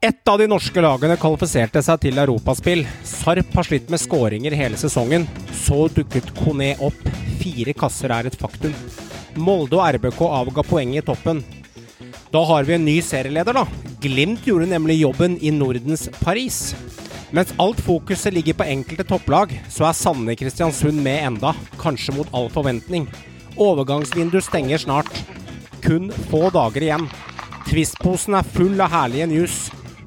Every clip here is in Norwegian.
Ett av de norske lagene kvalifiserte seg til europaspill. Sarp har slitt med skåringer hele sesongen. Så dukket Kone opp. Fire kasser er et faktum. Molde og RBK avga poeng i toppen. Da har vi en ny serieleder, da. Glimt gjorde nemlig jobben i Nordens Paris. Mens alt fokuset ligger på enkelte topplag, så er Sanne Kristiansund med enda, kanskje mot all forventning. Overgangsvindu stenger snart. Kun få dager igjen. Twist-posen er full av herlige news.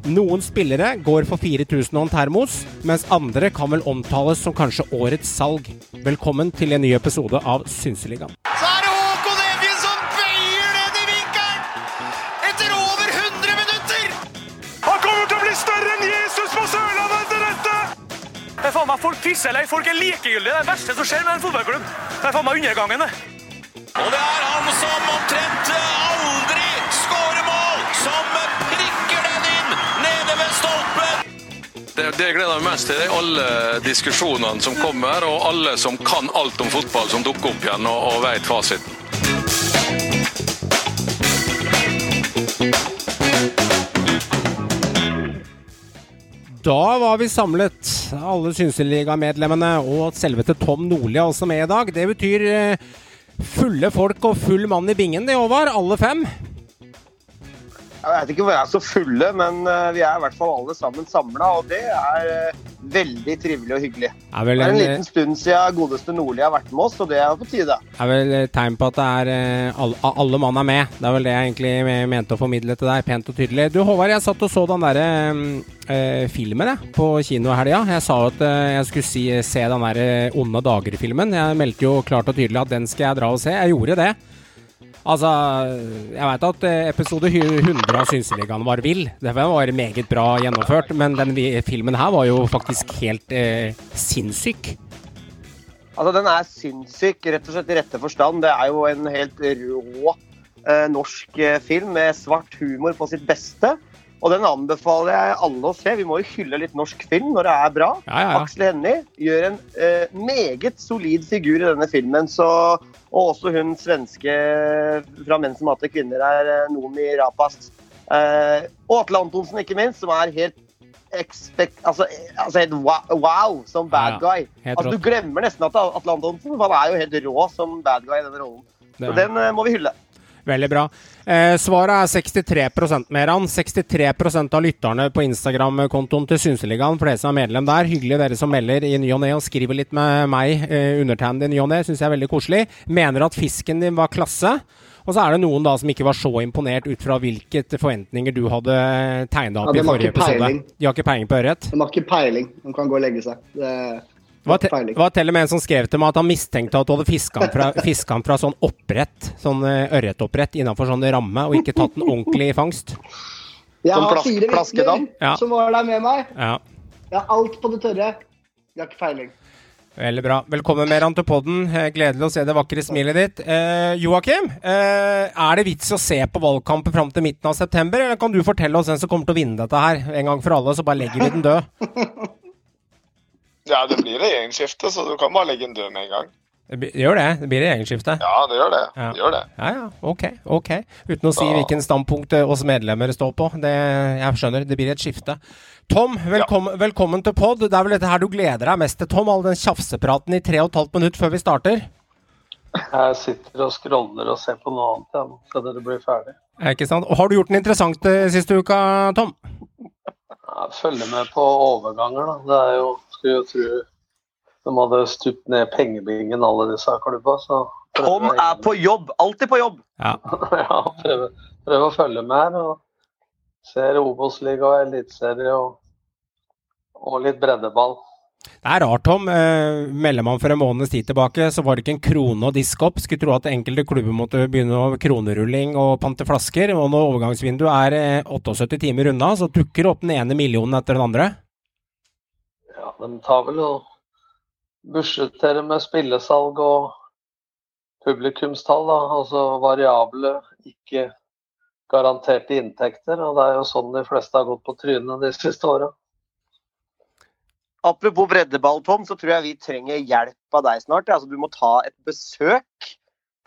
Noen spillere går for 4000 og en termos, mens andre kan vel omtales som kanskje årets salg. Velkommen til en ny episode av Synseligaen. Så er det Håkon Evjen som veier ned i vinkelen! Etter over 100 minutter! Han kommer til å bli større enn Jesus på Sørlandet etter dette! Det er faen meg Folk pisser eller folk er likegyldige. Det er det verste som skjer med en fotballklubb. Det er faen meg undergangen, det. Og det er han som omtrent aldri Det, det jeg gleder meg mest til, det er alle diskusjonene som kommer, og alle som kan alt om fotball, som dukker opp igjen og, og vet fasiten. Da var vi samlet, alle Synseliga-medlemmene, og selvete Tom Nordli er med i dag. Det betyr eh, fulle folk og full mann i bingen, det, Håvard. Alle fem. Jeg vet ikke om vi er så fulle, men eh, vi er i hvert fall alle sammen samla, og det er eh, veldig trivelig og hyggelig. Er vel Det er en, en liten stund siden godeste Nordli har vært med oss, og det er på tide. Det er vel tegn på at det er eh, alle, alle mann er med. Det er vel det jeg egentlig mente å formidle til deg, pent og tydelig. Du Håvard, jeg satt og så den derre øh, filmen jeg, på kino i helga. Jeg sa at jeg skulle si, se den der Onde dager-filmen. Jeg meldte jo klart og tydelig at den skal jeg dra og se. Jeg gjorde det. Altså, jeg veit at eh, episode 100 av Synseligaen var vill. Den var meget bra gjennomført, men den filmen her var jo faktisk helt eh, sinnssyk. Altså, Den er sinnssyk, rett og slett i rette forstand. Det er jo en helt rå eh, norsk eh, film med svart humor på sitt beste. Og den anbefaler jeg alle å se. Vi må jo hylle litt norsk film når det er bra. Ja, ja, ja. Aksel Hennie gjør en eh, meget solid figur i denne filmen. Så, og også hun svenske fra Menn som hater kvinner er Nomi Noomi Rapace. Eh, Atle Antonsen, ikke minst, som er helt expect, altså, altså helt wow, som bad Ja, ja. guy. Altså, du glemmer nesten at Atle Antonsen for han er jo helt rå som bad guy i den rollen. Så den eh, må vi hylle. Veldig bra. Eh, svaret er 63% Meran. 63% av lytterne på Instagram-kontoen til Synseligaen, de som er medlem der. Hyggelig dere som melder i ny og ne og skriver litt med meg, eh, undertegnede i ny og ne. Syns jeg er veldig koselig. Mener at fisken din var klasse. Og så er det noen da som ikke var så imponert ut fra hvilke forventninger du hadde tegna opp Ja, i forrige episode. De har ikke peiling på ørret. De har ikke peiling. De kan gå og legge seg. Det Det var, te var til og med en som skrev til meg at han mistenkte at du hadde fiska den fra, fra sånn opprett, sånn eh, ørretoppbrett innafor sånn ramme, og ikke tatt den ordentlig i fangst. Jeg har plask- fire vitner Ja. som var der med meg. Ja. Jeg har alt på det tørre. Jeg har ikke peiling. Veldig bra. Velkommen mer til podden. Eh, Gledelig å se det vakre smilet ditt. Eh, Joakim, eh, er det vits å se på valgkampen fram til midten av september, eller kan du fortelle oss hvem som kommer til å vinne dette her en gang for alle, så bare legger vi den død? Ja, det blir regjeringsskifte, så du kan bare legge den død med en gang. Det gjør det. Det blir regjeringsskifte. Ja, det gjør det. Ja. Det gjør det. Ja, ja. Ok. ok. Uten å si hvilken standpunkt eh, oss medlemmer står på. Det, jeg skjønner, det blir et skifte. Tom, velkommen, velkommen til pod. Det er vel dette her du gleder deg mest til, Tom? All den tjafsepraten i tre og et halvt minutt før vi starter? Jeg sitter og scroller og ser på noe annet, ja, så dere blir ferdig. Ja, Ikke sant? Og har du gjort den interessant eh, siste uka, Tom? Jeg følger med på overganger, da. Det er jo Skulle jo tro de hadde stupt ned pengebingen, alle disse klubba. Så Tom er på jobb. Alltid på jobb. Ja. ja, prøver, prøver å følge med her. og Ser Obos-liga og eliteserie og, og litt breddeball. Det er rart, Tom. Eh, melder man for en måneds tid tilbake, så var det ikke en krone å diske opp. Skulle tro at enkelte klubber måtte begynne å kronerulling og pante flasker. Og når overgangsvinduet er eh, 78 timer unna, så dukker det opp den ene millionen etter den andre. De tar vel og budsjetterer med spillesalg og publikumstall. da, Altså variable, ikke garanterte inntekter. og Det er jo sånn de fleste har gått på trynet de siste åra. Apropos breddeball, Tom, så tror jeg vi trenger hjelp av deg snart. Altså, du må ta et besøk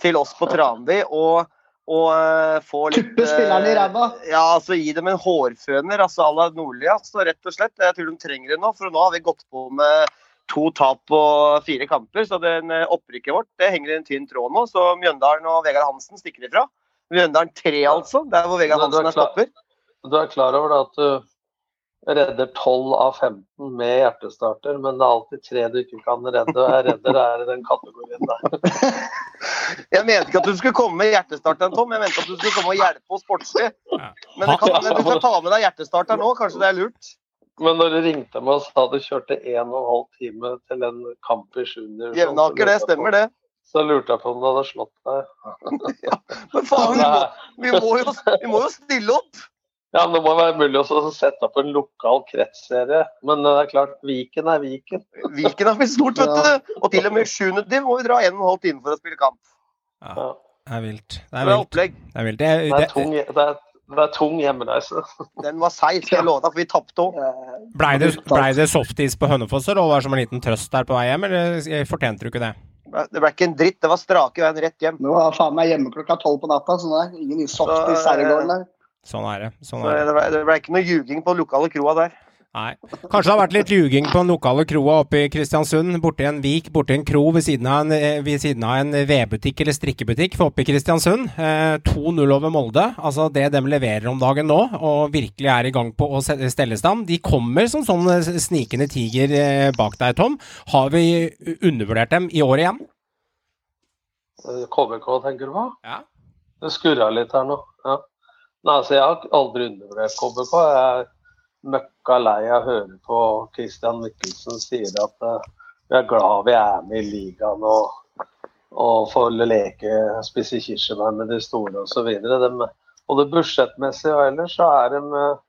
til oss på Tranby og og eh, få litt Tuppe spillerne i eh, ræva. Ja, altså gi dem en hårføner, altså à la Nordli. Altså, rett og slett. Jeg tror de trenger det nå, for nå har vi gått på med to tap på fire kamper. Så den eh, opprykket vårt det henger i en tynn tråd nå. Så Mjøndalen og Vegard Hansen stikker ifra. Mjøndalen 3, altså. Der hvor Vegard Hansen er stopper. Du er klar over det at redder 12 av 15 med hjertestarter, men det er alltid tre du ikke kan redde. og Jeg redder er i den kategorien der. Jeg mente ikke at du skulle komme med hjertestarteren, Tom. Jeg mente at du skulle komme og hjelpe oss sportslig. Men, det kan, du kan ta med deg hjertestarteren nå. Kanskje det er lurt? Men når du ringte meg og sa du kjørte en og en halv time til en kamp i sjuende Jevnaker, det stemmer, det. Så lurte jeg på om du hadde slått deg. Men faen, vi må, vi må, jo, vi må jo stille opp! Ja, men Det må være mulig også å sette opp en lokal kretsserie. Men det er klart, Viken er Viken. Viken har blitt stort, vet du. Og til og med sjuende div må vi dra en og en halv time for å spille kamp. Ja. Det er vilt. Det Det er er vilt. Det er, vilt. Det, Det er det, tung, det er, det er tung hjemmereise. Den var seig, skal jeg love deg, for vi tapte òg. blei det, ble det softis på Hønefoss, og var det som en liten trøst der på vei hjem, eller fortjente du ikke det? Det ble ikke en dritt. Det var strake veien rett hjem. Nå var faen meg hjemme klokka tolv på natta, så det er ingen softis her i gården der. Sånn er det. Sånn er det. det ble, det ble ikke noe ljuging på den lokale kroa der. Nei. Kanskje det har vært litt ljuging på den lokale kroa oppe i Kristiansund. Borti en vik, borti en kro ved siden av en, eh, ved siden av en vedbutikk eller strikkebutikk for oppe i Kristiansund. Eh, 2-0 over Molde. Altså det de leverer om dagen nå, og virkelig er i gang på å stelle stand. De kommer som sånn eh, snikende tiger eh, bak deg, Tom. Har vi undervurdert dem i år igjen? KBK, tenker du på? Ja. Det skurra litt her nå. Ja. Nei, altså, jeg har aldri undervurdert KBK. Jeg er møkka lei av å høre på Christian Mikkelsen sier at uh, vi er glad vi er med i ligaen og, og får leke spise kirsebær med de store osv. Og det budsjettmessige og ellers så er de eh,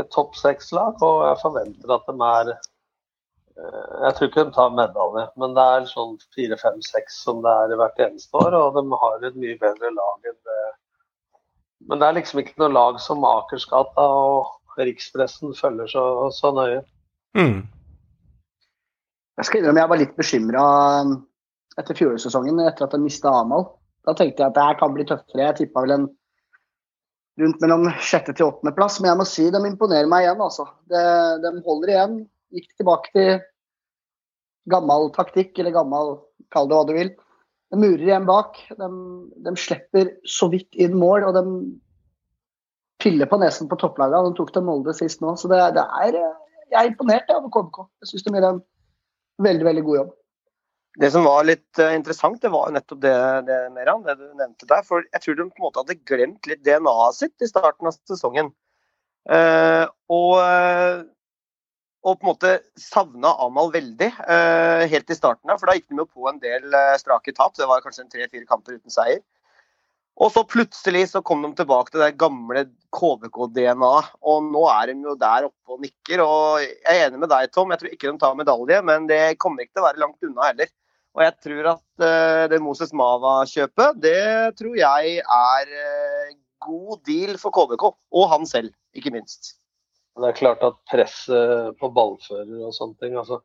et topp seks-lag, og jeg forventer at de er eh, Jeg tror ikke de tar medalje, men det er sånn fire, fem, seks som det er hvert eneste år. Og de har et mye bedre lag enn det. Men det er liksom ikke noe lag som Akersgata og rikspressen følger så, så nøye. Mm. Jeg skal innrømme jeg var litt bekymra etter fjorårssesongen, etter at de mista Amal. Da tenkte jeg at det her kan bli tøffere. Jeg tippa vel en rundt mellom sjette til åttendeplass, men jeg må si de imponerer meg igjen, altså. De, de holder igjen. Gikk tilbake til gammel taktikk, eller gammel, kall det hva du vil. De murer igjen bak. De, de slipper så vidt inn mål, og de piller på nesen på topplagene. De tok til Molde sist nå, så det, det er Jeg er imponert over KBK. Jeg syns de gjør en veldig, veldig god jobb. Det som var litt eh, interessant, det var nettopp det, det Meran, det du nevnte der. For jeg tror de på en måte hadde glemt litt DNA-et sitt i starten av sesongen. Uh, og, eh, og på en måte savna Amal veldig uh, helt i starten. av, For da gikk de jo på en del uh, strake tap. Det var kanskje tre-fire kamper uten seier. Og så plutselig så kom de tilbake til det gamle KBK-DNA-et. Og nå er de jo der oppe og nikker. Og jeg er enig med deg, Tom. Jeg tror ikke de tar medalje, men det kommer ikke til å være langt unna heller. Og jeg tror at uh, det Moses Mava-kjøpet, det tror jeg er god deal for KBK. Og han selv, ikke minst. Det er klart at presset på ballfører og sånne ting altså,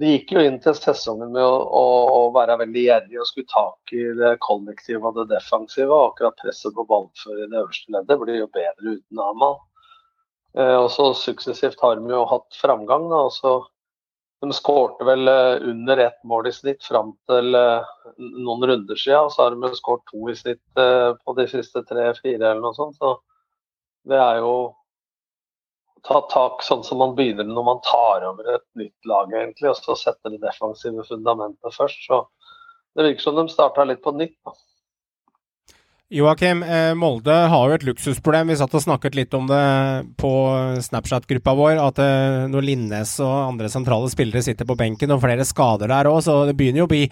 De gikk jo inn til sesongen med å, å, å være veldig gjerrig og skulle tak i det kollektive og det defensive. og Akkurat presset på ballfører i det øverste leddet blir jo bedre uten Amal. Eh, og så Suksessivt har de jo hatt framgang. Da, og så De skårte vel eh, under ett mål i snitt fram til eh, noen runder siden. Og så har de skåret to i snitt eh, på de siste tre-fire eller noe sånt. Så det er jo ta tak sånn som man begynner når man tar over et nytt lag, egentlig, og så setter det defensive fundamentet først. Så det virker som de starta litt på nytt. da. Joakim, eh, Molde har jo et luksusproblem. Vi satt og snakket litt om det på Snapchat-gruppa vår. At eh, når Linnes og andre sentrale spillere sitter på benken og flere skader der òg, så det begynner jo å bli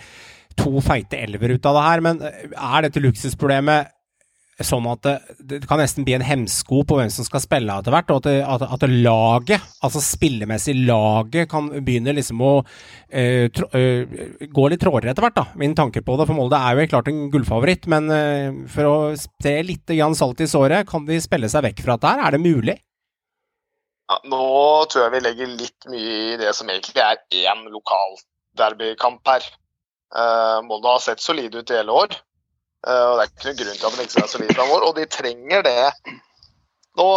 to feite elver ut av det her. Men eh, er dette luksusproblemet sånn at det, det kan nesten bli en hemsko på hvem som skal spille etter hvert, og at, det, at, at laget, altså spillemessig laget, kan begynne liksom å uh, tro, uh, gå litt trådere etter hvert, da. Min tanke på det, for Molde er jo klart en gullfavoritt, men uh, for å se litt grann salt i såret, kan de spille seg vekk fra dette her? Er det mulig? Ja, nå tror jeg vi legger litt mye i det som egentlig er én lokalderbykamp her. Molde har sett solide ut i hele år. Eh, og Det er ikke noen grunn til at de ikke skal være solide framover, og de trenger det. Nå,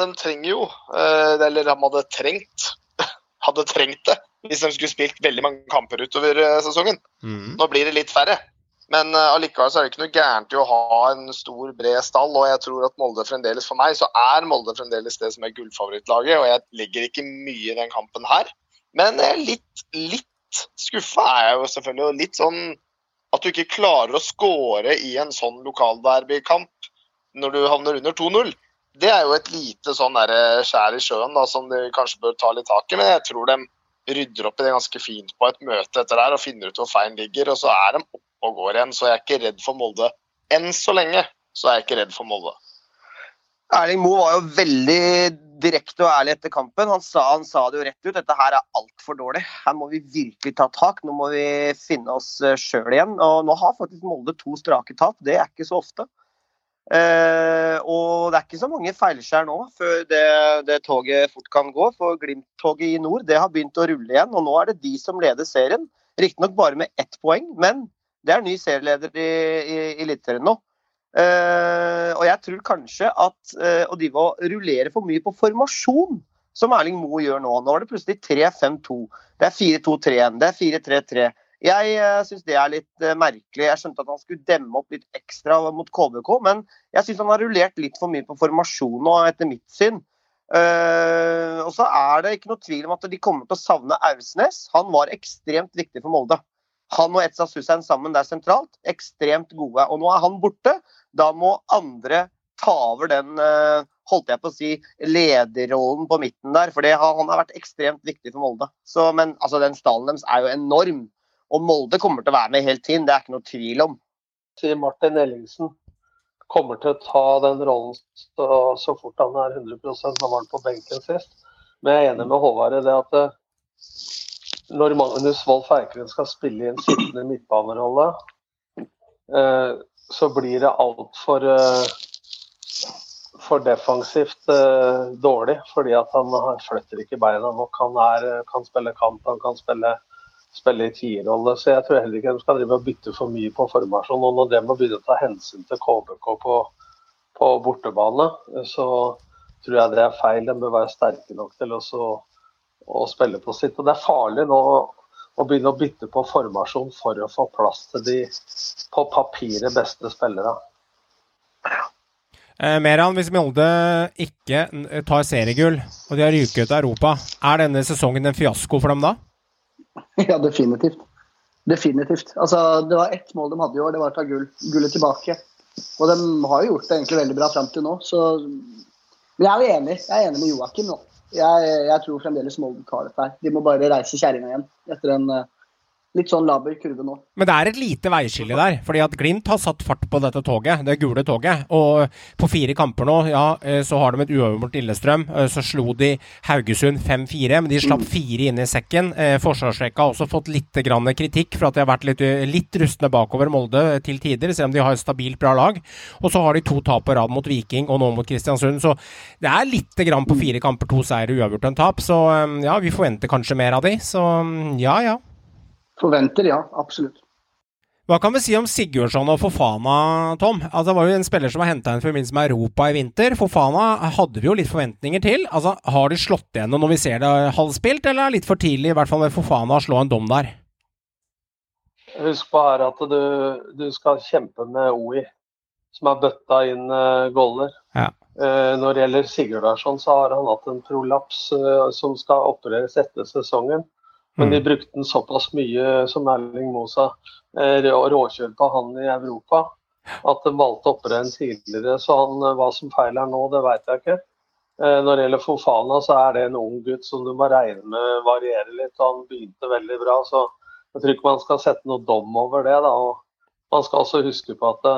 De trenger jo, eh, eller de hadde trengt, hadde trengt det hvis de skulle spilt veldig mange kamper utover sesongen. sesongen. Nå blir det litt færre. Men eh, allikevel så er det ikke noe gærent i å ha en stor, bred stall. Og jeg tror at Molde fremdeles, for meg, så er Molde fremdeles det som er gullfavorittlaget. Og jeg legger ikke mye i den kampen her. Men eh, litt, litt skuffa er jeg jo selvfølgelig. Og litt sånn at du ikke klarer å score i en sånn lokalderbykamp når du havner under 2-0. Det er jo et lite sånn der skjær i sjøen da, som de kanskje bør ta litt tak i. Men jeg tror de rydder opp i det ganske fint på et møte etter der og finner ut hvor feien ligger. Og så er de oppe og går igjen, så jeg er ikke redd for Molde. Enn så lenge så er jeg ikke redd for Molde. Erling Moe var jo veldig direkte og ærlig etter kampen. Han sa, han sa det jo rett ut. Dette her er altfor dårlig. Her må vi virkelig ta tak. Nå må vi finne oss sjøl igjen. Og nå har faktisk Molde to strake tap. Det er ikke så ofte. Eh, og det er ikke så mange feilskjær nå før det, det toget fort kan gå. For Glimt-toget i nord det har begynt å rulle igjen, og nå er det de som leder serien. Riktignok bare med ett poeng, men det er ny serieleder i, i, i Eliteserien nå. Eh, og jeg tror kanskje at eh, å drive og rullere for mye på formasjon, som Erling Moe gjør nå Nå er det plutselig 3-5-2, det er 4-2-3-1, det er 4-3-3. Jeg uh, syns det er litt eh, merkelig. Jeg skjønte at han skulle demme opp litt ekstra mot KBK, men jeg syns han har rullert litt for mye på formasjon nå, etter mitt syn. Uh, og så er det ikke noe tvil om at de kommer til å savne Ausnes. Han var ekstremt viktig for Molde. Han og Etsa Sussein sammen der sentralt, ekstremt gode. Og nå er han borte. Da må andre ta over den eh, holdt jeg på å si, lederrollen på midten der. For han har vært ekstremt viktig for Molde. Så, men altså, den stallen deres er jo enorm. Og Molde kommer til å være med helt tiden, det er ikke noe tvil om. Martin Ellingsen kommer til å ta den rollen så, fort han er 100 Han var på benken sist. Men jeg er enig med Håvard i det at det, når Magnus Wold Eikrem skal spille i en sittende midtbanerolle, eh, så blir det altfor eh, for defensivt eh, dårlig. Fordi at han flytter ikke beina nok. Han er, kan spille kant, han kan spille spille i tierrolle. Så jeg tror heller ikke de skal drive og bytte for mye på formasjon. Og når de må begynne å ta hensyn til KBK på, på bortebane, så tror jeg det er feil. De bør være sterke nok til også, å spille på sitt. Og det er farlig nå å begynne å bytte på formasjon for å få plass til de på papiret beste spillere. Eh, Meran, hvis Molde ikke tar seriegull og de har ryket ut av Europa, er denne sesongen en fiasko for dem da? Ja, definitivt. Definitivt. Altså, det var ett mål de hadde i år, det var å ta gull, gullet tilbake. Og de har jo gjort det egentlig veldig bra fram til nå, så Men jeg er jo enig. Jeg er enig med Joakim nå. Jeg, jeg tror fremdeles Molde tar dette her. De må bare reise kjerringa igjen etter en uh, litt sånn laber kurve nå. Men det er et lite veiskille der. fordi at Glimt har satt fart på dette toget, det gule toget. Og på fire kamper nå, ja, eh, så har de et uover mot Lillestrøm. Eh, så slo de Haugesund 5-4, men de slapp mm. fire inn i sekken. Eh, forsvarsrekka har også fått litt grann kritikk for at de har vært litt, litt rustne bakover Molde til tider, selv om de har et stabilt bra lag. Og så har de to tap på rad mot Viking og nå mot Kristiansund. Så det er litt grann på fire kamper, to seire, uavgjort en tap. Så ja, vi forventer kanskje mer av de. Så ja, ja. Forventer, ja. Absolutt. Hva kan vi si om Sigurdsson og Fofana, Tom? Altså, det var jo en spiller som var henta inn i forbindelse med Europa i vinter. Fofana hadde vi jo litt forventninger til. Altså, Har de slått igjennom når vi ser det halvspilt, eller er det litt for tidlig, i hvert fall med Fofana, å slå en dom der? Husk på her at du, du skal kjempe med OI, som har bøtta inn uh, goller. Ja. Uh, når det gjelder Sigurdarsson, så har han hatt en prolaps uh, som skal opereres etter sesongen. Men de mm. brukte den såpass mye, som Erling Mosa, eh, på han i Europa, at de valgte å operere en tidligere. Så han, eh, hva som feiler nå, det vet jeg ikke. Eh, når det gjelder Fofana, så er det en ung gutt som du må regne med varierer litt. og Han begynte veldig bra, så jeg tror ikke man skal sette noe dom over det. Da. Og man skal også huske på at det,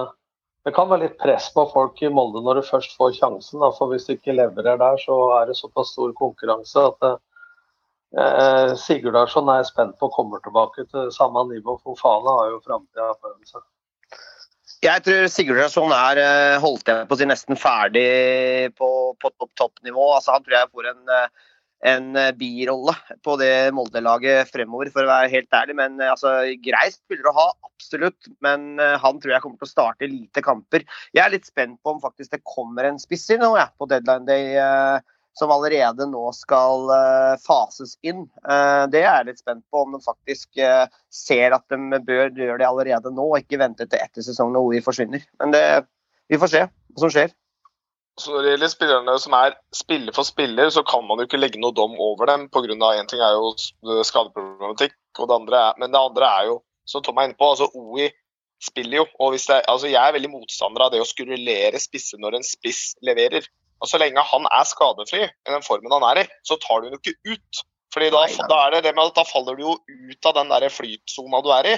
det, kan være litt press på folk i Molde når du først får sjansen. Da. For hvis du ikke leverer der, så er det såpass stor konkurranse at det, Eh, Sigurdarsson er spent på kommer tilbake til samme nivå. Fofana har jo framtida foran seg. Jeg tror Sigurdarsson er eh, holdt jeg på å si nesten ferdig på, på topp toppnivå. Altså, han tror jeg får en, eh, en eh, birolle på det Molde-laget fremover, for å være helt ærlig. Men altså, grei spiller å ha, absolutt. Men han tror jeg kommer til å starte lite kamper. Jeg er litt spent på om faktisk det kommer en spisser nå, jeg, på deadline day. eh, som allerede nå skal eh, fases inn. Eh, det er jeg litt spent på, om de faktisk eh, ser at de bør gjøre det allerede nå, og ikke vente til etter sesongen når OI forsvinner. Men det, vi får se hva som skjer. Så når det gjelder spillerne som er spiller for spiller, så kan man jo ikke legge noe dom over dem. På grunn av Én ting er jo skadeproblematikk, og det er, men det andre er jo, som Tom er inne på, altså OI spiller jo. og det, altså Jeg er veldig motstander av det å skurulere spisse når en spiss leverer. Og Så lenge han er skadefri i den formen han er i, så tar du jo ikke ut. Fordi da, da, er det det med at da faller du jo ut av den der flytsona du er i.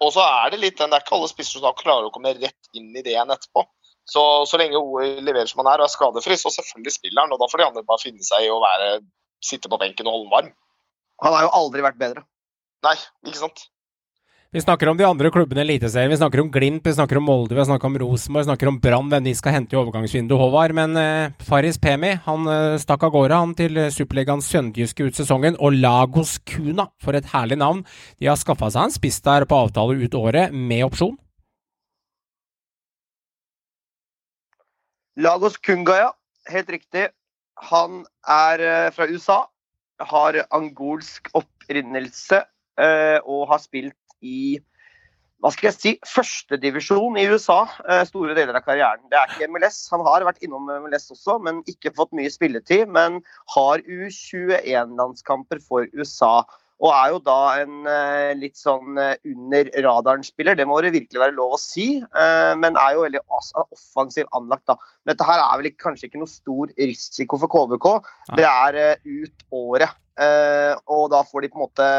Og så er det litt den, det er ikke alle spisser som klarer å komme rett inn i det igjen etterpå. Så, så lenge OL leverer som han er og er skadefri, så selvfølgelig spiller han. Og da får de andre bare finne seg i å være, sitte på benken og holde varm. Han har jo aldri vært bedre. Nei, ikke sant. Vi snakker om de andre klubbene i Eliteserien. Vi snakker om Glimt, vi snakker om Molde, vi snakker om Rosenborg, vi snakker om Brann, hvem de skal hente i overgangsvinduet, Håvard. Men eh, Faris Pemi han eh, stakk av gårde han til Superligaen sønderjyske ut sesongen. Og Lagos Kuna, for et herlig navn. De har skaffa seg en spiss der på avtale ut året, med opsjon. Lagos Kunga, ja. Helt riktig. Han er eh, fra USA, har angolsk opprinnelse eh, og har spilt i hva skal jeg si, førstedivisjon i USA eh, store deler av karrieren. Det er ikke MLS. Han har vært innom MLS også, men ikke fått mye spilletid. Men har U21-landskamper for USA. Og er jo da en eh, litt sånn eh, under radaren-spiller, det må det virkelig være lov å si. Men er jo veldig offensiv anlagt, da. Men dette her er vel kanskje ikke noe stor risiko for KVK. Det er ut året. Og da får de på en måte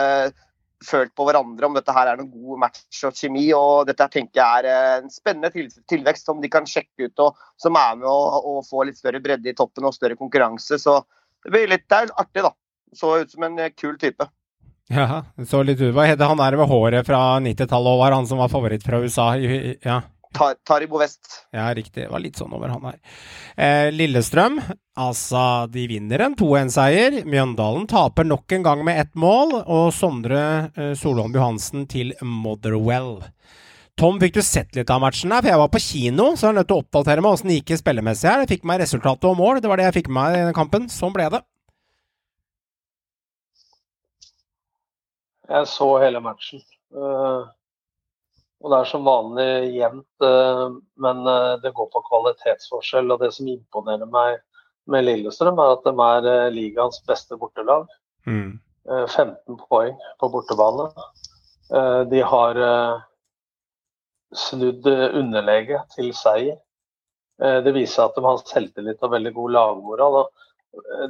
følt på hverandre om dette her er noen god match og kjemi. og Dette her tenker jeg er en spennende tilvekst som de kan sjekke ut, og som er med å, å få litt større bredde i toppen og større konkurranse. Så det blir litt det artig, da. Så ut som en kul type. Ja, så litt ut. Hva heter han der med håret fra 90-tallet og var han som var favoritt fra USA? Ja. Taribo West. Ja, riktig. Det var litt sånn over han her. Eh, Lillestrøm, altså, de vinner en 2-1-seier. Mjøndalen taper nok en gang med ett mål, og Sondre eh, Solholm Johansen til Motherwell. Tom, fikk du sett litt av matchen her? For jeg var på kino, så jeg er nødt til å oppdatere meg åssen det gikk spillemessig her. Jeg fikk meg resultatet og mål, det var det jeg fikk med meg i denne kampen. Sånn ble det. Jeg så hele matchen. Uh, og det er som vanlig jevnt, uh, men uh, det går på kvalitetsforskjell. Og det som imponerer meg med Lillestrøm, er at de er ligaens beste bortelag. Mm. 15 poeng på bortebane. De har snudd underlege til seier. Det viser at de har selvtillit og veldig god lagmoral.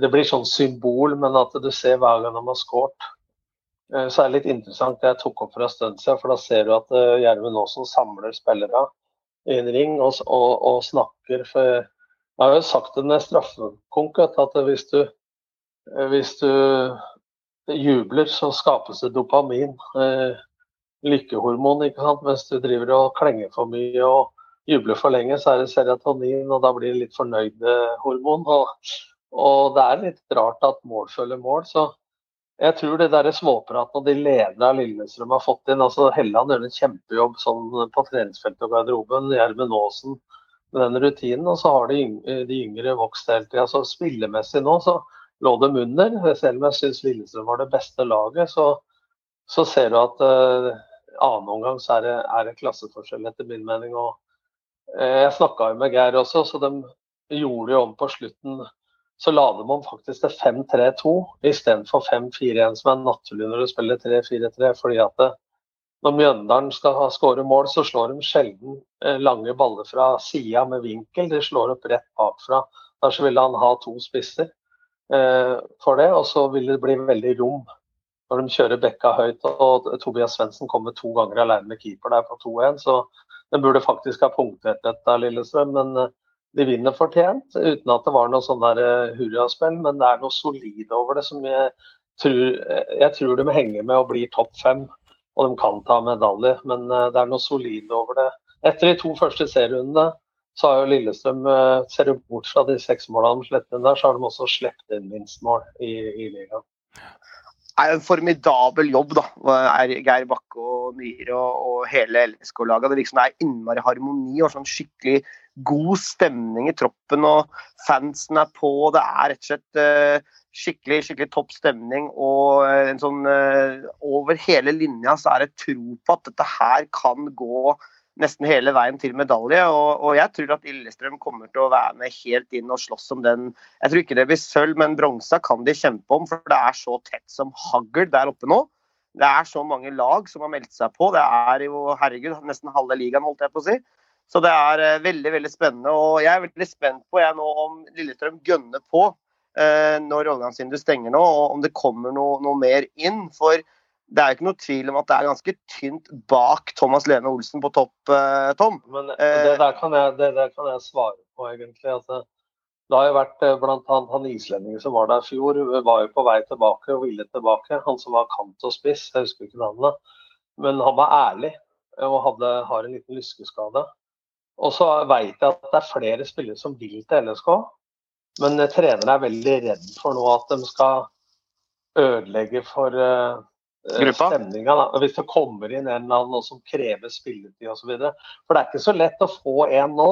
Det blir sånn symbol, men at du ser hver gang de har skåret Eh, så er det litt interessant det jeg tok opp for en stund siden. For da ser du at uh, Gjermund Aasen samler spillere i en ring og, og, og, snakker. For jeg har jo sagt det med straffekonk at hvis du, eh, hvis du jubler, så skapes det dopamin. Lykkehormon, ikke sant. Mens du driver og klenger for mye og jubler for lenge, så er det serotonin, og da blir det litt fornøyd-hormon. Og, og det er litt rart at mål følger mål. så jeg tror det der småpraten og de lederne av Lillestrøm har fått inn altså Helland gjør en kjempejobb sånn på treningsfeltet og garderoben. Gjermund Aasen med den rutinen. Og så har de, de yngre vokst hele tida. Så spillemessig nå så lå de under. Selv om jeg syns Lillestrøm var det beste laget, så, så ser du at uh, annen omgang så er det, er det klasseforskjell, etter min mening. Og, uh, jeg snakka jo med Geir også, så de gjorde jo om på slutten så lader man faktisk til 5-3-2 istedenfor 5-4-1, som er naturlig når du spiller 3-4-3. fordi at det, når Mjøndalen skal skåre mål, så slår de sjelden eh, lange baller fra sida med vinkel. De slår opp rett bakfra. Derfor ville han ha to spisser eh, for det, og så vil det bli veldig rom når de kjører bekka høyt. og Tobias Svendsen kommer to ganger alene med keeper der på 2-1, så den burde faktisk ha punktert dette, Lillestrøm. men eh, de vinner fortjent, uten at det var noe sånn der uh, hurraspill. Men det er noe solid over det som jeg tror, jeg tror de henger med og blir topp fem. Og de kan ta medalje, men uh, det er noe solid over det. Etter de to første serierundene så har jo Lillestrøm, eh, ser du bort fra de seks målene de slipper inn der, så har de også sluppet inn minstmål i, i ligaen. Det er en formidabel jobb, da. Geir Bakke og Myhre og, og hele LSK-laget. Det virker som det er innmari harmoni og sånn skikkelig god stemning i troppen. og Fansen er på. Det er rett og slett uh, skikkelig skikkelig topp stemning. Og uh, en sånn uh, over hele linja så er det tro på at dette her kan gå nesten hele veien til medalje. Og, og, jeg tror at Lillestrøm kommer til å være med helt inn og slåss om den. Jeg tror ikke det blir sølv, men bronsa kan de kjempe om, for det er så tett som hagl der oppe nå. Det er så mange lag som har meldt seg på. Det er jo herregud, nesten halve ligaen, holdt jeg på å si. Så det er uh, veldig veldig spennende. og Jeg er veldig spent på jeg nå om Lillestrøm gønner på uh, når overgangsvinduet stenger nå, og om det kommer noe, noe mer inn. For det er jo ikke noe tvil om at det er ganske tynt bak Thomas Lene Olsen på topp, uh, Tom. Men det der, kan jeg, det der kan jeg svare på, egentlig. Altså, det har jo vært annet han islendingen som var der i fjor, var jo på vei tilbake og ville tilbake. Han som var kant og spiss, jeg husker ikke navnet. Men han var ærlig og hadde, har en liten lyskeskade. Og så veit jeg at det er flere spillere som vil til LSK, men trenere er veldig redd for nå at de skal ødelegge for uh, stemninga. Hvis det kommer inn en eller annen som krever spilletid osv. For det er ikke så lett å få en nå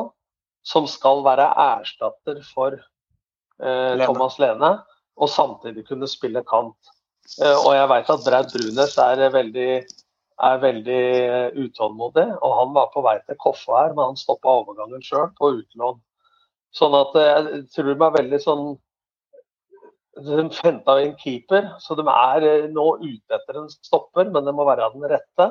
som skal være erstatter for uh, Lene. Thomas Lene, og samtidig kunne spille kant. Uh, og jeg veit at Braut Brunes er veldig er veldig utålmodig. Og han var på vei til Koffa her, men han stoppa overgangen sjøl på utlån. Sånn at jeg tror de er veldig sånn De henta inn keeper, så de er eh, nå ute etter en stopper, men det må være den rette.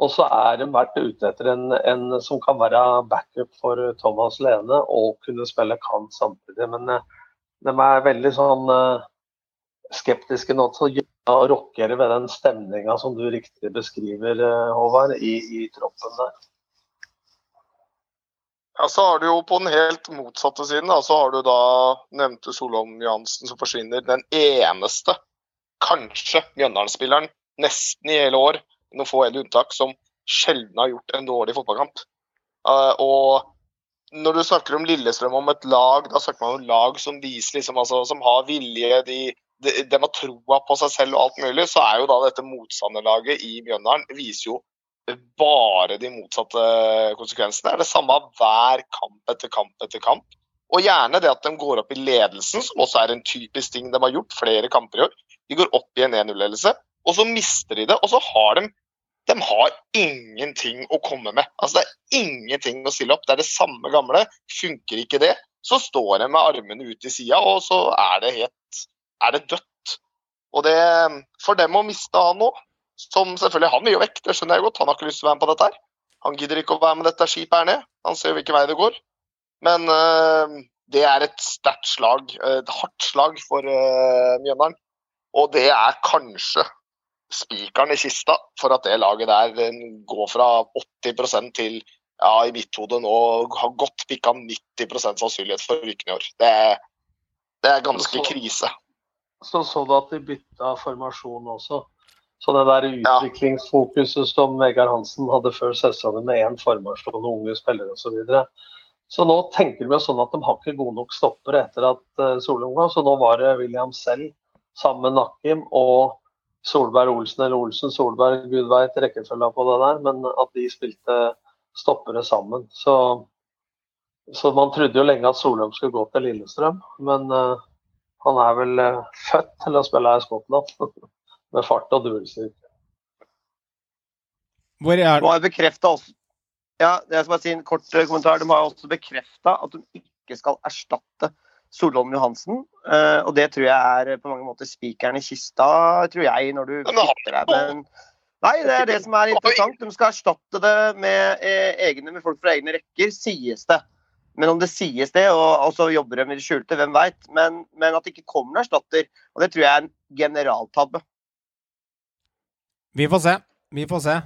Og så er de vært ute etter en, en, som kan være backup for Thomas Lene og kunne spille kant samtidig. Men eh, de er veldig sånn eh, skeptiske nå til å rokkere ved den stemninga som du riktig beskriver, Håvard, i, i troppen der. Ja, så har du jo på den helt motsatte siden, da, så har du da nevnte Solholm Johansen som forsvinner. Den eneste, kanskje, Mjøndalen-spilleren nesten i hele år, noen få unntak, som sjelden har gjort en dårlig fotballkamp. Uh, og når du snakker om Lillestrøm om et lag, da snakker man om lag som viser liksom, altså, som har vilje, de, de, de har troa på seg selv og alt mulig, så er jo da dette motstanderlaget i Mjøndalen viser jo bare de motsatte konsekvensene. Det er det samme hver kamp etter kamp etter kamp. Og gjerne det at de går opp i ledelsen, som også er en typisk ting de har gjort flere kamper i år. De går opp i en 1-0-ledelse, og så mister de det. Og så har de de har ingenting å komme med. Altså Det er ingenting å stille opp. Det er det samme gamle. Funker ikke det, så står de med armene ut i sida, og så er det helt er det dødt. Og det, For dem å miste han nå, som selvfølgelig han mye vekk, det skjønner jeg godt. Han har ikke lyst til å være med på dette her. Han gidder ikke å være med dette skipet her ned. Han ser jo hvilken vei det går. Men uh, det er et sterkt slag, et hardt slag for uh, Mjøndalen. Og det er kanskje spikeren i kista for at det laget der går fra 80% til ja, i mitt hode nå har godt pikka 90 sannsynlighet for rykken i år. Det, det er ganske krise. Så så du at de bytta formasjon også. Så det der utviklingsfokuset som Vegard Hansen hadde før sesongen med én formasjon og unge spillere osv. Så, videre. så nå tenker vi sånn at de har ikke gode nok stoppere etter at Solung var. Så nå var det William selv sammen med Nakim og Solberg Olsen eller Olsen Solberg, gud veit rekkefølga på det der, men at de spilte stoppere sammen. Så, så man trodde jo lenge at Solheim skulle gå til Lillestrøm, men uh, han er vel uh, født til å spille i Skottland. med fart og duellstyrke. Hvor er det? Også ja, jeg skal bare si en kort eh, kommentar. De har også bekrefta at de ikke skal erstatte Solholm Johansen. Uh, og det tror jeg er på mange måter spikeren i kista, tror jeg, når du kvitter deg med Nei, det er det som er interessant. De skal erstatte det med, eh, egne, med folk fra egne rekker, sies det. Men om det sies det, og, og så jobber de i det skjulte, hvem veit. Men, men, at det ikke kommer noen erstatter, og det tror jeg er en generaltabbe. Vi får se. Vi får se.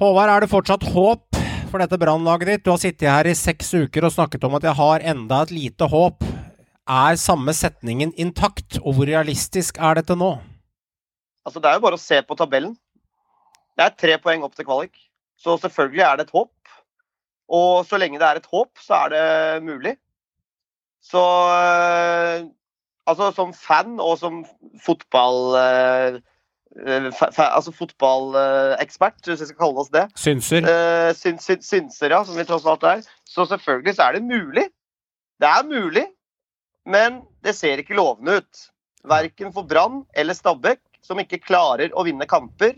Håvard, er det fortsatt håp for dette brannlaget ditt? Du har sittet her i seks uker og snakket om at jeg har enda et lite håp. Er samme setningen intakt, og hvor realistisk er dette nå? Altså, Det er jo bare å se på tabellen. Det er tre poeng opp til kvalik. Så selvfølgelig er det et håp. Og så lenge det er et håp, så er det mulig. Så eh, altså som fan og som fotball... eh, eh, altså fotballekspert, hvis jeg skal kalle oss det. Synser. Syn, syn, synser, ja, som vi tross alt er. Så selvfølgelig så er det mulig. Det er mulig, men det ser ikke lovende ut. Verken for Brann eller Stabæk, som ikke klarer å vinne kamper.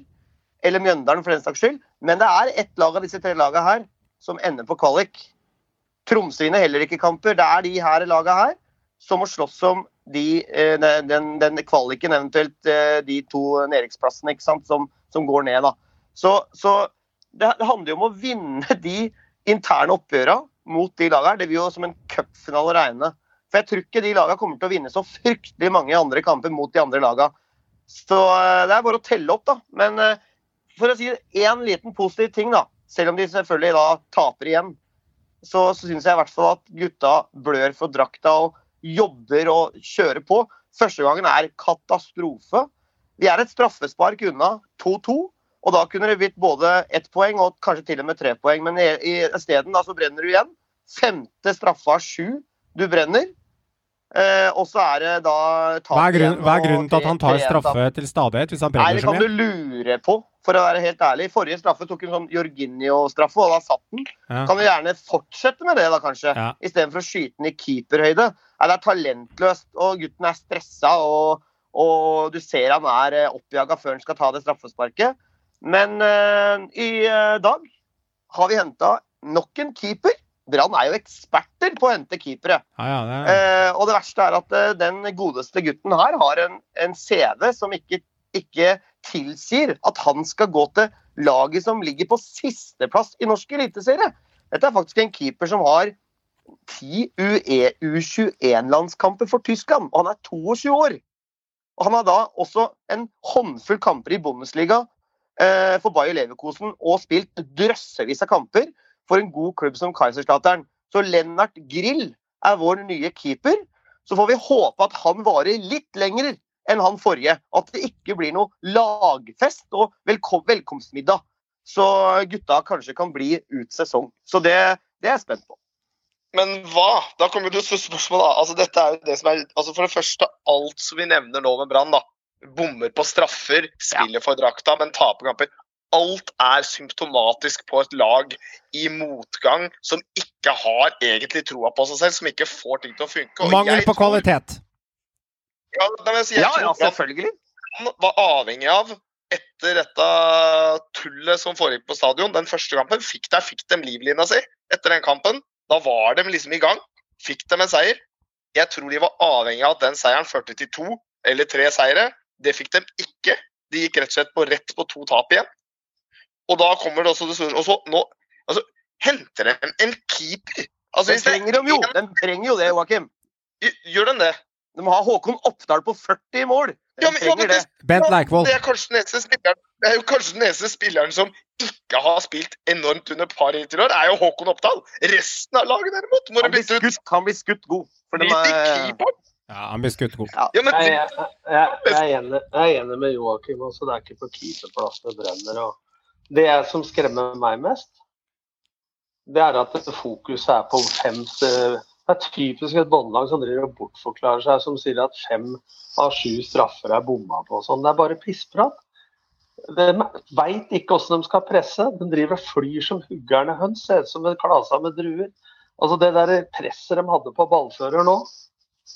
Eller Mjøndalen, for den saks skyld. Men det er ett lag av disse tre lagene her som ender på kvalik. Tromsø vinner heller ikke kamper. Det er de her lagene her som må slåss om de, eh, den, den kvaliken, eventuelt eh, de to nedrykksplassene som, som går ned. da. Så, så det, det handler jo om å vinne de interne oppgjøra mot de lagene. Det vil jo som en cupfinale regne. For jeg tror ikke de lagene kommer til å vinne så fryktelig mange andre kamper mot de andre lagene. Så eh, det er bare å telle opp, da. Men for å si én liten positiv ting, da. Selv om de selvfølgelig da taper igjen, så, så syns jeg i hvert fall at gutta blør for drakta og jobber og kjører på. Første gangen er katastrofe. Vi er et straffespark unna 2-2. Og da kunne det blitt både ett poeng og kanskje til og med tre poeng. Men isteden så brenner du igjen. Femte straffa sju du brenner. Eh, og så er det da Hva er, grunn, hva er grunnen til at han tar straffe til stadighet hvis han Nei, det kan du lure på, for å være helt ærlig. Forrige straffe tok en sånn Jorginho-straffe, og da satt den. Ja. Kan du gjerne fortsette med det, da, kanskje? Ja. Istedenfor å skyte den i keeperhøyde. Nei, det er talentløst, og gutten er stressa, og, og du ser han er eh, oppjaga før han skal ta det straffesparket. Men eh, i dag har vi henta nok en keeper. Brann er jo eksperter på å hente keepere. Ja, ja, det er. Eh, og det verste er at eh, den godeste gutten her har en, en CV som ikke, ikke tilsier at han skal gå til laget som ligger på sisteplass i norsk eliteserie. Dette er faktisk en keeper som har ti E, U21-landskamper for Tyskland, og han er 22 år. Og han har da også en håndfull kamper i Bundesliga eh, for Bayer Leverkosen og spilt drøssevis av kamper for en god klubb som Kaiserstateren. Så Lennart Grill er vår nye keeper. Så får vi håpe at han varer litt lenger enn han forrige. At det ikke blir noe lagfest og velkom velkomstmiddag. Så gutta kanskje kan bli ut sesong. Så det, det er jeg spent på. Men hva? Da kommer det til spørsmålet. Altså, dette er jo det som er, altså For det første, alt som vi nevner nå med Brann, da. Bommer på straffer, spiller for drakta, men taper kamper. Alt er symptomatisk på et lag i motgang som ikke har egentlig troa på seg selv, som ikke får ting til å funke. Og Mangel jeg på tror- kvalitet. Ja, nei, jeg sier, jeg Ja, ja, selvfølgelig. han var avhengig av etter dette tullet som foregikk på stadion, den første kampen, fikk, der fikk de livlina si etter den kampen. Da var de liksom i gang. Fikk dem en seier. Jeg tror de var avhengig av at den seieren førte til to eller tre seire. Det fikk de ikke. De gikk rett og slett på rett på to tap igjen. Og da kommer det også det store Og så nå altså, henter de en keeper. Altså, Den trenger de jo, Den trenger jo det, Joakim. Gjør den det? De må ha Håkon Oppdal på 40 mål. Ja, men- ja, men det. Bent Leikvoll. Det er kanskje den eneste spilleren det er jo kanskje den eneste spilleren som ikke har spilt enormt under par hittil i år, er jo Håkon Oppdal. Resten av laget derimot må Han du bytte ut. skutt, han blir skutt god. For de er. Ja, han blir skutt god. Ja, men Jeg, jeg, jeg, jeg, er enig, jeg er enig med Joakim. også, Det er ikke på keeperplass det brenner. Og det som skremmer meg mest, det er at dette fokuset er på fem Det er typisk et båndlag som driver og bortforklarer seg, som sier at fem av sju straffer er bomma på. Sånn. Det er bare pissprat. De veit ikke hvordan de skal presse. De driver og flyr som huggerne høns. Ser ut som en klasa med druer. Altså Det der presset de hadde på ballfører nå,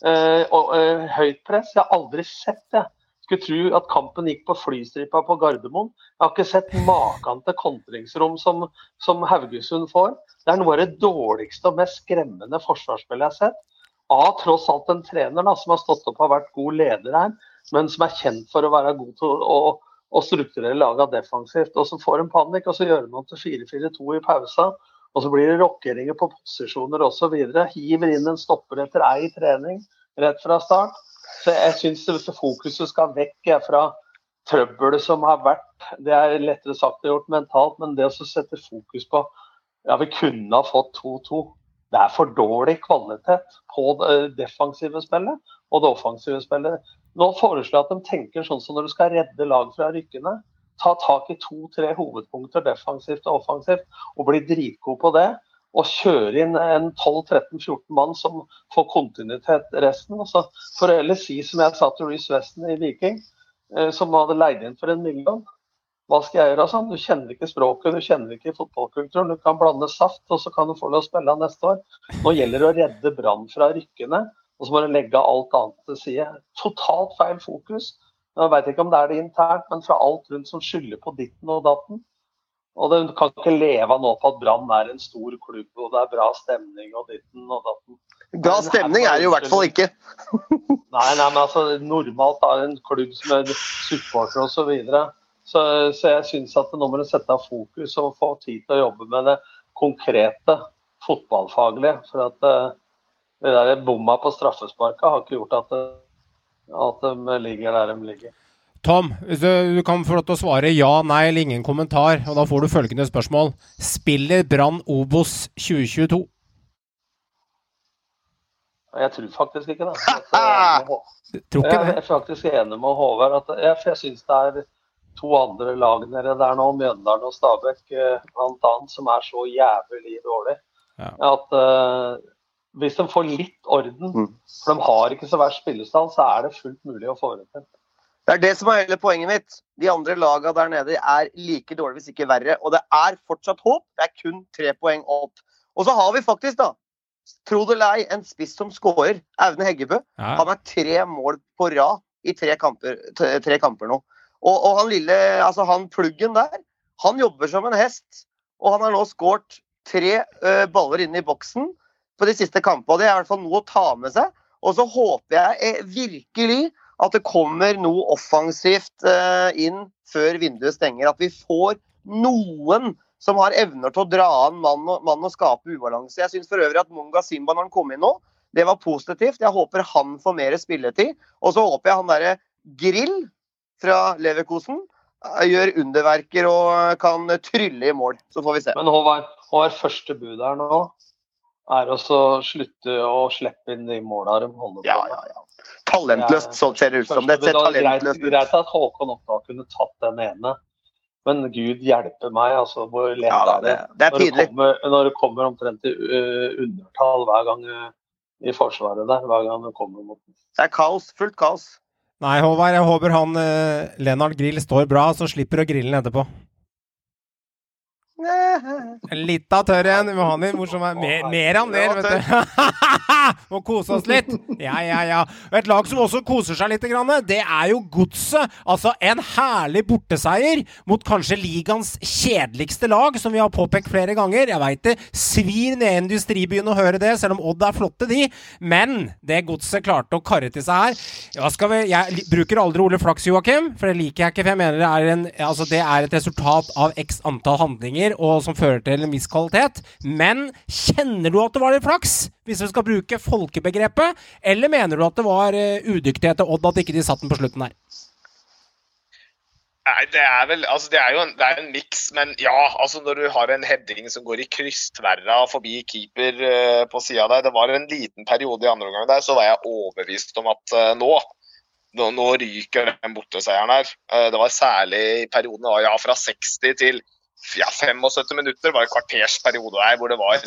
eh, og eh, høyt press, jeg har aldri sett det. Skulle tro at kampen gikk på flystripa på Gardermoen. Jeg har ikke sett maken til kontringsrom som, som Haugesund får. Det er noe av det dårligste og mest skremmende forsvarsspillet jeg har sett. Av tross alt en trener da, som har stått opp og vært god leder her, men som er kjent for å være god til å, å, strukturere laga defensivt. Og så får en panikk, og så gjør man til 4-4-2 i pausa. Og så blir det rokkeringer på posisjoner osv. Hiver inn en stopper etter ei trening rett fra start. Så jeg syns fokuset skal vekk fra trøbbelet som har vært. Det er lettere sagt enn gjort mentalt, men det å sette fokus på ja, vi kunne ha fått 2-2. Det er for dårlig kvalitet på det defensive spillet og det offensive spillet. Nå foreslår jeg at de tenker sånn som når du skal redde lag fra rykkene. Ta tak i to-tre hovedpunkter defensivt og offensivt og bli dritgod på det. Å kjøre inn en 12-13-14 mann som får kontinuitet resten. Altså, for å heller si som jeg sa til Reece Weston i Viking, eh, som hadde leid inn for en million. Hva skal jeg gjøre? sånn? Du kjenner ikke språket, du kjenner ikke fotballkulturen. Du kan blande saft, og så kan du få lov å spille neste år. Nå gjelder det å redde Brann fra rykkene, og så må du legge alt annet til side. Totalt feil fokus. Jeg vet ikke om det er det internt, men fra alt rundt som skylder på ditten og datten. Og Du kan ikke leve nå på at Brann er en stor klubb og det er bra stemning og ditten og datten. Bra stemning er det jo i hvert fall ikke. nei, nei, men altså normalt er en klubb som er supporter osv. Så, videre. så Så jeg syns at nå må du sette av fokus og få tid til å jobbe med det konkrete fotballfaglige. For at uh, det der bomma på straffesparka har ikke gjort at, at de ligger der de ligger. Tom, du kan få lov til å svare ja, nei eller ingen kommentar. og Da får du følgende spørsmål. Spiller Brann Obos 2022? Jeg tror faktisk ikke det. Jeg, tror ikke det? jeg er faktisk enig med Håvard. At jeg, jeg syns det er to andre lag nede der nå, Mjøndalen og Stabæk bl.a., som er så jævlig dårlig. Ja. At uh, hvis de får litt orden, mm. for de har ikke så verst spillestall, så er det fullt mulig å få det til. Det er det som er hele poenget mitt. De andre lagene der nede er like dårlige, hvis ikke verre. Og det er fortsatt håp. Det er kun tre poeng opp. Og så har vi faktisk, da, tro det eller ei, en spiss som scorer. Aune Heggebø. Ja. Han er tre mål på rad i tre kamper, tre kamper nå. Og, og, han lille, altså han pluggen der, han jobber som en hest. Og han har nå skåret tre uh, baller inne i boksen på de siste kampene. Det er i hvert fall noe å ta med seg. Og så håper jeg eh, virkelig at det kommer noe offensivt eh, inn før vinduet stenger. At vi får noen som har evner til å dra an mann og, mann og skape ubalanse. Jeg syns for øvrig at Munga Simba når han kom inn nå, det var positivt. Jeg håper han får mer spilletid. Og så håper jeg han derre Grill fra Leverkosen eh, gjør underverker og kan trylle i mål. Så får vi se. Men Håvard, Håvard første bud her nå er å slutte å slippe inn de måla de holder på ja, ja, ja talentløst, så ser det ut som. Det ser talentløst ut. Greit at Håkon Oppdal kunne tatt den ene, men gud hjelpe meg, altså. Hvor lett ja, det, det er. Når, når, det kommer omtrent i uh, undertall hver gang uh, i forsvaret der, hver gang det kommer mot Det er kaos. Fullt kaos. Nei, Håvard, jeg håper han uh, Lennart Grill står bra, så slipper å grille ned etterpå. Litt av tørr en. Vi må ha den morsom mer, mer av der, vet du. Må kose oss litt. Ja, ja, ja. Et lag som også koser seg litt, det er jo Godset. Altså en herlig borteseier mot kanskje ligaens kjedeligste lag, som vi har påpekt flere ganger. Jeg veit det svir ned i industribyen å høre det, selv om Odd er flotte, de. Men det Godset klarte å karre til seg her vi, Jeg bruker aldri Ole Flaks, Joakim, for det liker jeg ikke. For jeg mener det er, en, altså det er et resultat av x antall handlinger og som fører til en viss kvalitet. Men kjenner du at det var litt flaks, hvis vi skal bruke folkebegrepet? Eller mener du at det var uh, udyktighet til Odd at ikke de satt den på slutten der? Nei, Det er vel, altså det er jo en, det en miks, men ja. altså Når du har en heading som går i krysstverra forbi keeper uh, på sida der Det var en liten periode i andre omgang der, så var jeg overbevist om at uh, nå, nå, nå ryker den borteseieren her. Uh, det var særlig i perioden ja, fra 60 til ja, 75 minutter, var en kvartersperiode der hvor det var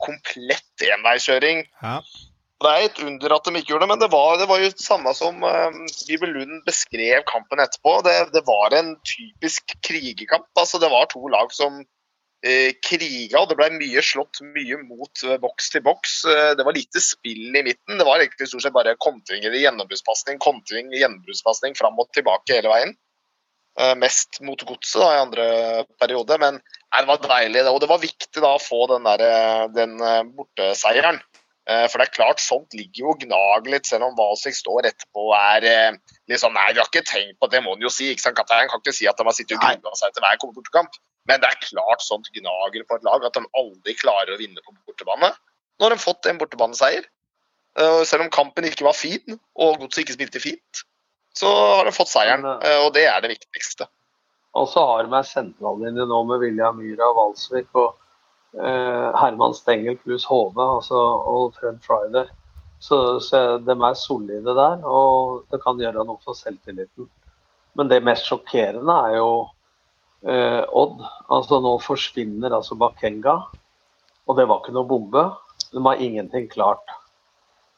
komplett enveiskjøring. Ja. Det er et under at de ikke gjorde det, men det var, det var jo samme som uh, Lund beskrev kampen etterpå. Det, det, var en typisk krigerkamp. Altså, det var to lag som uh, kriga, og det ble mye slått mye mot uh, boks til boks. Uh, det var lite spill i midten. Det var egentlig stort sett bare kontringer i gjennombruddspasning, kontring gjennombruddspasning fram og tilbake hele veien. Eh, mest mot godset i andre periode. Men nei, det var deilig, og det var viktig da å få den, der, eh, den eh, borteseieren. For det er klart, sånt ligger jo og gnager litt, selv om Vasik står etterpå og er liksom Nei, vi har ikke tenkt på det, må han jo si. ikke sant, Kaptein kan ikke si at de har sittet og grua seg til hver bortekamp. Men det er klart sånt gnager på et lag at de aldri klarer å vinne på bortebane. Nå har de fått en bortebaneseier. Selv om kampen ikke var fin, og Godset ikke spilte fint, så har de fått seieren. Eh, og det er det viktigste. Og så har de ei sentrallinje nå med William Myhra Valsvik og eh, Herman Stengel pluss HV altså, og Fred Friday. Så, så, de er solide der, og det kan gjøre noe for selvtilliten. Men det mest sjokkerende er jo eh, Odd. Altså Nå forsvinner altså Bakenga. og det var ikke noe bombe. De har ingenting klart.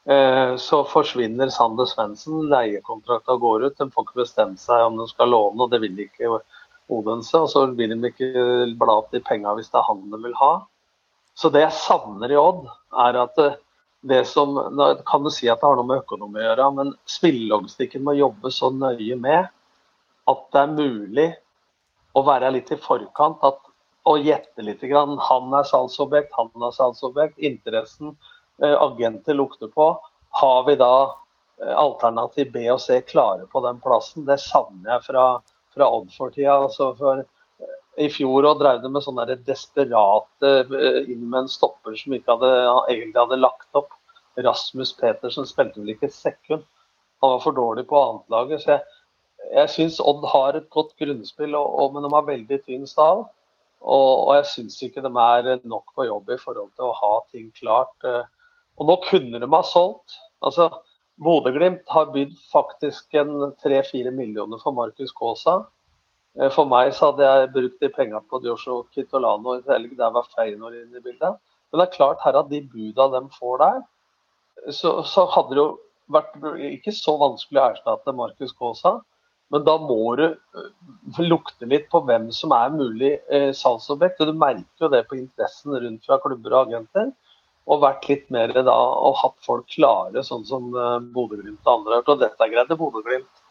Eh, så forsvinner Sander Svendsen, leiekontrakta går ut. De får ikke bestemt seg om de skal låne, og det vil de ikke Odense. Og så vil de ikke bla opp de penga hvis det er han de vil ha. Så det jeg savner i Odd, er at eh, det som Da kan du si at det har noe med økonomi å gjøre, men spillelogistikken må jobbe så nøye med at det er mulig å være litt i forkant. At, og gjette litt. Grann. Han er salgsobjekt, han er salgsobjekt. Interessen agenter lukter på. Har vi da eh, alternativ B og C klare på den plassen? Det savner jeg fra, fra Odd for tida. Altså for, eh, I fjor og drev det med sånne desperate eh, inn med en stopper som ikke hadde, egentlig hadde lagt opp. Rasmus Petersen spilte vel ikke et sekund. Han var for dårlig på annetlaget. Så jeg, jeg syns Odd har et godt grunnspill, og, og, men de har veldig tynn stav. Og, og jeg syns ikke de er nok på jobb i forhold til å ha ting klart. eh. Og nå kunne de ha solgt. Altså, Bodø-Glimt har bydd faktisk en tre-fire millioner for Markus Kaasa. Eh, For meg så hadde jeg brukt de pengene på Joshua Kitolano i tillegg. Der var Feinor inne i bildet. Men det er klart her at de buda de får der, så, så hadde det jo vært ikke så vanskelig å erstatte Markus Kaasa. Men da må du eh, lukte litt på hvem som er mulig eh, salgsobjekt. og Du merker jo det på interessen rundt fra klubber og agenter. Og vært litt mer da, og hatt folk klare, sånn som eh, Bodø-Glimt og andre har gjort. Og dette greide Bodø-Glimt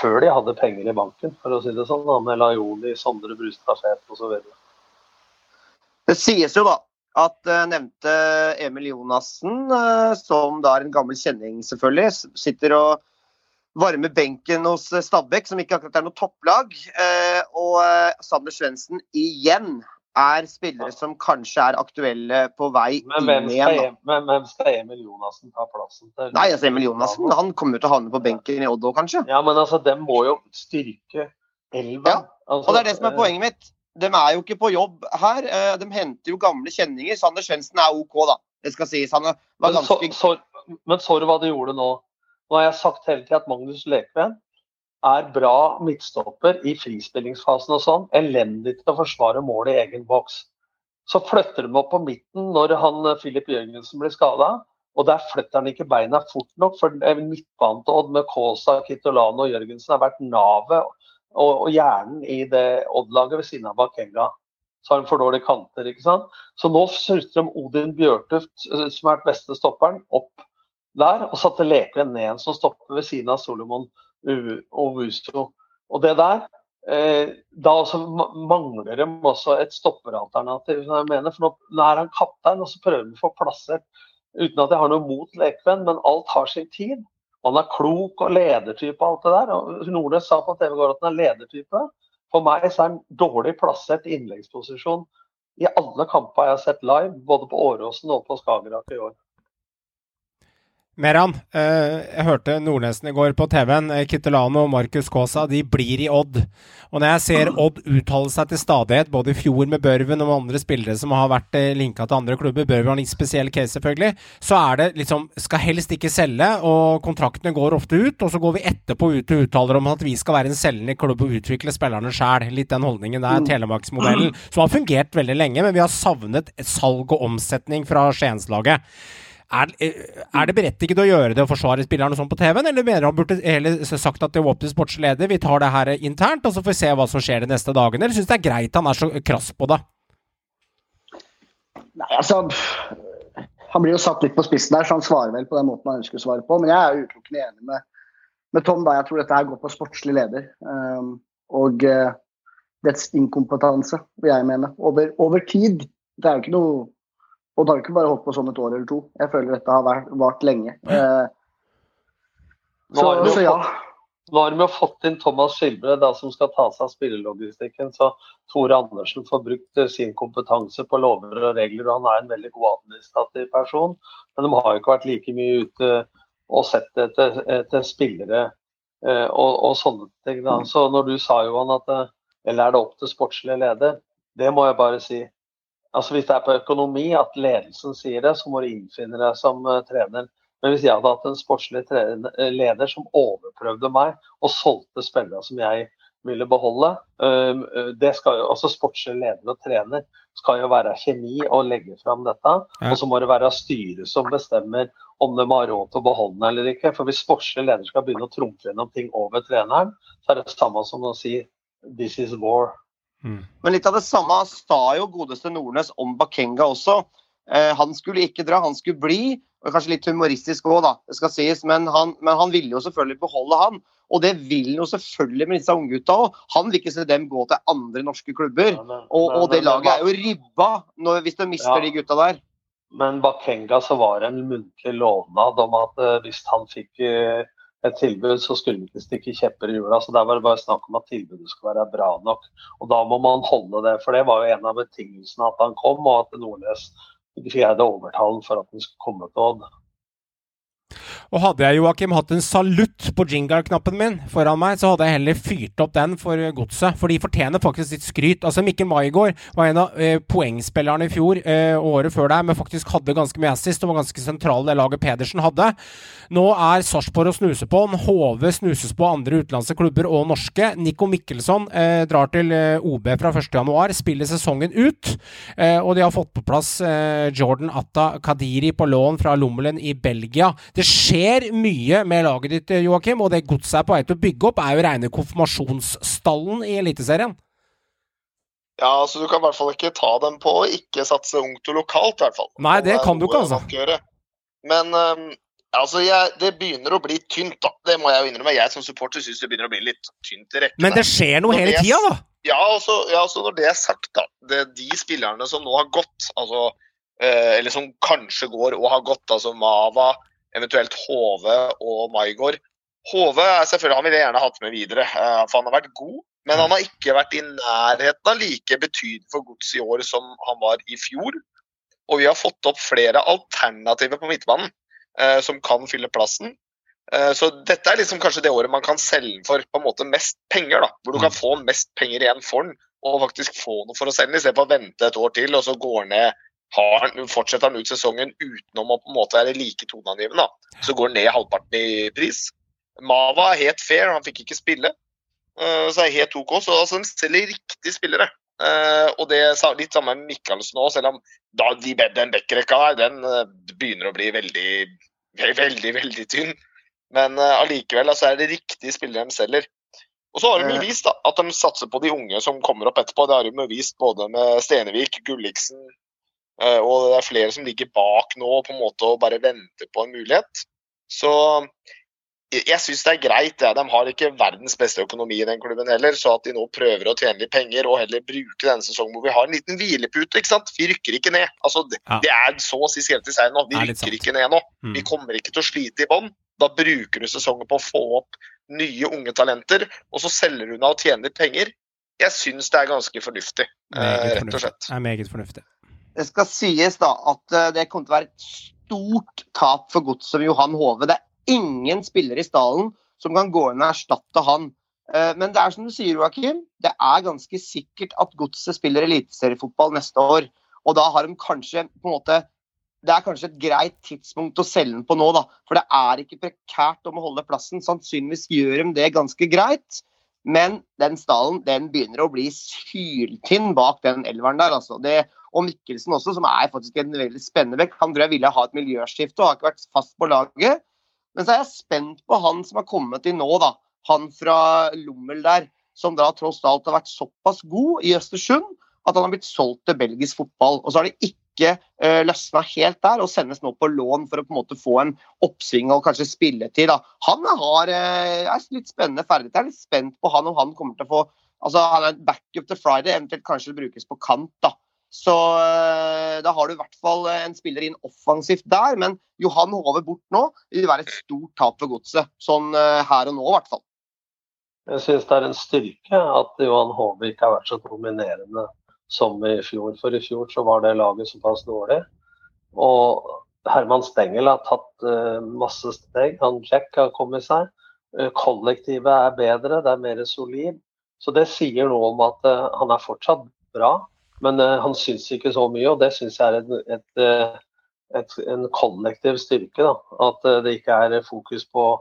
før de hadde penger i banken, for å si det sånn. da, Med Lajoni, Sondre Brustad Fet osv. Det sies jo da at uh, nevnte Emil Jonassen, eh, som da er en gammel kjenning selvfølgelig, sitter og varmer benken hos Stabæk, som ikke akkurat er noe topplag. Eh, og Sander Svendsen igjen er spillere som kanskje er aktuelle på vei Men inn igjen. men hvem skal Emil Jonassen ta plassen til? Nei, altså Emil Jonassen han kommer jo til å havne på benken i Odd òg, kanskje. Ja, men altså, dem må jo styrke elva. Ja, Altså, Og det er det som er eh, poenget mitt. De er jo ikke på jobb her. Eh, De henter jo gamle kjenninger. Sander Svendsen er OK, da. Det skal sies. Han var ganske men sorry hva de gjorde nå? Nå har jeg sagt hele tiden at Magnus Lekven er bra midtstopper i frispillingsfasen og sånn. Elendig til å forsvare målet i egen boks. Så flytter de opp på midten når han eh, Filip Jørgensen blir skada. Og der flytter han ikke beina fort nok, for midtbanen til Odd med Kaasa, Kitolano og Jørgensen har vært navet og, og hjernen i det Odd-laget ved siden av Bakenga. Så har de for dårlige kanter, ikke sant. Så nå surter de Odin Bjørtuft, eh, som er den beste stopperen, opp der, og satte Lekven ned som stopper ved siden av Solomon og Wusto. Og det der eh, Da mangler de også et stopperalternativ, som jeg mener. For nå, er han kaptein, og så prøver han å få plassert uten at jeg har noe mot lekmenn, men alt har sin tid. Han er klok og ledertype og alt det der. Og Nordnes sa på TV går at han er ledertype. For meg så er han dårlig plassert innleggsposisjon i alle kamper jeg har sett live, både på Åråsen og på Skagerrak i år. Meran, eh, jeg hørte Nordnesen i går på TV-en. eh, Kittelano og Markus Kaasa de blir i Odd. Og når jeg ser Odd uttale seg til stadighet, både i fjor med Børven og andre spillere som har vært eh, linka til andre klubber, Børven har en spesiell case selvfølgelig, så er det liksom Skal helst ikke selge, og kontraktene går ofte ut. Og så går vi etterpå ut og uttaler om at vi skal være en selgende klubb og utvikle spillerne sjæl. Litt den holdningen der, Telemarksmodellen, som har fungert veldig lenge, men vi har savnet salg og omsetning fra Skienslaget. Er, er det berettiget å gjøre det og forsvare spillerne sånn på TV-en, eller mener han burde heller sagt at det var opp til sportsleder, vi tar det her internt, og så får vi se hva som skjer de neste dagene, eller syns det er greit han er så krass på det? Nei, altså Han blir jo satt litt på spissen der, så han svarer vel på den måten han ønsker å svare på. Men jeg er jo utelukkende enig med, med Tom. da, Jeg tror dette her går på sportslig leder. Um, og uh, dets inkompetanse, vil jeg mene. Over, over tid. Det er jo ikke noe Og det har jo ikke bare holdt på sånn et år eller to. Jeg føler dette har vært, vart lenge. Nå så, jo så ja. Nå har de jo fått inn Thomas Skilbre, da, som skal ta seg av spillelogistikken. Så Tore Andersen får brukt eh, sin kompetanse på lover og regler. og Han er en veldig god administrativ person. Men de har jo ikke vært like mye ute og sett etter, etter spillere eh, og, og sånne ting. Da. Så når du sa, Johan, at eh, eller er det opp til sportslig leder, det må jeg bare si. Altså Hvis det er på økonomi at ledelsen sier det, så må du innfinne deg som eh, trener. Men hvis jeg hadde hatt en sportslig eh, leder som overprøvde meg og solgte spillere som jeg ville beholde. Det skal jo altså Sportslig leder og trener skal jo være kjemi og legge fram dette. Og så må det være styret som bestemmer om de har råd til å beholde den eller ikke. For hvis sportslig leder skal begynne å trumfe gjennom ting over treneren, så er det det samme som å si 'this is war'. Men litt av det samme sa jo godeste Nordnes om Bakenga også. Eh, han skulle ikke dra, han skulle bli. og Kanskje litt humoristisk òg, det skal sies. Men han, men han ville jo selvfølgelig beholde han. Og det vil han jo selvfølgelig med disse unggutta òg. Han vil ikke se dem gå til andre norske klubber. Men- Og, og det men- laget er jo ribba når, hvis de mister Ja. de gutta der. Men Bakenga så var det en muntlig lovnad om at uh, hvis han fikk eh, et tilbud, så skulle vi ikke stikke kjepper i hjula. Så der var det bare snakk om at tilbudet skulle være bra nok. Og da må man holde det, for det var jo en av betingelsene at han kom, og at Nordnes greide å overtale for at han skulle komme til Odd. Og hadde jeg Joakim hatt en salutt på jingle-knappen min foran meg, så hadde jeg heller fyrt opp den for godset. For de fortjener faktisk sitt skryt. Altså Mikkel Maigård var en av eh, poengspillerne i fjor eh, året før der, men faktisk hadde ganske mye assist og var ganske sentral det laget Pedersen hadde. Nå er Sarpsborg å snuse på. HV snuses på andre utenlandske klubber og norske. Nico Mikkelsson eh, drar til eh, OB fra 1.1, spiller sesongen ut. Eh, og de har fått på plass eh, Jordan Atta Kadiri på lån fra Lommelen i Belgia. Det skjer mye med laget ditt, eh, Joakim, og det godset er på vei til å bygge opp, er jo rene konfirmasjonsstallen i Eliteserien. Ja, så du kan i hvert fall ikke ta dem på å ikke satse ungt og lokalt, i hvert fall. Nei, det det kan du ikke, altså. Men um, altså, jeg, det begynner å bli tynt, da. Det må jeg jo innrømme. Jeg som supporter syns det begynner å bli litt tynt i rekkene. Men det skjer noe hele tida, da! Ja, altså, ja, altså når det er sagt, da. Det, de spillerne som nå har gått, altså eh, Eller som kanskje går og har gått, altså Mava, eventuelt Hove og Maigård. Hove er selvfølgelig, han ville jeg gjerne hatt med videre, eh, for han har vært god. Men han har ikke vært i nærheten av like betydelig for gods i år som han var i fjor. Og vi har fått opp flere alternativer på midtbanen eh, som kan fylle plassen. Eh, Så dette er liksom kanskje det året man kan selge den for på en måte mest penger. da, Hvor du kan få mest penger igjen for den, og faktisk få noe for å selge den, istedenfor å vente et år til og så går ned har, den- fortsetter han ut sesongen utenom å på en måte være like toneangivende. Så går han ned halvparten i pris. Mava er helt fair, han fikk ikke spille. Eh, Så er helt OK. Så altså, den selger riktige spillere. Eh, og det er sa- litt samme med Michaelsen òg, selv om da de, den backrekka her, den eh, begynner å bli veldig, ve- veldig, veldig tynn. Men allikevel altså, er det riktige spillere de selger. Og så har de vist da, at de satser på de unge som kommer opp etterpå. Det har de vist både med Stenevik, Gulliksen og det er flere som ligger bak nå på en måte og bare venter på en mulighet. Så jeg, syns det er greit. Ja. De har ikke verdens beste økonomi i den klubben heller, så at de nå prøver å tjene litt penger og heller bruke denne sesongen hvor vi har en liten hvilepute. ikke sant? Vi rykker ikke ned. Altså, det, Ja. det er så å si skrevet i seieren nå. Vi er rykker ikke ned nå. Mm. Vi kommer ikke til å slite i bånn. Da bruker du sesongen på å få opp nye unge talenter, og så selger du unna og tjener litt penger. Jeg syns det er ganske fornuftig, eh, rett og slett. Det er meget fornuftig. Det skal sies da at eh, det kommer til å være et stort tap for godset med Johan Hove. Det er ingen spillere i stallen som kan gå inn og erstatte han. Eh, Men det er som du sier, Joakim, det er ganske sikkert at godset spiller eliteseriefotball neste år. Og da har de kanskje på en måte Det er kanskje et greit tidspunkt å selge den på nå, da. For det er ikke prekært om å holde plassen. Sannsynligvis gjør de det ganske greit. Men den stallen den begynner å bli syltynn bak den elveren der. altså. Det, og Mikkelsen også, som er faktisk en veldig spennende vekk. Han tror jeg ville ha et miljøskifte og har ikke vært fast på laget. Men så er jeg spent på han som har kommet inn nå, da. Han fra Lommel der, som da tross alt har vært såpass god i Østersund at han har blitt solgt til belgisk fotball. Og så har det ikke uh, løsna helt der, og sendes nå på lån for å på en måte få en oppsving og kanskje spilletid. da. Han har, uh, er litt spennende ferdighet. Jeg er litt spent på han om han kommer til å få altså Han er backup til Friday, eventuelt kanskje brukes på kant. da. Så eh, da har du i hvert fall en spiller inn offensivt der. Men Johan Hove bort nå vil være et stort tap for godset. Sånn eh, her og nå, i hvert fall. Jeg syns det er en styrke at Johan Hove ikke har vært så dominerende som i fjor. For i fjor så var det laget såpass dårlig. Og Herman Stengel har tatt eh, masse steg. Han Jack har kommet seg. Eh, kollektivet er bedre, det er mer solid. Så det sier noe om at eh, han er fortsatt bra, men han syns ikke så mye. Og det syns jeg er et, et, et, en kollektiv styrke. Da. At det ikke er fokus på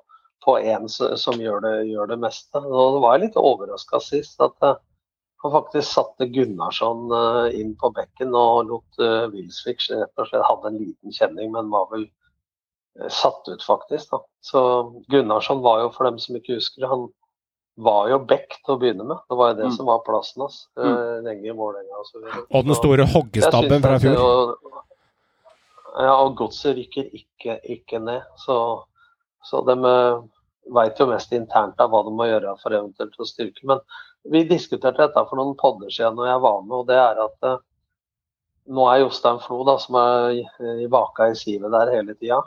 på en som gjør det, gjør det meste. Og det var jeg litt overraska sist at han faktisk satte Gunnarsson uh, inn på bekken og lot uh, Wilsvik rett og slett hadde en liten kjenning, men var vel satt ut, faktisk. Da. Så Gunnarsson var jo, for dem som ikke husker, han var jo back til å begynne med. Det var jo det mm. som var plassen hans mm. lenge i Vålerenga. Og, og den store hoggestabben fra fjor. Og, ja, og godset rykker ikke, ikke ned. Så, så de veit jo mest internt av hva de må gjøre for eventuelt å styrke. Men vi diskuterte dette for noen podder siden når jeg var med, og det er at eh, nå er Jostein Flo, da, som er i vaka i sivet der hele tida,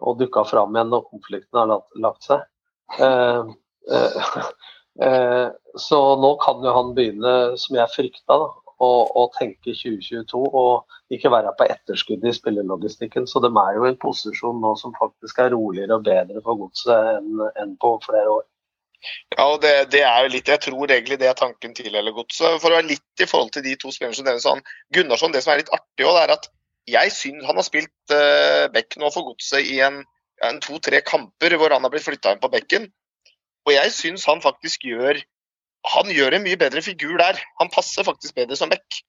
og dukka fram igjen når konflikten har lagt, seg. Eh, eh, eh, så nå kan jo han begynne, som jeg frykta, da, å, og, tenke 2022 og ikke være på etterskudd i spillelogistikken. Så de er jo i en posisjon nå som faktisk er roligere og bedre for godset enn, enn på flere år. Ja, og det, det, er jo litt, Jeg tror egentlig det er tanken til hele godset. For å være litt i forhold til de to spillerne som nevnes, han Gunnarsson, det som er litt artig også, er at jeg synes han har spilt uh, back nå for godset i en, en to-tre kamper hvor han har blitt flytta inn på bekken. Og jeg syns han faktisk gjør han gjør en mye bedre figur der. Han passer faktisk bedre som back.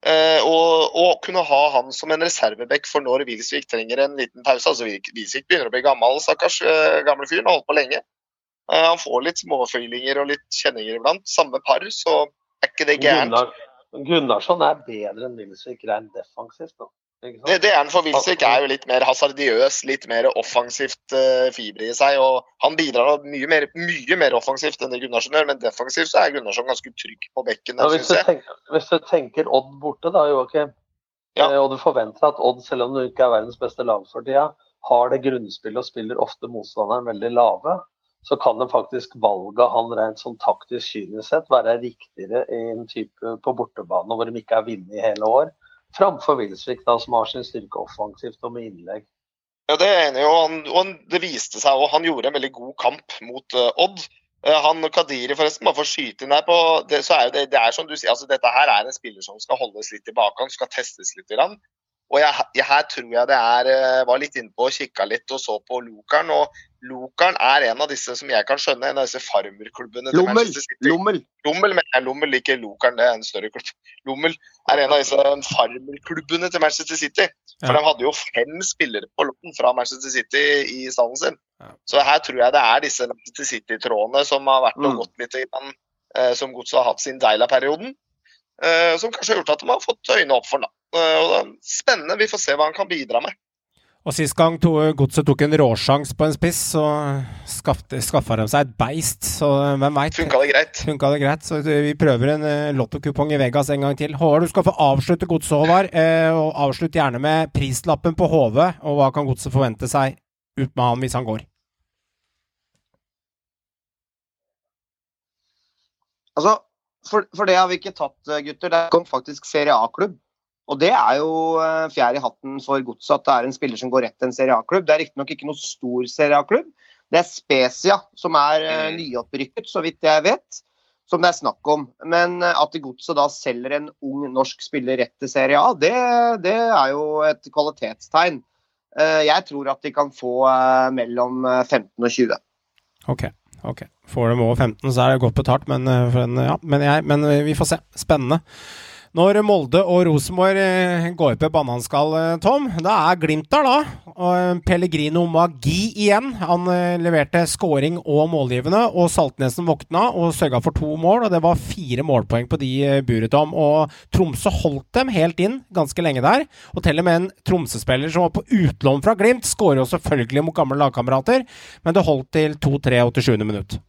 Uh, og, og, kunne ha han som en reservebekk for når Wilsvik trenger en liten pause. altså Wilsvik begynner å bli gammel, stakkars uh, gamle fyren. Har holdt på lenge. Uh, han får litt småføylinger og litt kjenninger iblant. Samme par, så er ikke det gærent. Gunnar, Gunnarsson er bedre enn Wilsvik rent defensivt. da. Det, det, er han for Wilsvik er jo litt mer hasardiøs, litt mer offensivt uh, fiber i seg. og Han bidrar mye mer, mye mer offensivt enn det Gunnarsson gjør, men defensivt så er Gunnarsson ganske trygg på bekken. Ja, hvis, du tenker, hvis, du tenker, Odd borte, da, Joakim, ja. Eh, og du forventer at Odd, selv om du ikke er verdens beste lag for tida, har det grunnspillet og spiller ofte motstanderen veldig lave, så kan det faktisk valget han rent sånn taktisk kynisk sett være riktigere i en type på bortebane hvor de ikke er vunnet i hele år framfor Wilsvik, som har sin styrke offensivt og med innlegg. Ja, Det er enig, og, han, og det viste seg, og han gjorde en veldig god kamp mot uh, Odd. Uh, han Kadiri, forresten, bare for å skyte inn her på det, så er det, det er som du sier, altså Dette her er en spiller som skal holdes litt tilbake, han skal testes litt. Grann. Og jeg, jeg, her tror jeg det er eh, Var litt innpå og kikka litt og så på Lokeren. Og Lokeren er en av disse som jeg kan skjønne, en av disse farmerklubbene City. Lommel. Lommel, men Lommel ikke Lokeren, det er en større klubb. Lommel er en av disse farmerklubbene til Manchester City. For ja. de hadde jo fem spillere på lotten fra Manchester City i stallen sin. Ja. Så her tror jeg det er disse Manchester City-trådene som har vært og mm. gått litt grann, eh, som godset har hatt sin Deila-perioden. Eh, som kanskje har gjort at de har fått øynene opp for den. Og spennende. Vi får se hva han kan bidra med. Og Sist gang to, Godset tok en råsjans på en spiss, så skaffa de seg et beist. Så hvem veit? Funka det greit? Funka det greit, Så vi prøver en uh, lottokupong i Vegas en gang til. Håvard, du skal få avslutte Godset, Håvard. Uh, og avslutt gjerne med prislappen på HV, og hva kan Godset forvente seg ut med han hvis han går? Altså, for, for det har vi ikke tatt, gutter. Det kom faktisk Serie A-klubb. Og Det er jo eh, fjær i hatten for godset at det er en spiller som går rett til en Serie A-klubb. Det er riktignok ikke noe stor Serie A-klubb. Det er Spezia som er eh, mm. nyopprykket, så vidt jeg vet, som det er snakk om. Men eh, at godset da selger en ung norsk spiller rett til Serie A, det, det er jo et kvalitetstegn. Jeg tror at de kan få mellom 15 og 20. Ok, ok. Får de over 15, så er det godt betalt, men, ja, men, jeg, men vi får se. Spennende. Når Molde og Rosenborg eh, går på bananskall, eh, Tom, da er Glimt der, da. Og eh, Pellegrino Magi igjen. Han leverte scoring og målgivende, og Saltnesen våkna og sørga for to mål. og Det var fire målpoeng på de buret, Tom. Og Tromsø holdt dem helt inn ganske lenge der. Og til og med en Tromsø-spiller som var på utlån fra Glimt, skårer jo selvfølgelig mot gamle lagkamerater, men det holdt til 2-3 87. minutt.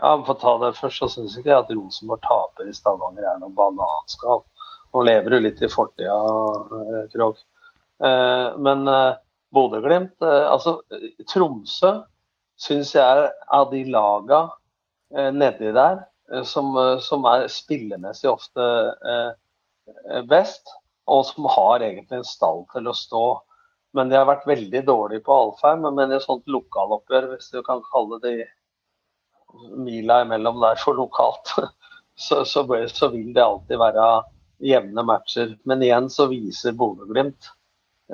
Ja, For å ta det først, så syns ikke jeg at Rosenborg taper i Stavanger er noe bananskall. Nå lever du litt i fortida, eh, Krog. Eh, men eh, Bodø-Glimt Altså, Tromsø syns jeg av de laga nedi der som, som, er spillemessig ofte best, og som har egentlig en stall til å stå. Men de har vært veldig dårlige på Alfheim. Men i et sånt lokaloppgjør, hvis du kan kalle det mila imellom der for lokalt, så, så, så, vil det alltid være jevne matcher. Men igjen så viser Bodø-Glimt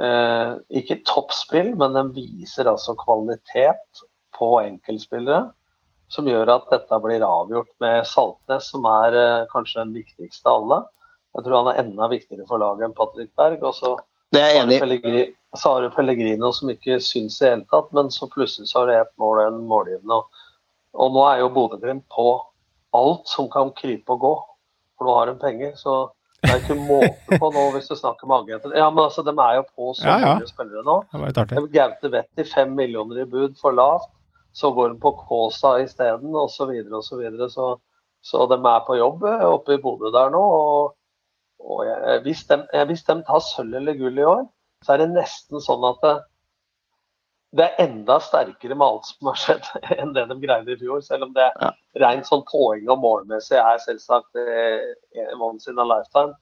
eh, ikke toppspill, men den viser altså kvalitet på enkeltspillere som gjør at dette blir avgjort med Saltnes, som er eh, kanskje den viktigste av alle. Jeg tror han er enda viktigere for laget enn Patrick Berg. Og så har enig du Pellegrino som ikke syns i det hele tatt, men så plutselig så har det ett mål en målgivende. Og, og nå er jo Bodø-Glimt på alt som kan krype og gå, for nå har de penger. Så det er ikke måte på nå hvis du snakker med agenter. Ja, men altså, de er jo på så Ja, ja. mange spillere nå. Gaute Wetti fem millioner i bud for lavt. Så går de på Kåsa isteden, osv. Så, videre, og så, videre. så Så de er på jobb eh, oppe i Bodø der nå. Og, og jeg, hvis, de, eh, hvis de tar sølv eller gull i år, så er det nesten sånn at det, det er enda sterkere med alt som har skjedd, enn det de greide i fjor. Selv om det Ja. rent sånn poeng og målmessig er selvsagt eh, once in a lifetime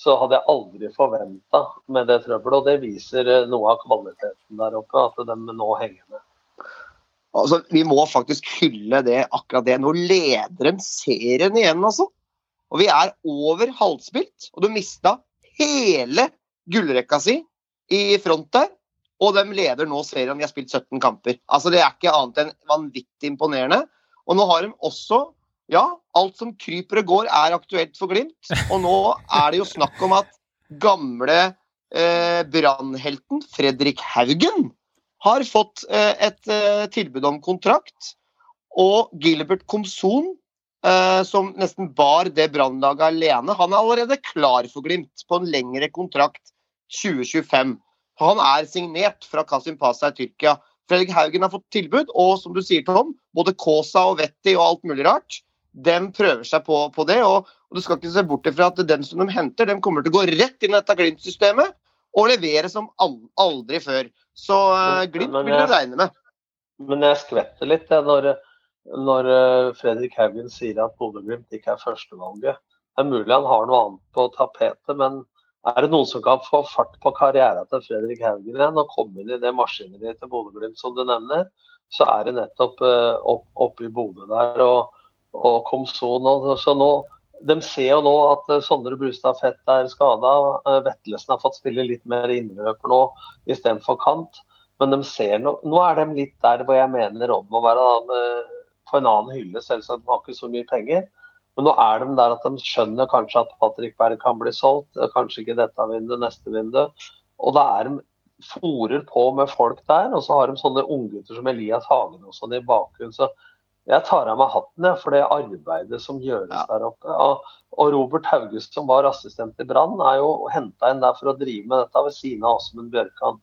så hadde jeg aldri forventa med det trøbbelet. Og det viser eh, noe av kvaliteten der oppe, at de nå henger med. Altså, vi må faktisk hylle det akkurat det. Nå leder de serien igjen, altså. Og vi er over halvspilt, og du mista hele gullrekka si i front der. Og de leder nå serien. De har spilt 17 kamper. Altså, Det er ikke annet enn vanvittig imponerende. Og nå har de også Ja, alt som kryper og går, er aktuelt for Glimt. Og nå er det jo snakk om at gamle eh, brannhelten Fredrik Haugen har fått eh, et eh, tilbud om kontrakt. Og Gilbert Komson, eh, som nesten bar det brannlaget alene, han er allerede klar for Glimt på en lengre kontrakt 2025. Han er signert fra Kasim Pasa i Tyrkia. Fredrik Haugen har fått tilbud, og som du sier, Tom, både Kosa og Vetti og alt mulig rart, dem prøver seg på, på det. Og, og du skal ikke se bort ifra at dem som de henter, dem kommer til å gå rett inn i dette Glimt-systemet og levere som aldri før. Så uh, Glimt vil du regne med. Men jeg skvetter litt jeg, når, når eh, Fredrik Haugen sier at Bodø-Glimt ikke er førstevalget. Det er mulig han har noe annet på tapetet, men er det noen som kan få fart på karrieren til Fredrik Haugen igjen og komme inn i det maskineriet til Bodø-Glimt som du nevner, så er det nettopp eh, opp, oppe i Bodø der og, og Komson. De ser jo nå at eh, Sondre Brustad Fett er skada. Vetlesen har fått spille litt mer innløper nå istedenfor kant. Men de ser no, nå er de litt der hvor jeg mener Rodd må være på en annen hylle. Selvsagt de har ikke så mye penger. Men nå er de der at de skjønner kanskje at Patrick Berg kan bli solgt. eh, Kanskje ikke dette vinduet, neste vindu. Og da er de fòrer på med folk der. Og så har de sånne unggutter som Elias Hagen og sånn i bakgrunnen. Så jeg tar av meg hatten jeg, for det arbeidet som gjøres Ja. der oppe. Og, og Robert Haugest, som var assistent i Brann, er jo henta inn der for å drive med dette ved siden av Åsmund Bjørkan.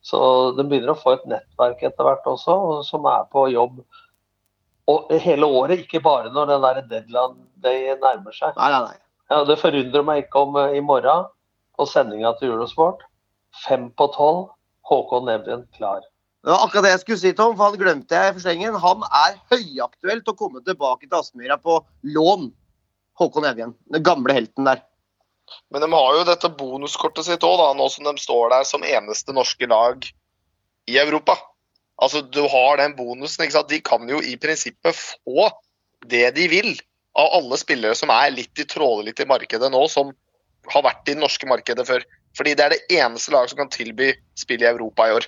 Så de begynner å få et nettverk etter hvert også, som er på jobb og hele året, ikke bare når den der deadline day nærmer seg. Nei, nei, nei. Ja, det forundrer meg ikke om eh, i morgen, på sendinga til Eurosport, fem på tolv, Håkon Evjen klar. Det var akkurat det jeg skulle si, Tom, for han glemte jeg i forstengen. Han er høyaktuell til å komme tilbake til Aspmyra på lån. Håkon Evjen, den gamle helten der. Men de har jo dette bonuskortet sitt òg, nå som de står der som eneste norske lag i Europa. Altså, Du har den bonusen. ikke sant? De kan jo i prinsippet få det de vil av alle spillere som er litt i tråde litt i markedet nå, som har vært i det norske markedet før. Fordi det er det eneste laget som kan tilby spill i Europa i år.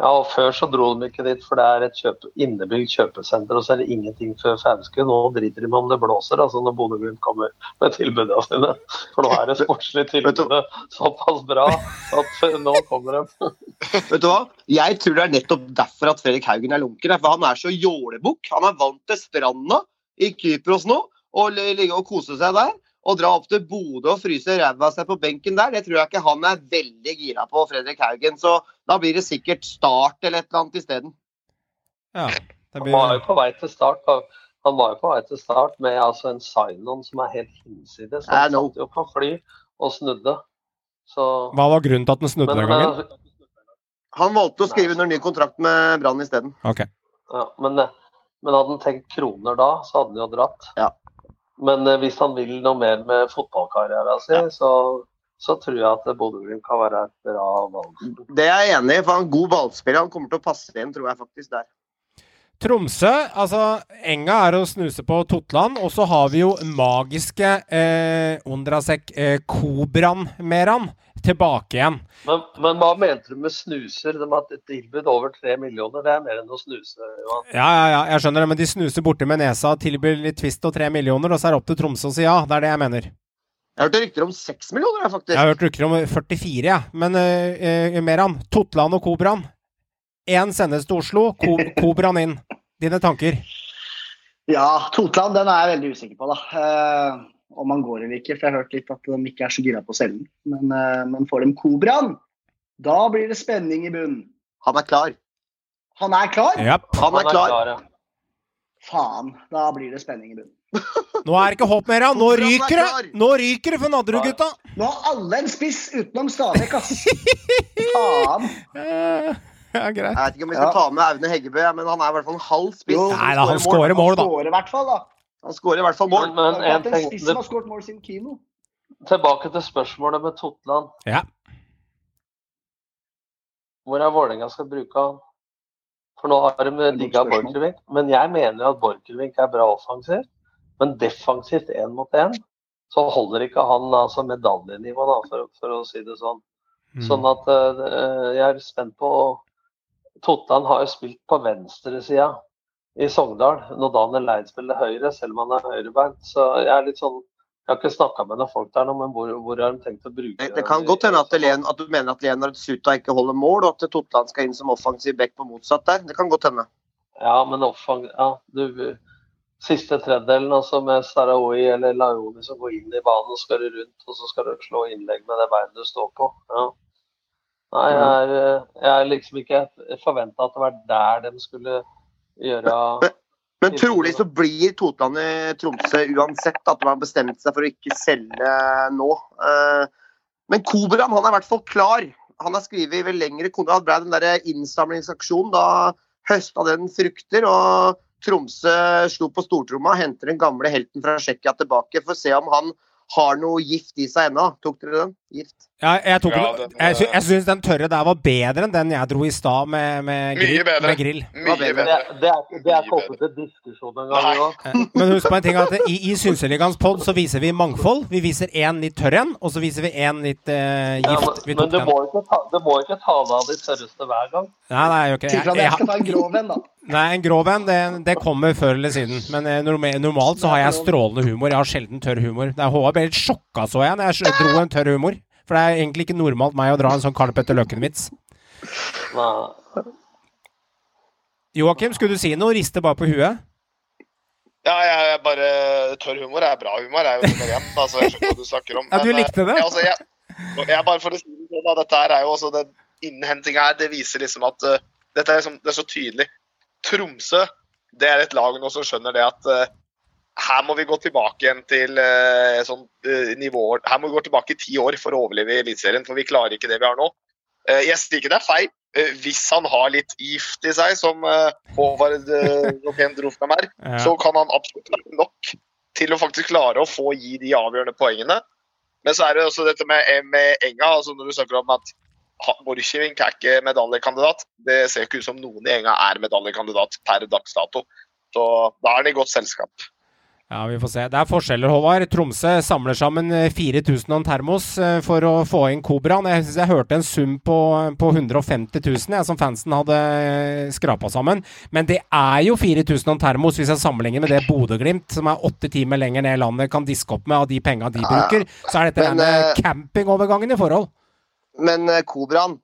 Ja, og Før så dro de ikke dit, for det er et kjøpe, innebygd kjøpesenter, og så er det ingenting før Fauske. Nå driter de om det blåser, altså når Bodø-Glimt kommer med tilbudene sine. For nå er det sportslige tilbudet såpass bra at nå kommer de. Vet du hva? Jeg tror det er nettopp derfor at Fredrik Haugen er lunken. For han er så jålebukk. Han er vant til stranda i Kypros nå, og ligge og kose seg der. Og dra opp til Bodø og fryse ræva seg på benken der, det tror jeg ikke han er veldig gira på, Fredrik Haugen. Så da blir det sikkert start eller et eller annet isteden. Ja, det Han var jo på vei til start. Han var jo på vei til start med altså, en sign-on som er helt hinsides. Han no. satt jo på fly og snudde. Så Hva var grunnen til at den snudde den gangen? eh, Han valgte å skrive under ny kontrakt med Brann isteden. Ok. Ja, men, eh, men hadde han tenkt kroner da, så hadde han jo dratt. Ja. Men eh, hvis han vil noe mer med fotballkarrieren sin, så, så tror jeg at Bodø-Glimt kan være et bra valg. Det er jeg enig i, for han er god ballspiller. Han kommer til å passe inn, tror jeg faktisk der. Tromsø, altså Enga er å snuse på Totland, og så har vi jo magiske eh, Ondrasek eh, Kobran-Meran tilbake igjen. Men, men hva mente du med snuser? De har tilbudt over tre millioner. Det er mer enn å snuse. Johan. Ja, ja, ja, jeg skjønner det, men de snuser borti med nesa, tilbyr litt twist og tre millioner, og så er det opp til Tromsø å si ja. Det er det jeg mener. Jeg hørte rykter om seks millioner, jeg, faktisk. Jeg har hørt rykter om 44, jeg. Ja. Men uh, Meran, Totland og Kobraen. Én sendes til Oslo, Ko Kobraen inn. Dine tanker? Ja, Totland den er jeg veldig usikker på, da. Uh, om han går eller ikke. For jeg har hørt litt at de ikke er så gira på å selge den. Men, uh, men får de Kobraen, da blir det spenning i bunnen. Han er klar. Han er klar? Yep. Han er klar. klar ja. Faen, da blir det spenning i bunnen. Nå er det ikke håp mer, ja. Nå ryker det! Nå ryker det for Nadderud-gutta! Nå har alle en spiss utenom Stabæk, ass. Faen. Ja, greit. Jeg vet ikke om vi skal Ja. ta med Aune Heggebø, men han er i hvert fall en halv spiss. Nei da, han skårer mål, da. Han Skårer i hvert fall, da. Han skårer i hvert fall mål. Men, men en en ting, spiss har skåret mål siden Kino. tilbake til spørsmålet med Totland. Ja. Hvor er Vålerenga skal bruke han? For nå har de digga. Borchgrevink. Men jeg mener jo at Borchgrevink er bra offensivt. Men defensivt én mot én, så holder ikke han altså medaljenivå, da, for, for å si det sånn. Mm. Sånn at uh, jeg er spent på Totland har jo spilt på venstresida i Sogndal når Daniel Leid spiller høyre, selv om han er høyrebeint. Så jeg er litt sånn Jeg har ikke snakka med noen folk der nå, men hvor, hvor har de tenkt å bruke Det, det kan godt hende at, at du mener at Leonard Suta ikke holder mål, og at Totland skal inn som offensiv back på motsatt der. Det kan godt hende. Ja, men offang... Ja, du Siste tredjedelen, altså med Sarawi eller Laoni som går inn i banen og skal rundt, og så skal du slå innlegg med det beinet du står på. Ja. Nei, jeg er, eh, jeg er liksom ikke forventa at det var der de skulle gjøre Men trolig så blir Totland i Tromsø uansett at de har bestemt seg for å ikke selge nå. Eh, Men Kobraen han er i hvert fall klar. Han har skrevet vel lengre kontrakt. Ble den der innsamlingsaksjonen. Da høsta den frukter. og Tromsø slo på stortromma, henter den gamle helten fra Tsjekkia tilbake for å se om han har noe gift i seg ennå. Tok dere den? Gift? Ja, jeg tok Ja, den- jeg, sy eh, jeg syns den tørre der var bedre enn den jeg dro i stad med, med, Mye grill, bedre. med grill. Mye bedre. det, er, det er ikke oppe til diskusjon engang. Nei. jo. Eh, Men husk på en ting at i, i Synseligaens pod så viser vi mangfold. Vi viser én litt tørr en, og så viser vi én litt uh, gift. Vi men, men du må ikke ta, du må ikke ta deg av de tørreste hver gang. Nei, nei, jeg gjør ikke det. Jeg, at jeg jeg, skal ta en grov en, da. Nei, en grov en, det, det kommer før eller siden. Men eh, normalt så har jeg strålende humor. Jeg har sjelden tørr humor. Det er Håvard ble litt sjokka, så jeg, når jeg dro en tørr humor. For det er egentlig ikke normalt meg å dra en sånn Karl Petter Løkken-vits. Joakim, skulle du si noe? Riste bare på huet? Ja, jeg, jeg bare Tørr humor er bra humor, er jo nummer én. Altså, jeg skjønner hva du snakker om. Ja, du eh, likte det? Ja, altså, jeg, jeg bare for å si det sånn, dette her er jo også den innhentinga her, det viser liksom at uh, dette er, liksom, det er så tydelig. Tromsø det er et lag nå som skjønner det at uh, her må vi gå tilbake igjen til uh, sånn uh, nivåer Her må vi gå tilbake i ti år for å overleve i Eliteserien, for vi klarer ikke det vi har nå. Jeg sier ikke det er feil. Hvis han har litt gift i seg, som Håvard uh, Drofnam er, Ja. så kan han absolutt være nok til å faktisk klare å få gi de avgjørende poengene. Men så er det også dette med, med Enga. altså Når du snakker om at Borchgrevink er ikke medaljekandidat, det ser ikke ut som noen i Enga er medaljekandidat per dags dato. Så da er det i godt selskap. Ja, vi får se. Det er forskjeller, Håvard. Tromsø samler sammen eh, 4000 og en termos eh, for å få inn Kobraen. Jeg synes jeg hørte en sum på, på 150 000 jeg, som fansen hadde eh, skrapa sammen. Men det er jo 4000 og en termos hvis jeg sammenligner med det Bodø-Glimt, som er åtte timer lenger ned i landet, kan diske opp med av de penga de bruker. Så er dette Men, denne eh, campingovergangen i forhold. Men eh, Kobraen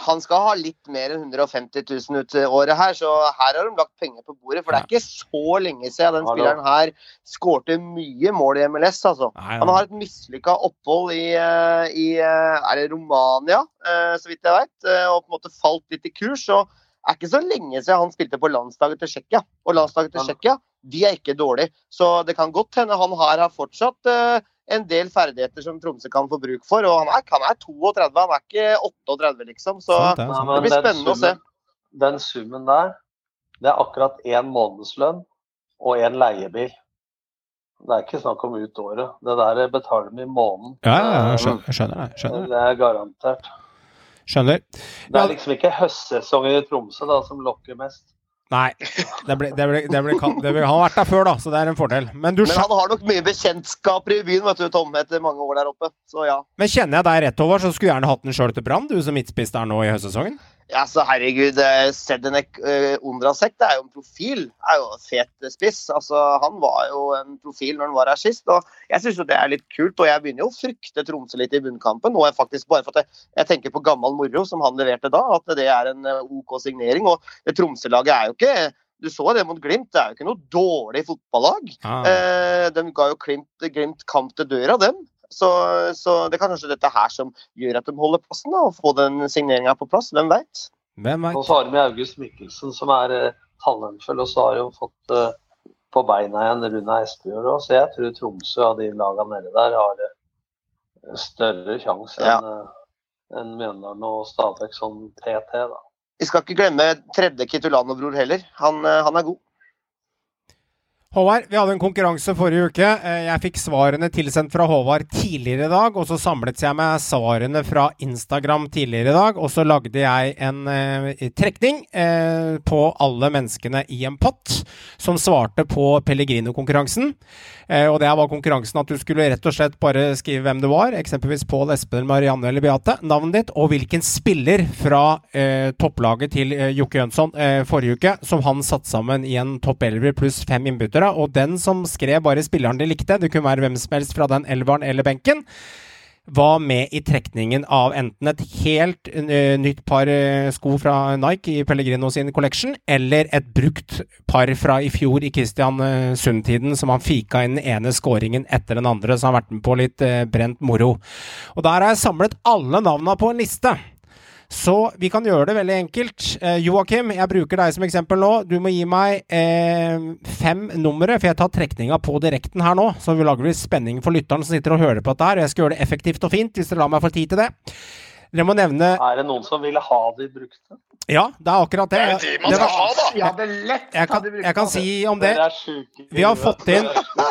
han skal ha litt mer enn 150 000 ut året her, så her har de lagt penger på bordet. For det er ikke så lenge siden den spilleren her skårte mye mål i MLS. altså. Han har et mislykka opphold i, eh, i eh, er det Romania, eh, så vidt jeg vet, og på en måte falt litt i kurs. og det er ikke så lenge siden han spilte på landslaget til Tsjekkia. Og landslaget til. Tsjekkia de er ikke dårlige. Så det kan godt hende han her har fortsatt eh, en del ferdigheter som Tromsø kan få bruk for. Og han er, han er 32, han er ikke 38, liksom. Så det, Nei, det blir spennende spennende å se. Den summen der, det er akkurat én månedslønn og én leiebil. Det er ikke snakk om ut året. Det der betaler de i måneden. Ja, ja, ja, jeg skjønner, jeg skjønner det. Skjønner. Det er garantert. skjønner. Det er liksom ikke høstsesongen i Tromsø da, som lokker mest. Nei. Det ble, det ble, det ble, han har vært der før, da, så det er en fordel. Men, du, Men han har nok mye bekjentskaper i byen, vet du, Tom, etter mange år der oppe. Så ja. men kjenner jeg deg rett over, så skulle du gjerne hatt den sjøl til Brann, du som midtspiss der nå i høstsesongen? Ja, så herregud, eh, Sedenek uh, Ondrasek det er jo en profil. er jo fet spiss. Altså, Han var jo en profil når han var her sist. og Jeg syns det er litt kult. Og jeg begynner jo å frykte Tromsø litt i bunnkampen. Nå er faktisk bare for at jeg, jeg tenker på gammel moro, som han leverte da. At det er en uh, OK signering. Og det Tromsø-laget er jo ikke du så det mot Glimt, det er jo ikke noe dårlig fotballag. Ah. Eh, de ga jo Glimt, Glimt kamp til døra, dem. Så, så det er kanskje dette her som gjør at de holder plassen, da, og får den signeringa på plass. Hvem veit? Og så har de August Mikkelsen, som er eh, talentfull, og så har de fått eh, på beina igjen Rune Espejord òg. Så jeg tror Tromsø av de lagene nede der har eh, større sjanse Ja. enn eh, enn Mjøndalen og Stabæk sånn PT. da. Vi skal ikke glemme tredje Kitulano-bror heller. Han, eh, han er god. Håvard, vi hadde en konkurranse forrige uke. Eh, Jeg fikk svarene tilsendt fra Håvard tidligere i dag, og så samlet jeg med svarene fra Instagram tidligere i dag, og så lagde jeg en eh, trekning eh, på alle menneskene i en pott som svarte på Pellegrino-konkurransen. Eh, og det var konkurransen at du skulle rett og slett bare skrive hvem du var, eksempelvis Pål Espen, Marianne eller Beate, navnet ditt, og hvilken spiller fra eh, topplaget til eh, Jokke Jønsson forrige uke som han satte sammen i en topp elver pluss fem innbyttere. Og den som skrev bare spilleren de likte, det kunne være hvem som helst fra den elveren eller benken, var med i trekningen av enten et helt eh, nytt par eh, sko fra Nike i Pellegrino sin collection, eller et brukt par fra i fjor i Christian Sund-tiden, som han fika inn den ene scoringen etter den andre, så han har vært med på litt brent moro. Og der har jeg samlet alle navna på en liste. Så vi kan gjøre det veldig enkelt. Eh, Joakim, jeg bruker deg som eksempel nå. Du må gi meg eh, fem numre, for jeg tar trekninga på direkten her nå. Så vi lager litt spenning for lytteren som sitter og hører på dette her. Og jeg skal gjøre det effektivt og fint, hvis dere lar meg få tid til det. Dere må nevne Er det noen som vil ha de brukte? Ja, det er akkurat det. Det er det man Det skal ha, da! Jeg hadde lett jeg, kan, jeg kan si om det. Vi har fått inn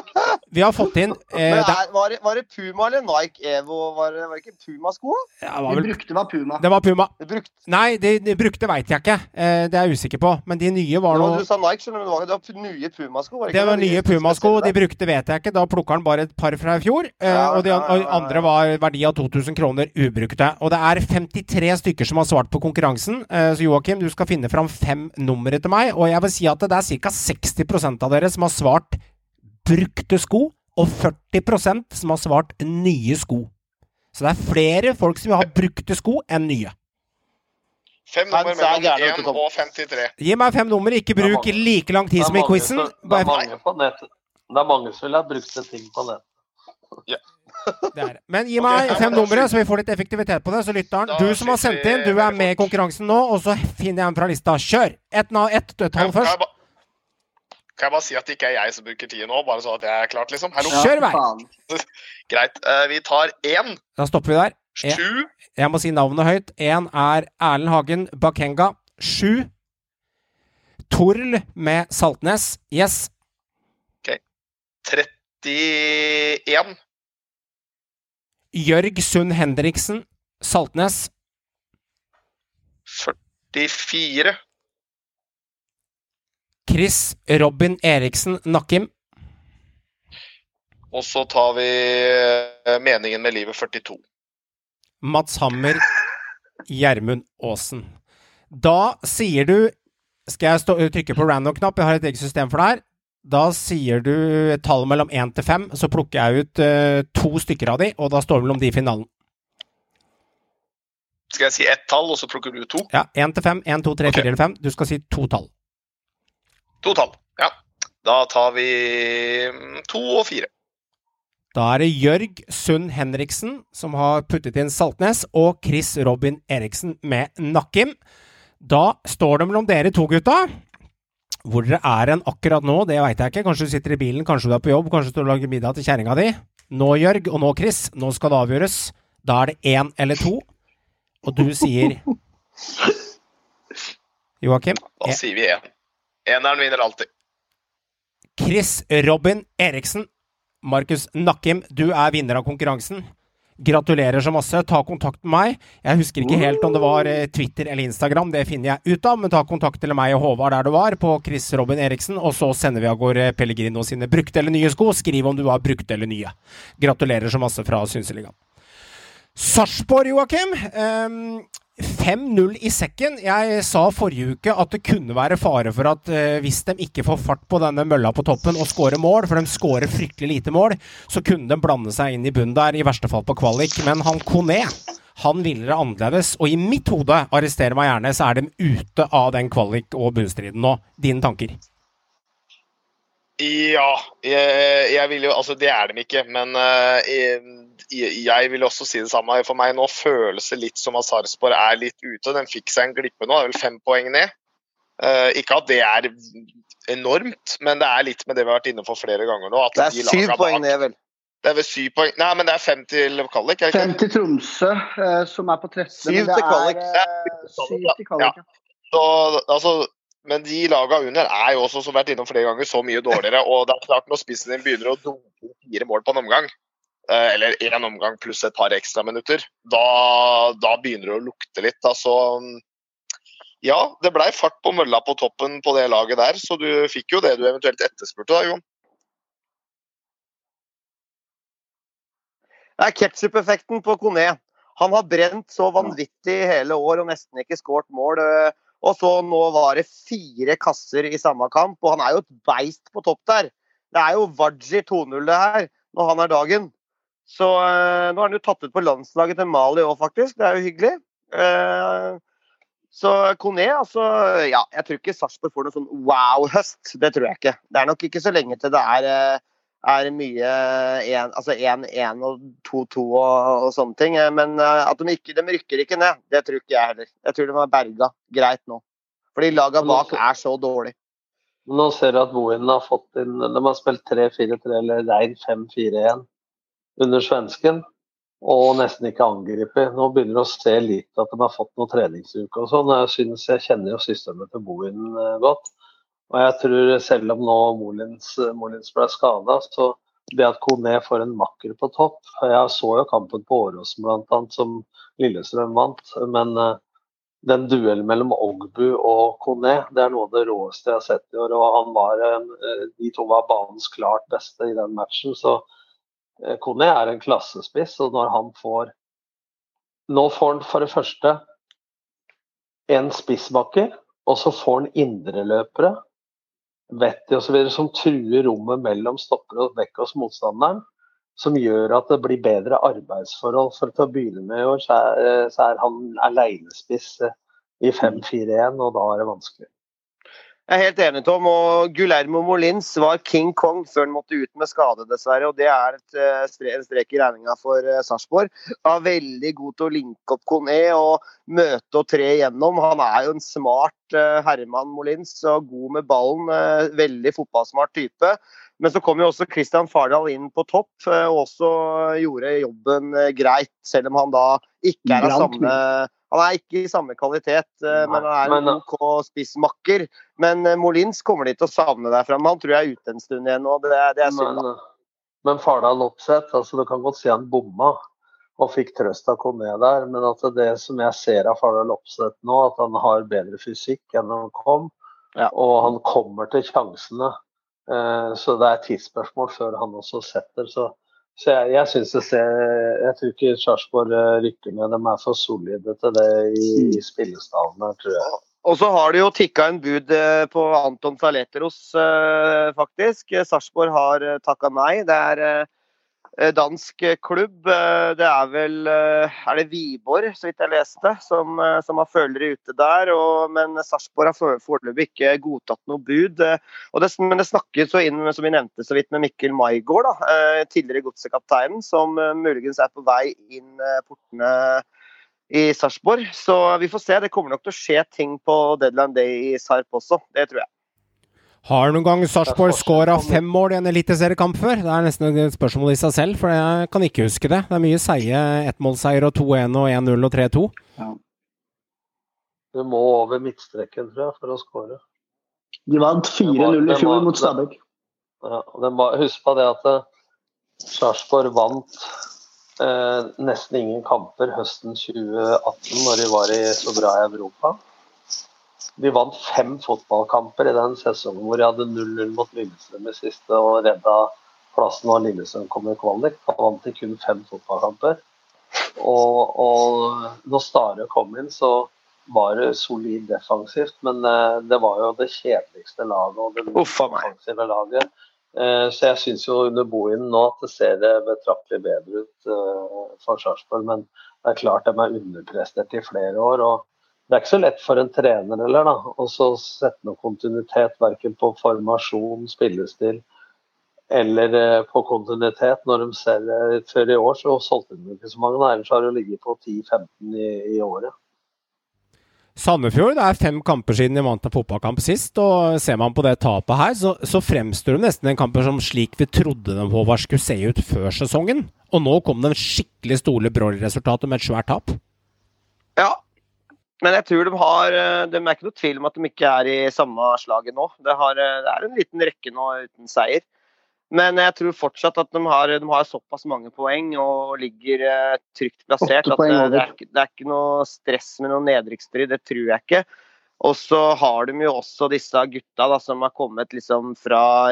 Vi har fått inn eh, Men det, er, var, det, var det Puma eller Nike Evo? Var det, var det ikke Puma-sko? ja, De brukte var Puma. det var Puma. De brukte. Nei, de, de brukte veit jeg ikke. Eh, det er jeg usikker på. Men de nye var noe du sa Nike, skjønner du. Det var, det var nye Puma-sko. var Det ikke var nye Puma-sko. De brukte vet jeg ikke. Da plukka han bare et par fra i fjor. eh, Ja, og de ja. andre var verdi av 2000 kroner ubrukte. Og det er 53 stykker som har svart på konkurransen. Eh, så Joakim, du skal finne fram fem numre til meg. Og jeg vil si at det er ca. 60% av dere som har svart brukte sko, og 40% som har svart nye sko. Så det er flere folk som vil ha brukte sko enn nye. Fem nummer er mellom gærne, vet du, 1 og 53. Gi meg fem nummer, ikke bruk like lang tid som i quizen. Det er mange som vil ha brukte ting på nett. Det er. Men gi meg okay, fem numre, så vi får litt effektivitet på det. Så lytteren, du som har sendt inn, du er med i konkurransen nå, og så finner jeg en fra lista. Kjør! Ett na- ett tall først. kan jeg bare si at det ikke er jeg som bruker tida nå, bare så at jeg er klart, liksom? Hallo? Kjør vei. Greit. Uh, vi tar én, Da stopper vi der. Sju, Jeg må si navnet høyt. Én er Erlend Hagen Bakenga. Sju. Torl med Saltnes. Yes. OK. 31, Jørg Sund Henriksen. Saltnes. 44, Chris Robin Eriksen Nakkim. og så tar vi eh, meningen med livet 42. Mats Hammer, Gjermund Aasen. Da sier du Skal jeg stå, trykke på random-knapp? Jeg har et eget system for det her. Da sier du et tall mellom én til fem, så plukker jeg ut uh, to stykker av de, og da står det mellom de i finalen. Skal jeg si ett tall, og så plukker du to? Ja, én til fem. Én, to, tre, fire eller fem. Du skal si to tall. To tall. Ja. Da tar vi mm, to og fire. Da er det Jørg Sund Henriksen som har puttet inn Saltnes, og Chris Robin Eriksen med Nakkim. Da står det mellom dere to, gutta. Hvor dere er hen akkurat nå, det veit jeg ikke. Kanskje du sitter i bilen, kanskje du er på jobb, kanskje du lager middag til kjerringa di. Nå, Jørg, og nå, Chris, nå skal det avgjøres. Da er det én eller to, og du sier Joakim? Da sier vi én. Eneren vinner alltid. Chris Robin Eriksen. Markus Nakkim, du er vinner av konkurransen. Gratulerer så masse. Ta kontakt med meg. Jeg husker ikke helt om det var eh, Twitter eller Instagram, det finner jeg ut av. Men ta kontakt med meg og Håvard der du var, på Chris Robin Eriksen. Og så sender vi av gårde Pellegrino sine brukte eller nye sko. Skriv om du har brukte eller nye. Gratulerer så masse fra Synseligaen. Sarpsborg, Joakim. Um, 5-0 i sekken. Jeg sa forrige uke at det kunne være fare for at uh, hvis de ikke får fart på denne mølla på toppen og skårer mål, for de skårer fryktelig lite mål, så kunne de blande seg inn i bunnen der, i verste fall på kvalik. Men han Kone han ville det annerledes, og i mitt hode, arrester meg gjerne, så er de ute av den kvalik- og bunnstriden nå. Dine tanker? Ja, jeg, jeg vil jo Altså, det er de ikke, men uh, jeg, jeg vil også si det samme. For meg nå føles det litt som at Sarpsborg er litt ute. Den fikk seg en glippe nå, det er vel fem poeng ned. Uh, ikke at det er enormt, men det er litt med det vi har vært inne for flere ganger nå. det er de syv poeng ned, vel? Det er vel syv poeng Nei, men det er fem til Kallik. Fem til Tromsø, uh, som er på 13. Syv til kvalik. syv til Kallik. ja. Så, altså, men de laga under er jo også, som vært innom flere ganger, så mye dårligere. Og det er klart når spissen din begynner å dunke fire mål på en omgang, eller én omgang pluss et par ekstraminutter, da, da begynner det å lukte litt. Altså, ja, det blei fart på mølla på toppen på det laget der, så du fikk jo det du eventuelt etterspurte da, Jon. Det er ketsjup-effekten på Kone. Han har brent så vanvittig hele år og nesten ikke skåret mål. Og så nå var det fire kasser i samme kamp, og han er jo et beist på topp der. Det er jo Waji 2-0 det her, når han er dagen. Så uh, nå er han jo tatt ut på landslaget til Mali òg, faktisk. Det er jo hyggelig. Uh, så Kone, altså Ja, jeg tror ikke Sarpsborg får noe sånn wow-høst. Det tror jeg ikke. Det er nok ikke så lenge til det er, er mye 1-1 altså og 2-2 og, og, sånne ting. Men at de ikke de rykker ikke ned, det tror ikke jeg heller. Jeg tror de har berga greit nå. Fordi laga bak er så dårlig. Nå ser du at Bohinen har fått inn De har spilt 3-4-3 eller rein 5-4-1 under svensken og nesten ikke angriper. Nå begynner det å se litt at de har fått noen treningsuker og sånn. Jeg synes jeg kjenner jo systemet til Bohin godt. Og jeg tror selv om nå Molins, Molins ble skada, så det at Kone får en makker på topp Jeg så jo kampen på Åråsen bl.a. som Lillestrøm vant. Men den duellen mellom Ogbu og Kone, det er noe av det råeste jeg har sett i år. og han var, De to var banens klart beste i den matchen. så Kone er en klassespiss, og når han får Nå får han for det første en spissbakker, og så får han indreløpere, Vetti osv., som truer rommet mellom stopper og vekk hos motstanderen. Som gjør at det blir bedre arbeidsforhold. For til å begynne med så er, så er han alenespiss i 5-4-1, og da er det vanskelig. Jeg er helt enig, Tom. og Gulermo Molins var King Kong før han måtte ut med skade, dessverre. og Det er et, en strek i regninga for Sarpsborg. Var veldig god til å linke opp Kone og møte og tre igjennom. Han er jo en smart herremann, Molins, og god med ballen. Veldig fotballsmart type. Men så kom jo også Christian Fardal inn på topp og også gjorde jobben greit, selv om han da ikke er av samme han er ikke i samme kvalitet, men han er en OK spissmakker. Men Molins kommer de til å savne der framme. Han tror jeg er ute en stund igjen nå. Det, det er synd. Men, men Fardal Opseth, altså du kan godt si han bomma og fikk trøst av Kone der. Men at det som jeg ser av Fardal Opseth nå, at han har bedre fysikk enn han kom. Ja. Og han kommer til sjansene. Så det er tidsspørsmål før han også setter. Så så jeg, jeg synes det ser Jeg tror ikke Sarpsborg rykker ned. De er for solide til det i, i spillestallene, tror jeg. Og så har det jo tikka en bud på Anton Saleteros, faktisk. Sarpsborg har takka nei. Det er dansk klubb. Det er vel Er det Wiborg, så vidt jeg leste, som, som har følere ute der. Og, men Sarpsborg har foreløpig ikke godtatt noe bud. Og det, men det snakkes inn, som vi nevnte så vidt, med Mikkel Maigård, da, tidligere godsekapteinen, som muligens er på vei inn portene i Sarpsborg. Så vi får se. Det kommer nok til å skje ting på deadline day i Sarp også. Det tror jeg. Har noen gang Sarpsborg skåra fem mål i en eliteseriekamp før? Det er nesten et spørsmål i seg selv, for jeg kan ikke huske det. Det er mye seige ettmålseier og 2-1 og 1-0 og 3-2. Ja. Du må over midtstreken, tror jeg, for å skåre. De vant 4-0 i fjor mot Stabæk. Ja, husk på det at Sarpsborg vant eh, nesten ingen kamper høsten 2018 når de var i så bra i Europa. De vant fem fotballkamper i den sesongen hvor jeg hadde 0-0 mot Lillestrøm i siste og redda plassen når Lillestrøm kom i kvalik. Da vant de kun fem fotballkamper. Og, og når Stare kom inn, så var det solid defensivt, men eh, det var jo det kjedeligste laget og det defensive laget. Eh, så jeg syns jo under Bohin nå at det ser betraktelig bedre ut eh, for Sarpsborg. Men det er klart de er underprestert i flere år. og det er ikke så lett for en trener heller, da. å sette noe kontinuitet verken på formasjon, spillestil eller på kontinuitet. Når de ser Før i år så solgte de ikke så mange, ellers har det ligget på 10-15 i, i året. Sandefjord, det er fem kamper siden de vant en fotballkamp sist. og Ser man på det tapet her, så, så fremstår de nesten en kamp som slik vi trodde de Håvard skulle se ut før sesongen. Og nå kom det en skikkelig store Broll-resultat med et svært tap. Ja, men jeg tror de har Det er ikke noe tvil om at de ikke er i samme slaget nå. Det, har, det er en liten rekke nå uten seier. Men jeg tror fortsatt at de har, de har såpass mange poeng og ligger uh, trygt plassert at det, det, er, det, er, ikke noe stress med noe nedrykksstrid. Det tror jeg ikke. Og så har de jo også disse gutta da, som har kommet liksom fra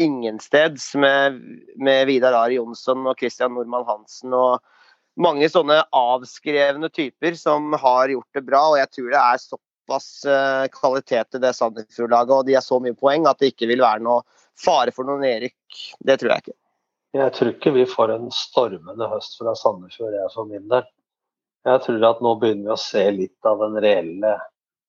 ingensteds med, med Vidar Ari Jonsson og Christian Normann Hansen og mange sånne avskrevne typer som har gjort det bra. Og jeg tror det er såpass uh, kvalitet i det Sandefjord-laget og de har så mye poeng at det ikke vil være noe fare for noen Erik, det tror jeg ikke. Jeg tror ikke vi får en stormende høst fra Sandefjord, jeg for min del. Jeg tror at nå begynner vi å se litt av den reelle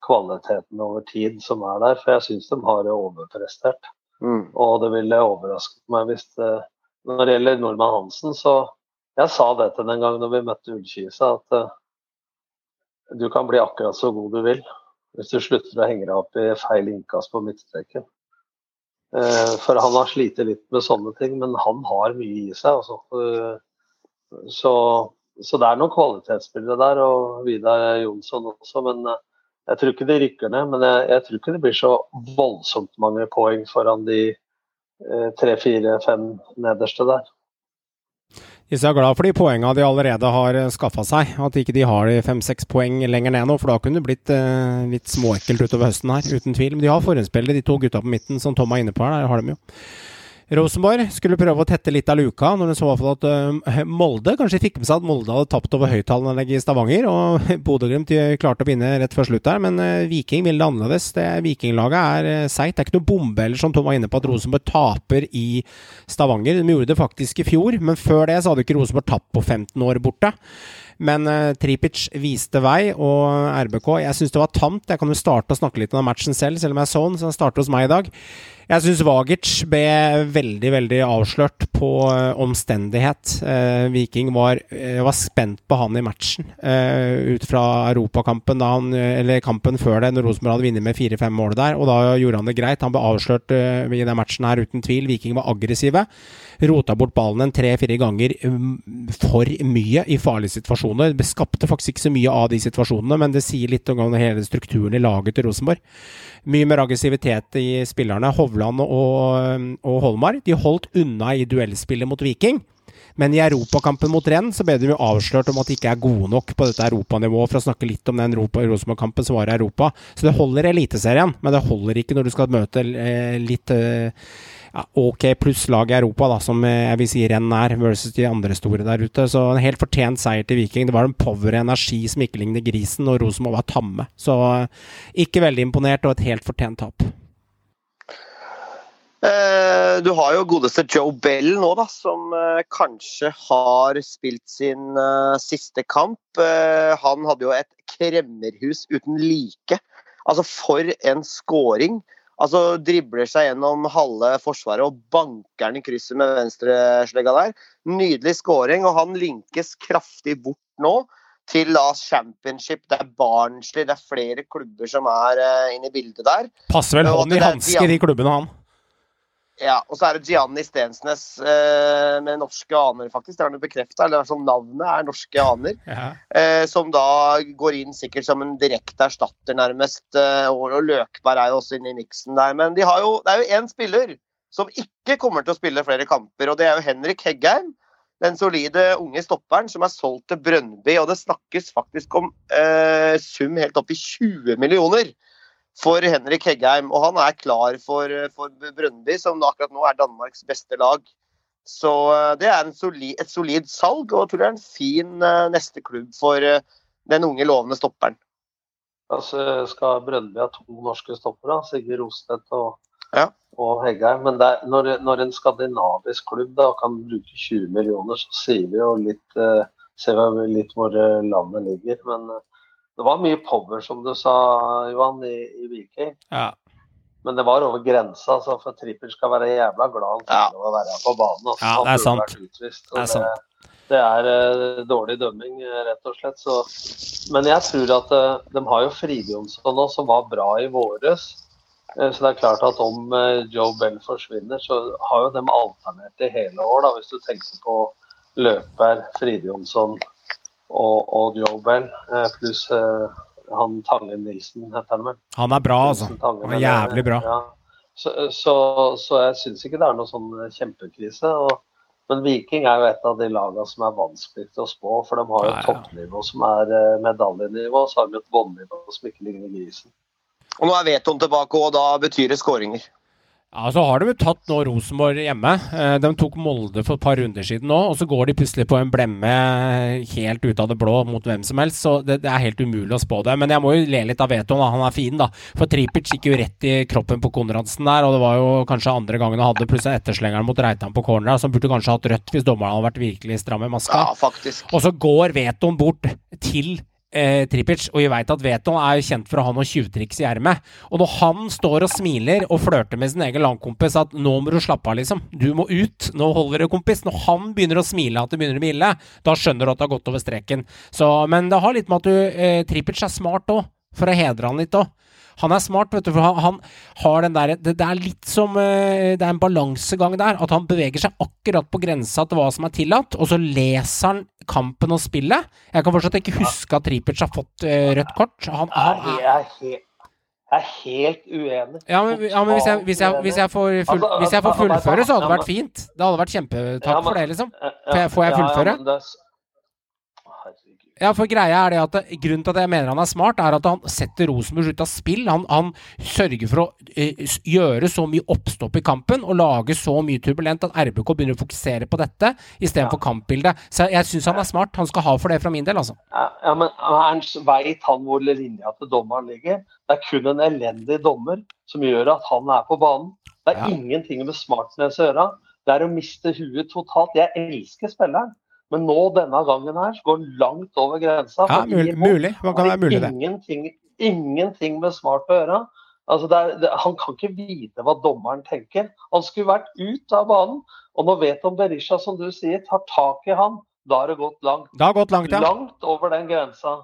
kvaliteten over tid som er der. For jeg syns de har overprestert. Mm. Og det ville overrasket meg hvis det Når det gjelder Nordmann Hansen, så Jeg sa det til den gang når vi møtte Ullkisa, at uh, du kan bli akkurat så god du vil hvis du slutter å henge deg opp i feil innkast på midtstreken. Uh, for han har slitt litt med sånne ting, men han har mye i seg. Altså. Uh, så, så, det er noen kvalitetsspillere der, og Vidar Jonsson også. Men jeg tror ikke de rykker ned. Men jeg, jeg tror ikke det blir så voldsomt mange poeng foran de tre, fire, fem nederste der. Hvis jeg er glad for de poengene de allerede har eh, skaffa seg. At ikke de har de fem-seks poeng lenger ned nå, for da kunne det blitt eh, litt småekkelt utover høsten her, uten tvil. Men de har forhåndsspillet, de to gutta på midten som Tom er inne på her. Der har de jo. Rosenborg skulle prøve å tette litt av luka, når de så at uh, Molde kanskje fikk med seg at Molde hadde tapt over høyttaleranlegget i Stavanger. Og Bodø-Glimt klarte å vinne rett før slutt der, men uh, Viking ville det annerledes. Det Vikinglaget er uh, seigt. Det er ikke noe bombe eller som Tom var inne på, at Rosenborg taper i Stavanger. De gjorde det faktisk i fjor, men før det så hadde ikke Rosenborg tapt på 15 år borte. Men uh, Tripic viste vei, og RBK Jeg syns det var tamt. Jeg kan jo starte å snakke litt om matchen selv, selv om jeg så den, så den starter hos meg i dag. Jeg syns Vagic ble veldig, veldig avslørt på uh, omstendighet. Uh, Viking var, uh, var, spent på han i matchen ut fra europakampen, eller kampen før det, når Rosenborg hadde vunnet med fire-fem mål der. Og da gjorde han det greit. Han ble avslørt i den matchen her uten tvil. Viking var aggressive. Rota bort ballen en tre-fire ganger um, for mye i farlige situasjoner. Det skapte faktisk ikke så mye av de situasjonene, men det sier litt om hele strukturen i laget til Rosenborg mye mer aggressivitet i spillerne. Hovland og, og Holmar de holdt unna i duellspillet mot Viking. Men i europakampen mot Renn så ble de jo avslørt om at de ikke er gode nok på dette europanivået. For å snakke litt om den Rosenborg-kampen som var i Europa. Så det holder Eliteserien, men det holder ikke når du skal møte eh, litt eh, ja, ok pluss lag i Europa, da, som eh, jeg vil si renn er, versus de andre store der ute. Så en helt fortjent seier til Viking. Det var en power energi som ikke ligner grisen, og Rosenborg var tamme. Så eh, ikke veldig imponert, og et helt fortjent tap. Eh, du har jo godeste Joe Bell nå, da, som kanskje har spilt sin siste kamp. han hadde jo et kremmerhus uten like. Altså, for en scoring! Altså dribler seg gjennom halve forsvaret og banker den i krysset med venstreslegga der. Nydelig scoring, og han linkes kraftig bort nå til Last Championship. Det er Barnsley, det er flere klubber som er uh, inne i bildet der. Passer vel hånd i hansker i klubbene, han. Ja, og så er det Gianni Stensnes eh, med norske aner, faktisk. Det har han bekrefta. Eller altså, navnet er norske aner. Ja. Eh, som da går inn sikkert som en direkte erstatter, nærmest. Eh, og, og Løkberg er jo også inne i miksen der. Men de har jo, det er jo én spiller som ikke kommer til å spille flere kamper, og det er jo Henrik Heggheim. den solide unge stopperen som er solgt til Brønnby. Og det snakkes faktisk om eh, sum helt opp i 20 millioner for Henrik Heggheim. Og han er klar for, for Brøndby, som akkurat nå er Danmarks beste lag. Så eh, det er solid, et solid salg, og jeg tror det er en fin eh, neste klubb for eh, den unge, lovende stopperen. Altså, skal Brøndby ha to norske stoppere, Sigurd Rostedt og, Ja. og Heggheim. Men det er, når, når en skandinavisk klubb da kan bruke 20 millioner, så sier vi jo litt eh, ser vi litt hvor eh, landet ligger. Men eh, det var mye power, som du sa, Johan, i, i Viking. Ja. Men det var over grensa, så for Tripper skal være jævla glad han Ja. å være på banen. Altså. Ja, det er sant. utvist, Det er sant. Det er uh, dårlig dømming, eh, rett og slett. Så. Men jeg tror at uh, de har jo Fridjonsson nå, som var bra i våres. Så det er klart at om Joe Bell forsvinner, så har jo de alternert i hele år. da, Hvis du tenker på Løper, Fride Jonsson og, og Joe Bell, eh, pluss eh, han Tangen Nilsen, heter han vel. Han er bra, altså. Han er jævlig bra. Ja. Så, så, så jeg syns ikke det er noe sånn kjempekrise. Og, men Viking er jo et av de lagene som er vanskeligst å spå, for de har jo Ja, ja. toppnivå som er medaljenivå, og så har de et båndnivå som ikke ligner i grisen. Og nå er vetoen tilbake, og da betyr det skåringer. Ja, Så har de jo tatt nå Rosenborg hjemme. Eh, De tok Molde for et par runder siden nå, og så går de plutselig på en blemme helt ut av det blå mot hvem som helst. Så det, det er helt umulig å spå det. Men jeg må jo le litt av Veton. Han er fin, da. For Tripic gikk jo rett i kroppen på Konradsen der, og det var jo kanskje andre gangen han hadde plutselig etterslengeren mot Reitan på corner, som burde kanskje hatt rødt hvis dommeren hadde vært virkelig stram i maska. Ja, faktisk. Og så går Veton bort til eh, Tripic, og vi veit at Veton er jo kjent for å ha noen tjuvtriks i ermet. Og når han står og smiler og flørter med sin egen landkompis at 'nå må du slappe av', liksom. Du må ut. Nå holder det, kompis. Når han begynner å smile at det begynner å bli ille, da skjønner du at det har gått over streken. Så, men det har litt med at du eh, Tripic er smart òg, for å hedre han litt òg. Han er smart, vet du, for han, han har den der det, det er litt som eh, Det er en balansegang der. At han beveger seg akkurat på grensa til hva som er tillatt, og så leser han kampen og spillet. Jeg kan fortsatt ikke huske at Tripic har fått eh, rødt kort. Han, han er Jeg er helt, uenig. ja, men, ja, men hvis, jeg, hvis, jeg, hvis, jeg får full, Altså, hvis jeg får altså, fullføre, så hadde det vært fint. Det hadde vært kjempetakk for det, liksom. Får jeg- får jeg fullføre? men det er s- Herregud. Ja, for greia er det at det, Grunnen til at jeg mener han er smart, er at han setter Rosenborg ut av spill. Han, han sørger for å eh, gjøre så mye oppstopp i kampen og lage så mye turbulent at RBK begynner å fokusere på dette istedenfor kampbildet. Så jeg syns han er smart. Han skal ha for det fra min del, altså. Ja, ja, men Ernst veit han hvor linja til dommeren ligger? Det er kun en elendig dommer som gjør at han er på banen. Det er Ja. ingenting med smartness å gjøre. Det er å miste huet totalt. Jeg elsker spilleren, men nå denne gangen her så går han langt over grensa. Ja, mulig. mulig. Hva kan være mulig, det? Ingenting, ingenting med smart å gjøre. Altså det er, det, han kan ikke vite hva dommeren tenker. Han skulle vært ut av banen. Og nå vet om Berisha, som du sier, tar tak i han. Da har det gått langt. Det har gått langt, ja. Langt over den grensa.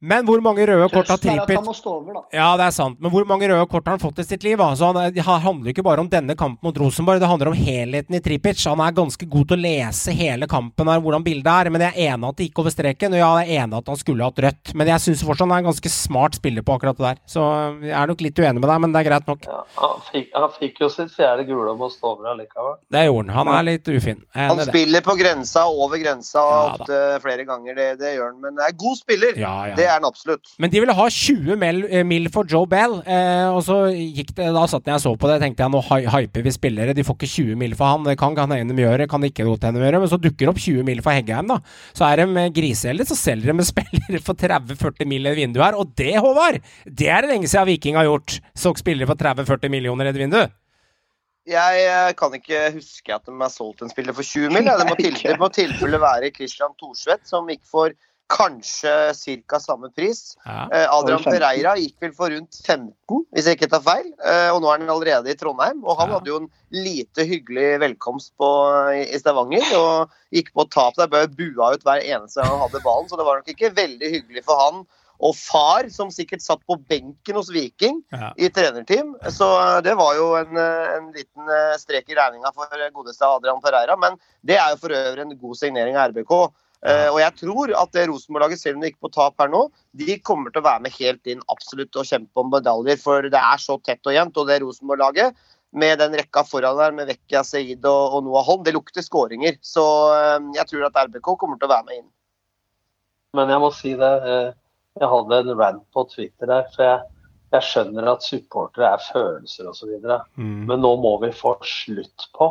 Men hvor mange røde kort har da. Ja, det er sant. Men hvor mange røde kort har han fått i sitt liv? Altså, han er- det handler ikke bare om denne kampen mot Rosenborg, det handler om helheten i Tripic. Han er ganske god til å lese hele kampen her, hvordan bildet er. Men jeg er enig at det gikk over streken, og ja, jeg er enig at han skulle hatt rødt. Men jeg syns fortsatt han er en ganske smart spiller på akkurat det der. Så jeg er nok litt uenig med deg, men det er greit nok. Ja, han, fikk, han fikk jo sitt fjerde gule om å stå over allikevel. Det gjorde han. Han er litt ufin. Han det. spiller på grensa over grensa Ja, ofte flere ganger. Det, det gjør han. Men er god spiller. Ja, ja. Det er han absolutt. Men de ville ha 20 mil, eh, mil for Joe Bell, eh, og så gikk det Da satt jeg og så på det, tenkte jeg nå hyper vi spillere. De får ikke 20 mil for han. Det kan kan hende de gjøre, kan ikke godt hende de gjøre. Men så dukker det opp 20 mil for Heggheim, da. Så er de eh, griseheldige, så selger de spillere for 30-40 mil i et vindu her. Og det, Håvard, det er det lenge siden Viking har gjort. Så spillere for 30-40 millioner i et vindu. Jeg eh, kan ikke huske at de har solgt en spiller for 20 mil. Det må, til, det må tilfelle være Christian Thorsvedt, som gikk for kanskje ca. samme pris. Ja. Eh, Adrian Pereira gikk vel for rundt 15, hvis jeg ikke tar feil. Eh, og nå er han allerede i Trondheim. Og han Ja. hadde jo en lite hyggelig velkomst på, i Stavanger. Og gikk på tap der, bare bua ut hver eneste gang han hadde ballen. Så det var nok ikke veldig hyggelig for han. Og far, som sikkert satt på benken hos Viking Ja. i trenerteam. Så eh, det var jo en, en liten strek i regninga for godeste Adrian Pereira. Men det er jo for øvrig en god signering av RBK. Eh, og jeg tror at det Rosenborg-laget, selv om de gikk på tap her nå, de kommer til å være med helt inn absolutt og kjempe om medaljer. For det er så tett og jevnt. Og det Rosenborg-laget med den rekka foran der, med Vekkia Seid og, og Noah Holm. Det lukter skåringer. Så uh, jeg tror at RBK kommer til å være med inn. Men jeg må si det. eh, Jeg hadde en rant på Twitter der. For jeg, jeg skjønner at supportere er følelser osv. Mm. Men nå må vi få slutt på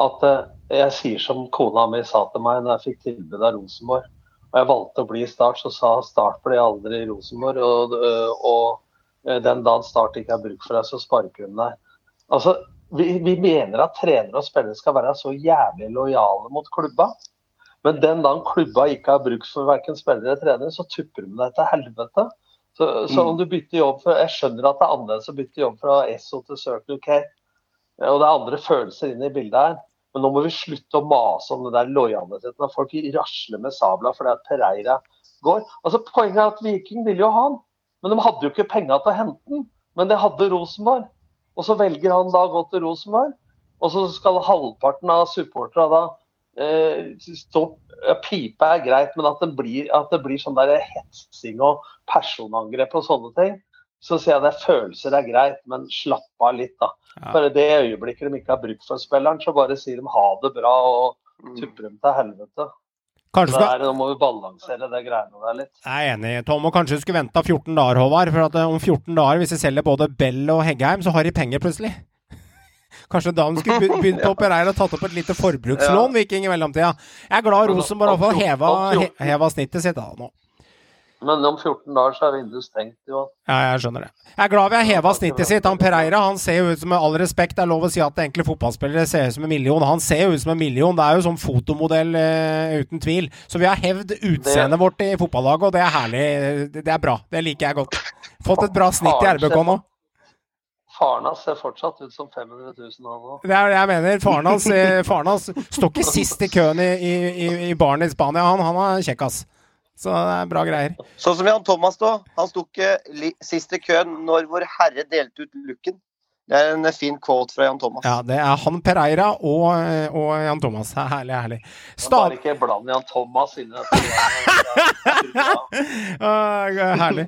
at eh, jeg sier som kona mi sa til meg når jeg fikk tilbud av Rosenborg. Og jeg valgte å bli i Start, så sa Start ble aldri i Rosenborg. Og, øh, og øh, den dagen Start ikke har bruk for deg, så sparker hun deg. Altså, vi, vi mener at trenere og spillere skal være så jævlig lojale mot klubba. Men den dagen klubba ikke har bruk for verken spillere eller trenere, så tupper de deg til helvete. Så, så om du bytter jobb for, Jeg skjønner at det er annerledes å bytte jobb fra Esso til Circle K. Og det er andre følelser inne i bildet her. Men nå må vi slutte å mase om det der lojaliteten. At folk rasler med sabla fordi at Pereira går. Altså Poenget er at Viking ville jo ha han, men de hadde jo ikke penga til å hente han. Men det hadde Rosenborg. Og så velger han da å gå til Rosenborg. Og så skal halvparten av supporterne da eh, stå Pipe er greit, men at det blir, at det blir sånn der hetsing og personangrep og sånne ting, så sier jeg at følelser er greit, men slapp av litt, da. Bare det øyeblikket de ikke har bruk for spilleren, så bare sier de ha det bra og tupper dem til helvete. Kanskje skal der, nå må vi balansere det greiene der litt. Jeg er enig, Tom. Og kanskje du skulle venta 14 dager, Håvard. For at eh, om 14 dager, hvis de selger både Bell og Heggheim, så har de penger plutselig. Kanskje da de skulle be- begynt på Pereira og tatt opp et lite forbrukslån, Viking, i mellomtida. Jeg er glad Rosenborg har heva, heva snittet sitt da nå. Men om 14 dager så er vinduet stengt, jo. Ja, jeg skjønner det. Jeg er glad vi har heva snittet sitt. Han Pereira han ser jo ut som, med all respekt, det er lov å si at enkle fotballspillere ser ut som en million. Han ser jo ut som en million. Det er jo sånn fotomodell uh, uten tvil. Så vi har hevd utseendet vårt i fotballaget, og det er herlig. Det det er bra. Det liker jeg godt. Fått et bra snitt i RBK nå. Faren hans ser fortsatt ut som 500 000 han òg. Det er det jeg mener. Faren hans, eh, faren hans står ikke sist i køen i, i, i, i baren i Spania. Han, han er kjekk, ass. Så det er bra greier. Sånn som Jan Thomas, da. Han sto ikke sist i køen når Vår Herre delte ut looken. Det er en fin quote fra Jan Thomas. Ja, det er han Pereira og, eh, og Jan Thomas. Er herlig, herlig. Bare Stav... ikke bland Jan Thomas inn i dette. Ah, herlig.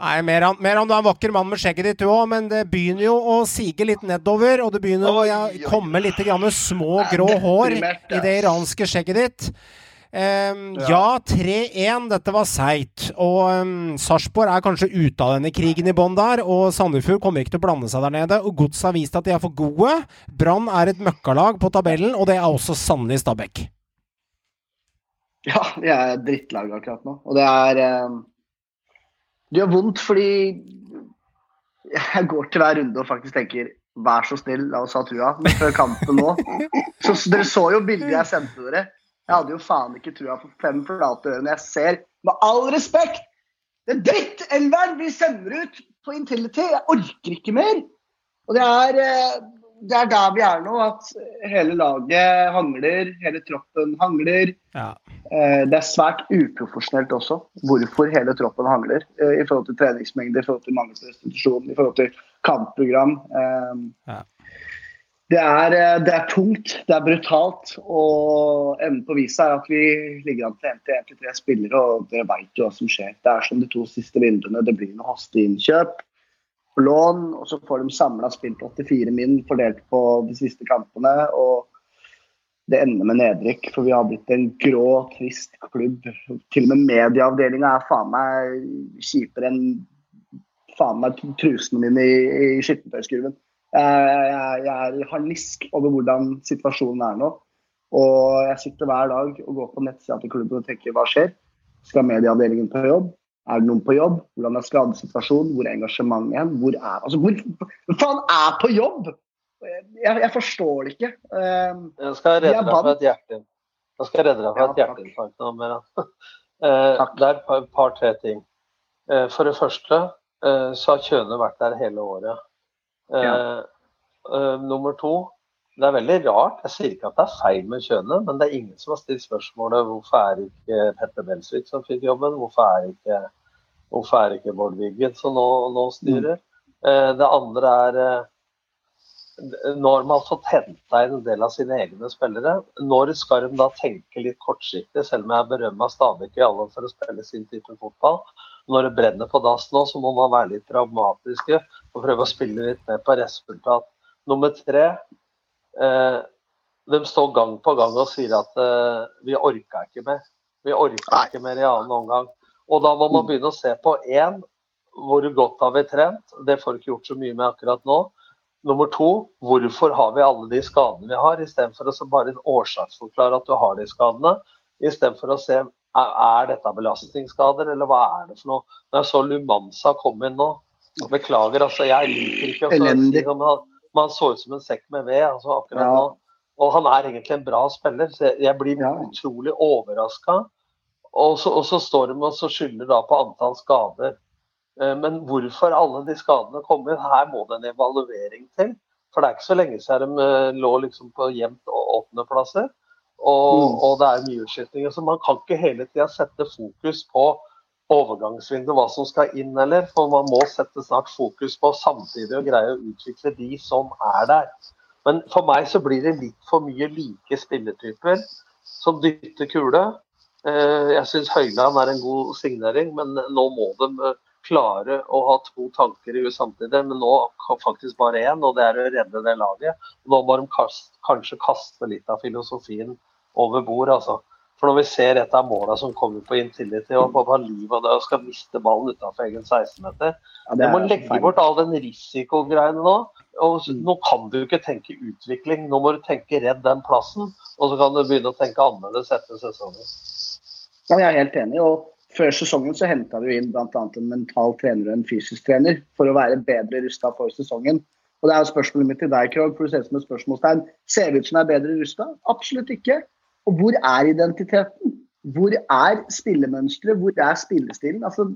Nei, Meran, Meran, du er en vakker mann med skjegget ditt, du òg, men det begynner jo å sige litt nedover. Og det begynner å komme litt grann små grå hår i det iranske skjegget ditt. Ehm, ja, 3-1. Dette var seigt. Og um, Sarpsborg er kanskje ute av denne krigen i bånn der. Og Sandefjord kommer ikke til å blande seg der nede. Og Gods har vist at de er for gode. Brann er et møkkalag på tabellen, og det er også sannelig Stabæk. Ja, vi er drittlag akkurat nå. Og det er eh, Det gjør vondt fordi jeg går til hver runde og faktisk tenker Vær så snill, la oss ha trua. Men før kampen nå så, så Dere så jo bildet jeg sendte dere. Jeg hadde jo faen ikke trua på fem flate øre når jeg ser, med all respekt, det drittelveren vi sender ut på Intility. Jeg orker ikke mer. Og det er, eh, det er der vi er nå, at hele laget hangler, hele troppen hangler. Ja. Eh, Det er svært uprofesjonelt også hvorfor hele troppen hangler. eh, I forhold til treningsmengde, i forhold til mangel på restitusjon, i forhold til kampprogram. Ja. Det er, eh, det er tungt, det er brutalt. Og enden på viset er at vi ligger an til 1 til 1 til 3 spillere, og dere veit jo hva som skjer. Det er som de to siste vinduene. Det blir noe hastig innkjøp på lån, og så får de samla spilt 84 min fordelt på de siste kampene. og det ender med nedrykk, for vi har blitt en grå, trist klubb. Til og med medieavdelinga er faen meg kjipere enn faen meg trusene mine i, i. Jeg, jeg, er harnisk over hvordan situasjonen er nå. Og jeg sitter hver dag og går på nettsida til klubben og tenker hva skjer? Skal medieavdelingen på jobb? Er det noen på jobb? Hvordan er skadesituasjonen? Hvor er engasjementet hen? Hvor er altså, hvor, faen er på jobb? Jeg, jeg forstår det ikke. Um, Jeg skal redde deg fra et hjerte. Jeg skal redde deg fra et hjerteinfarkt nå, Meran. Eh, Det er et par- par-tre ting. Uh, For det første uh, så har Kjøne vært der hele året. Eh, Ja. eh, Nummer to, det er veldig rart. Jeg sier ikke at det er feil med kjønnet, men det er ingen som har stilt spørsmålet hvorfor er ikke Petter Belsvik som fikk jobben, hvorfor er ikke, hvorfor er ikke Bård Wiggen som nå, nå styrer. Eh, Det andre er Når man har fått henta inn en del av sine egne spillere. Når skal de da tenke litt kortsiktig, selv om jeg berømmer Stabæk i alle for å spille sin type fotball? Når det brenner på dass nå, så må man være litt pragmatiske og prøve å spille litt mer på resultat. Nummer tre eh, De står gang på gang og sier at eh, vi orka ikke mer. Vi orka ikke mer i annen omgang. Og da må man begynne å se på én, hvor godt har vi trent? Det får ikke gjort så mye med akkurat nå. Nummer to, hvorfor har vi alle de skadene vi har, istedenfor å bare årsaksforklare at du har de skadene. Istedenfor å se er, dette belastningsskader, eller hva er det for noe. Når jeg så Lumanza komme inn nå, beklager, altså jeg liker ikke å si at han, han så ut som en sekk med ved altså akkurat Ja. nå. Og han er egentlig en bra spiller, så jeg- jeg blir Ja. utrolig overraska. Og så, og så står de og så skylder da på antall skader. Eh, Men hvorfor alle de skadene kommer, her må det en evaluering til. For det er ikke så lenge siden de eh, lå liksom på jevnt åttendeplasser. Og, Mm. og det er mye utskytninger. Så man kan ikke hele tida sette fokus på overgangsvindu, hva som skal inn eller. For man må sette snart fokus på samtidig å greie å utvikle de som er der. Men for meg så blir det litt for mye like spilletyper som dytter kule. Eh, Jeg syns Høyland er en god signering, men nå må de eh, klare å ha to tanker i huet samtidig. Men nå faktisk bare én, og det er å redde det laget. Nå må de kanskje kaste litt av filosofien over bord, altså. For når vi ser et av måla som kommer på Intility og på liv og og skal miste ballen utenfor egen 16-meter Ja, Du må legge feil. bort all den risikogreiene nå. Og Mm. nå kan du ikke tenke utvikling, nå må du tenke redd den plassen. Og så kan du begynne å tenke annerledes etter sesongen. Ja, jeg er helt enig. og Før sesongen så henta vi inn bl.a. en mental trener og en fysisk trener for å være bedre rusta for sesongen. Og det er jo Spørsmålet mitt til deg, Krog, for du ser ut som et spørsmålstegn. Ser det ut som jeg er bedre rusta? Absolutt ikke. Og hvor er identiteten? Hvor er spillemønsteret? Hvor er spillestilen? Altså,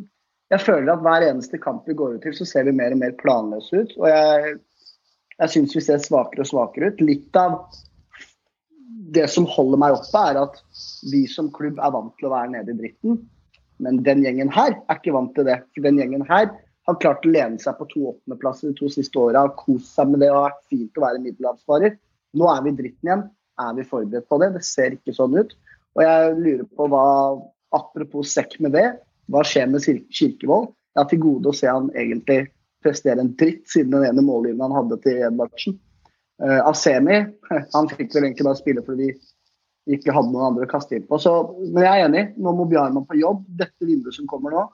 jeg føler at hver eneste kamp vi går ut til, så ser vi mer og mer planløse ut. Og jeg, jeg syns vi ser svakere og svakere ut. Litt av det som holder meg oppe, er at vi som klubb er vant til å være nede i dritten. Men den gjengen her er ikke vant til det. For den gjengen her har klart å lene seg på to åttendeplasser de to siste åra. Kost seg med det og vært fint å være middelhavsfarer. Nå er vi i dritten igjen. Er vi forberedt på det? Det ser ikke sånn ut. Og jeg lurer på hva Apropos sekk med det, hva skjer med Kirkevold? Jeg har til gode å se han egentlig prestere en dritt siden den ene mållinjen han hadde til Edvardsen. Uh, Asemi han fikk vel egentlig bare spille fordi vi ikke hadde noen andre å kaste inn på. Så, men jeg er enig. Nå må Bjarman på jobb. Dette vinduet som kommer nå,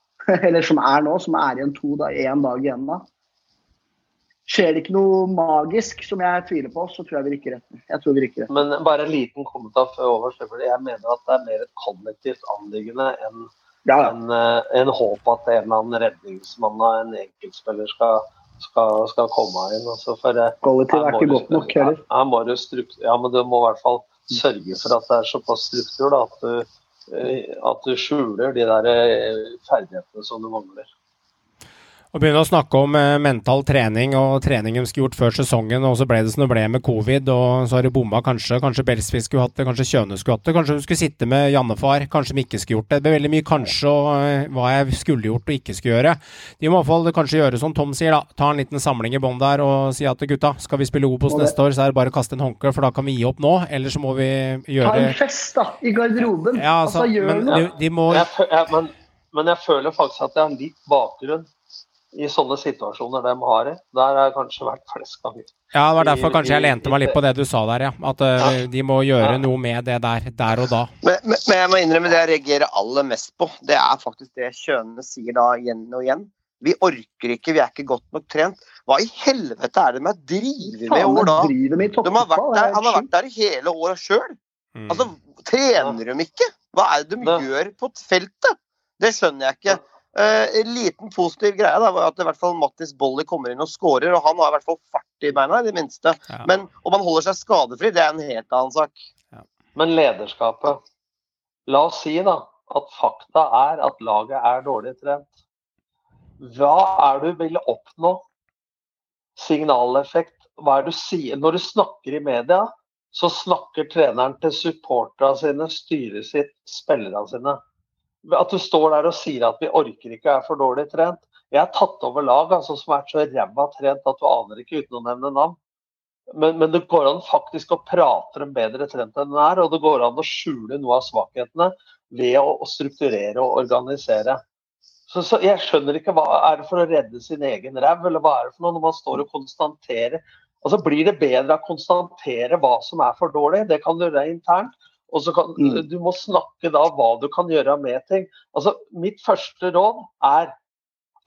eller som er nå, som er igjen to da, én dag igjen da. Skjer det ikke noe magisk som jeg tviler på, så tror jeg vi rykker retten. Jeg tror vi rykker retten. Men bare en liten kommentar før over. Jeg mener at det er mer et kollektivt anliggende enn Ja, ja. en, eh, en håp at en eller annen redningsmann av en enkeltspiller skal, skal, skal komme inn. Altså, for eh, Kollektiv er ikke du- godt nok heller. Her må du ja, men du må i hvert fall sørge for at det er såpass struktur da, at, du, eh, at du skjuler de der ferdighetene som du mangler. Å begynne å snakke om eh, mental trening og trening de skulle gjort før sesongen, og så ble det som det ble med covid, og så har det bomma kanskje. Kanskje Belsvik skulle hatt det, kanskje Kjøne skulle hatt det. Kanskje de skulle sitte med Jannefar, kanskje de ikke skulle gjort det. Det ble veldig mye kanskje og eh, hva jeg skulle gjort og ikke skulle gjøre. De må i hvert fall kanskje gjøre som Tom sier, da. Ta en liten samling i bånn der og si at gutta, skal vi spille Obos neste år, så er det bare å kaste en håndkle, for da kan vi gi opp nå. Eller så må vi Ta gjøre en fest da, i garderoben. Ja, altså, gjør men noe. de, de må Jeg, jeg, men, men jeg føler faktisk at jeg har litt bakgrunn i sånne situasjoner de har i. Der har jeg kanskje vært flest ganger. Ja, det var derfor kanskje jeg lente meg litt på det du sa der, ja. At uh, Ja. de må gjøre noe med det der, der og da. Men, men, men jeg må innrømme det jeg reagerer aller mest på. Det er faktisk det kjønene sier da igjen og igjen. Vi orker ikke, vi er ikke godt nok trent. Hva i helvete er det de driver drive med år da? i De har vært der, han har vært der i hele året sjøl. Mm. Altså, trener de ikke? Hva er det de gjør på feltet? Det skjønner jeg ikke. Eh, en liten positiv greie da, var at i hvert fall Mattis Bolli kommer inn og skårer. og han har i hvert fall fart i beina, i det minste. Ja. Men om han holder seg skadefri, det er en helt annen sak. Men lederskapet La oss si da at fakta er at laget er dårlig trent. Hva er det du vil oppnå? Signaleffekt. Hva er det du sier? Når du snakker i media, så snakker treneren til supporterne sine, styret sitt, spillerne sine. At du står der og sier at vi orker ikke og er for dårlig trent. Jeg har tatt over lag altså, som er så ræva trent at du aner ikke uten å nevne navn. Men, men det går an faktisk å prate dem bedre trent enn den er, og det går an å skjule noe av svakhetene ved å, å strukturere og organisere. Så, så Jeg skjønner ikke hva er det for å redde sin egen ræv, eller hva er det for noe når man står og konstaterer Altså Blir det bedre å konstatere hva som er for dårlig? Det kan du gjøre internt. Og så kan, Mm. Du må snakke da hva du kan gjøre med ting. Altså Mitt første råd er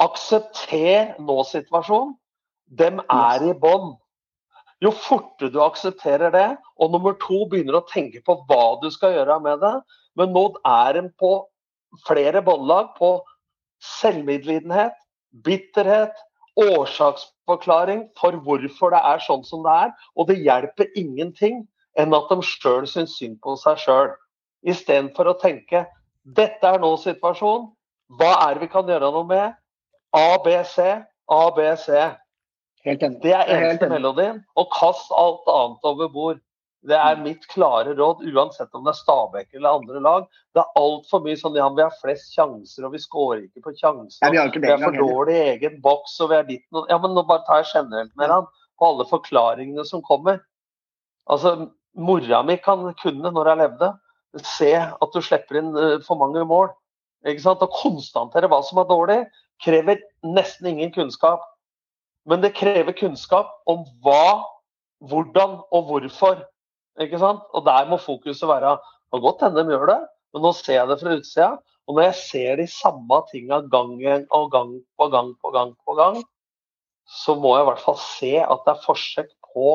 aksepter nå-situasjonen. Dem er i bånn. Jo fortere du aksepterer det, og nummer to begynner å tenke på hva du skal gjøre med det Men nå er en på flere båndlag på selvmedlidenhet, bitterhet, årsaksforklaring for hvorfor det er sånn som det er. Og det hjelper ingenting enn at de sjøl syns synd på seg sjøl. Istedenfor å tenke dette er nå situasjonen, hva er det vi kan gjøre noe med? ABC, ABC. Helt enig. Det er eneste melodien. Og kast alt annet over bord. Det er mitt klare råd, uansett om det er Stabæk eller andre lag. Det er altfor mye sånn ja, vi har flest sjanser, og vi skårer ikke på sjanser. Nei, vi har ikke vi er for dårlig i egen boks, og vi er ditt og Ja, men nå bare tar jeg generelt med han på alle forklaringene som kommer. Altså, mora mi kan kunne, når jeg levde, se at du slipper inn eh, for mange mål. Ikke sant? Å konstatere hva som er dårlig, krever nesten ingen kunnskap. Men det krever kunnskap om hva, hvordan og hvorfor. Ikke sant? Og der må fokuset være Det kan godt hende de gjør det, men nå ser jeg det fra utsida. Og når jeg ser de samme tinga gang og gang på gang på gang på gang, så må jeg i hvert fall se at det er forsøk på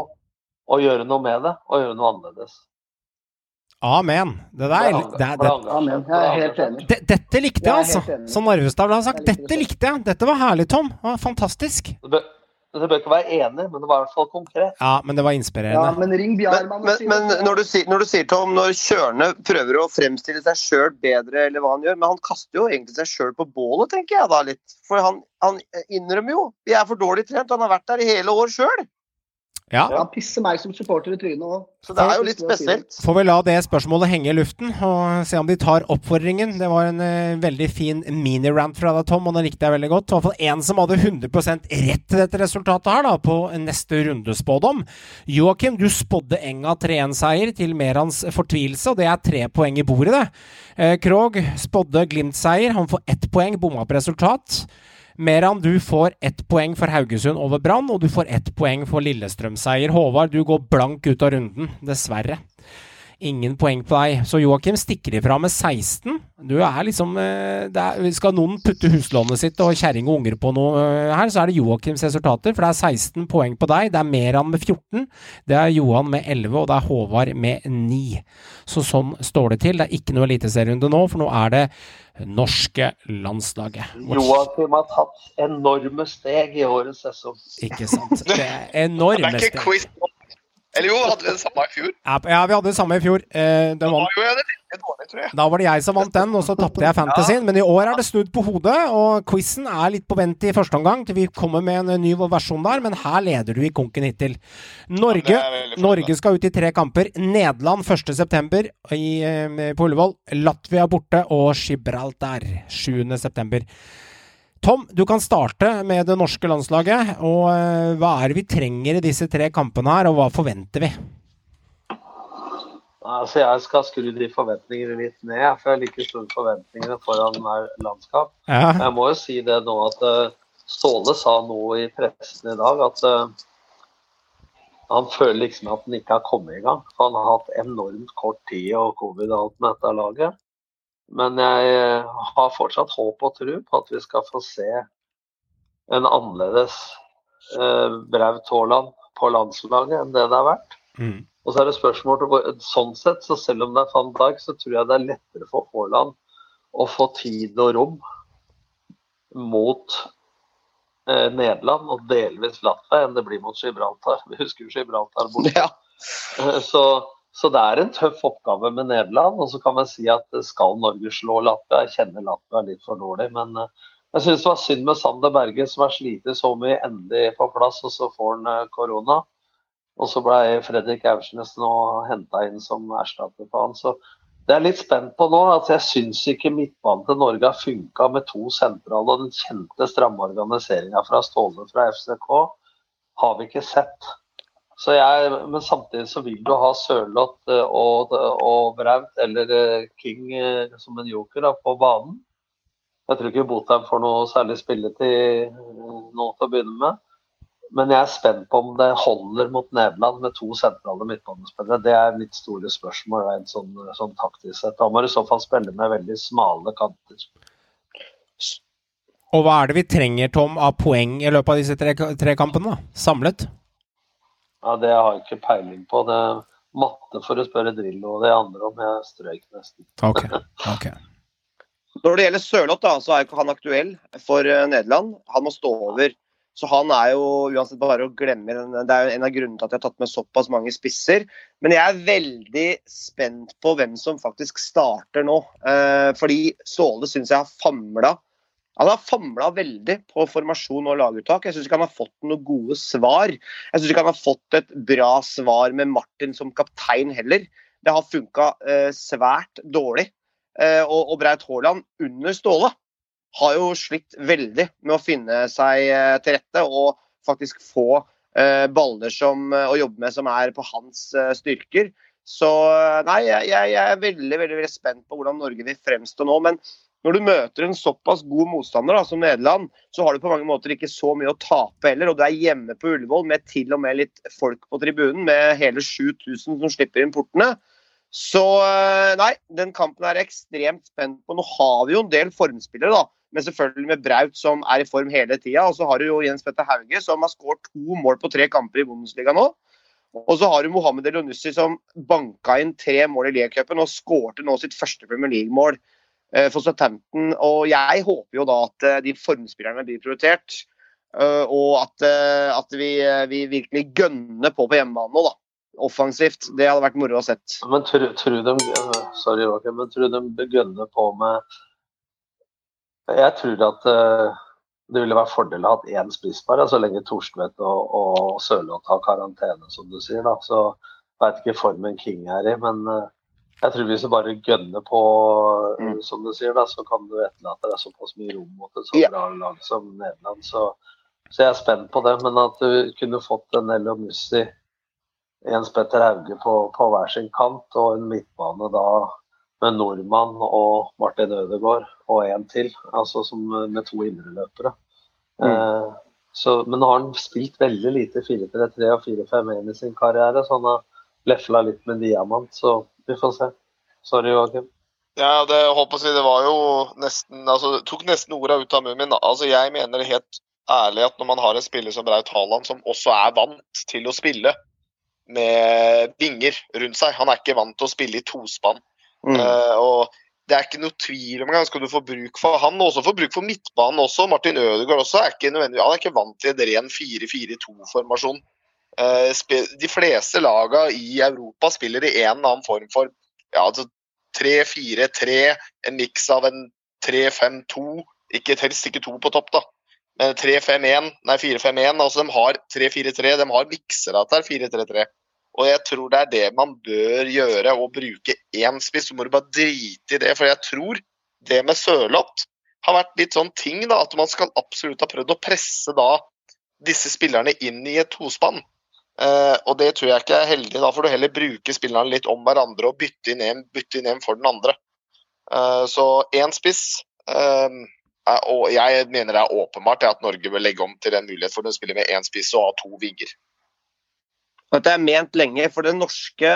å gjøre noe med det, og gjøre noe annerledes. Amen. Det der, det, er- det, Amen. Jeg er helt enig. det, dette likte jeg, altså. Som Narvestad ville ha sagt. Dette likte jeg. Dette var herlig, Tom. Det var fantastisk. Det bør, ikke være enig, men det var i hvert fall konkret. Ja, men det var Ja, inspirerende. men ring Men, men, men når, du sier, når du sier Tom, når Kjørne prøver å fremstille seg sjøl bedre, eller hva han gjør, men han kaster jo egentlig seg sjøl på bålet, tenker jeg da litt. For han, han innrømmer jo vi er for dårlig trent. Han har vært der i hele år sjøl. Ja. Han pisser meg som supporter i trynet òg. Så det er jo litt spesielt. Får vi la det spørsmålet henge i luften og se om de tar oppfordringen. Det var en uh, veldig fin minirant fra deg, Tom, og den likte jeg veldig godt. I hvert fall én som hadde 100 rett til dette resultatet her, da, på neste rundespådom. Joakim, du spådde Enga 3-1-seier til Merans fortvilelse, og det er tre poeng i bordet, det. Uh, Krog spådde Glimt-seier. Han får ett poeng, bomma på resultat. Meran, du får ett poeng for Haugesund over Brann, og du får ett poeng for Lillestrøm-seier. Håvard, du går blank ut av runden, dessverre. Ingen poeng på deg. Så Joakim stikker ifra med 16. Du er liksom eh, det er, Skal noen putte huslånet sitt og kjerring og unger på noe eh, her, så er det Joakims resultater. For det er 16 poeng på deg. Det er Meran med 14. Det er Johan med 11, og det er Håvard med 9. Så sånn står det til. Det er ikke noe eliteserierunde nå, for nå er det norske landslaget. Joakim har tatt enorme steg i årets sesong. Ikke sant. Det er Det er ikke steg. quiz nå. Eller jo, hadde vi det samme i fjor? Ja, ja, vi hadde det samme i fjor. Eh, det Da var jo dårlig. Da var det jeg som vant den, og så tapte jeg fantasyen. Men i år er det snudd på hodet, og quizen er litt på vent i første omgang til vi kommer med en ny versjon der, men her leder du i konken hittil. Norge, Ja, Norge skal ut i tre kamper. Nederland 1.9. på Ullevål. Latvia borte og Gibraltar 7.9. Tom, du kan starte med det norske landslaget. og eh, Hva er det vi trenger i disse tre kampene her, og hva forventer vi? Altså, jeg skal skru de forventningene litt ned, for jeg har like store forventninger foran hver landskap. Ja. Jeg må jo si det nå at eh, Ståle sa noe i pressen i dag at eh, han føler liksom at han ikke har kommet i gang. For han har hatt enormt kort tid og covid og alt med dette laget. Men jeg eh, har fortsatt håp og tro på at vi skal få se en annerledes eh, Braut Haaland på landslaget enn det det har vært. Mm. Og så er det spørsmål Sånn sett, så selv om det er van Dijk, så tror jeg det er lettere for Haaland å få tid og rom mot eh, Nederland og delvis Latvia enn det blir mot Gibraltar. Vi husker jo Gibraltar borte. Ja. Eh, Så, så det er en tøff oppgave med Nederland. Og så kan man si at eh, skal Norge slå Latvia? Jeg kjenner Latvia litt for dårlig, men eh, jeg syns det var synd med Sander Berge, som har slitt så mye, endelig på plass, og så får han eh, korona. Og så ble Fredrik Aursnes nå henta inn som erstatter på han. Så det er litt spent på nå. at Jeg syns ikke midtbanen til Norge har funka med to sentrale. Og den kjente stramme organiseringa fra Ståle fra FCK har vi ikke sett. Så jeg, men samtidig så vil du ha Sørloth eh, og, og Braut eller eh, King eh, som en joker da, på banen. Jeg tror ikke Botheim får noe særlig spilletid nå til å begynne med. Men jeg er spent på om det holder mot Nederland med to sentrale midtbanespillere. Det er mitt store spørsmål rent sånn, sånn taktisk sett. Da må du i så fall spille med veldig smale kanter. Og hva er det vi trenger, Tom, av poeng i løpet av disse tre, tre kampene? da? Samlet? Ja, Det har jeg ikke peiling på. Det er matte for å spørre Drillo og det andre om. Jeg strøyk nesten. Ok, ok. Når det gjelder Sørloth, da, så er ikke han aktuell for eh, Nederland. Han må stå over. Så han er jo uansett bare å glemme. Det er jo en av grunnene til at jeg har tatt med såpass mange spisser. Men jeg er veldig spent på hvem som faktisk starter nå. Eh, fordi Ståle syns jeg har famla. Han har famla veldig på formasjon og laguttak. Jeg syns ikke han har fått noen gode svar. Jeg syns ikke han har fått et bra svar med Martin som kaptein heller. Det har funka eh, svært dårlig. Eh, og, og Braut Haaland under Ståle har jo slitt veldig med å finne seg eh, til rette og faktisk få eh, baller som, eh, å jobbe med som er på hans eh, styrker. Så nei, jeg jeg er veldig, veldig, veldig spent på hvordan Norge vil fremstå nå. Men når du møter en såpass god motstander da, som Nederland, så har du på mange måter ikke så mye å tape heller. Og du er hjemme på Ullevål med til og med litt folk på tribunen, med hele 7000 som slipper inn portene. Så eh, nei, den kampen er jeg ekstremt spent på. Nå har vi jo en del formspillere, da. Men selvfølgelig med Braut som er i form hele tida. Og så har du jo Jens Petter Hauge som har skåret to mål på tre kamper i Bundesliga nå. Og så har du Mohammed Elionussi som banka inn tre mål i Liacupen og skårte nå sitt første Premier League-mål for Southampton. Og jeg håper jo da at eh, de formspillerne blir prioritert. eh, Og at, eh, at vi, eh, vi virkelig gønner på på hjemmebane nå, da. Offensivt. Det hadde vært moro å sett. Men tror, de Sorry, Joakim, men tror de gønner på med Jeg tror at det ville være fordel å ha hatt én spiss bare, så lenge Torstvedt og, og Sørloth har karantene, som du sier. da, Så veit ikke formen King er i, men jeg tror hvis du bare gønner på, Mm. som du sier, da, så kan du etterlate deg såpass mye rom mot et så yeah. bra lag som Nederland. Så, så jeg er spent på det. Men at du kunne fått en Nello Mussi Jens Petter Hauge på, på hver sin kant, og en midtbane da med Nordmann og Martin Ødegaard og en til, altså som med to indreløpere. Eh, så, men nå har han spilt veldig lite 4-3-3 og 4-5-1 i sin karriere, så han har lefla litt med diamant, så vi får se. Sorry, Joakim. Ja, det holdt håper å si, det var jo nesten altså, det tok nesten orda ut av munnen min. Altså, jeg mener helt ærlig at når man har en spiller som Braut Haaland, som også er vant til å spille med vinger rundt seg Han er ikke vant til å spille i tospann. Mm. Uh, og det er ikke noe tvil om engang skal du få bruk for han, og også få bruk for midtbanen også. Martin Ødegaard også er ikke nødvendig, han er ikke vant til en ren 4-4-2-formasjon. Eh, de fleste laga i Europa spiller i en eller annen form for ja, altså 3-4-3, en miks av en 3-5-2, ikke helst ikke to på topp, da. Men 3-5-1, nei 4-5-1, altså de har 3-4-3, de har mikser av dette her, 4-3-3. Og jeg tror det er det man bør gjøre, å bruke én spiss. Så må du bare drite i det, for jeg tror det med Sørloth har vært litt sånn ting, da, at man skal absolutt ha prøvd å presse da disse spillerne inn i et tospann. Eh, og det tror jeg ikke er heldig. Da får du heller bruke spillerne litt om hverandre og bytte inn en, bytte inn en for den andre. Uh, så én spiss. uh, er, og jeg mener det er åpenbart at Norge bør legge om til en mulighet for å spille med én spiss og ha to vinger. Dette er ment lenge, for det norske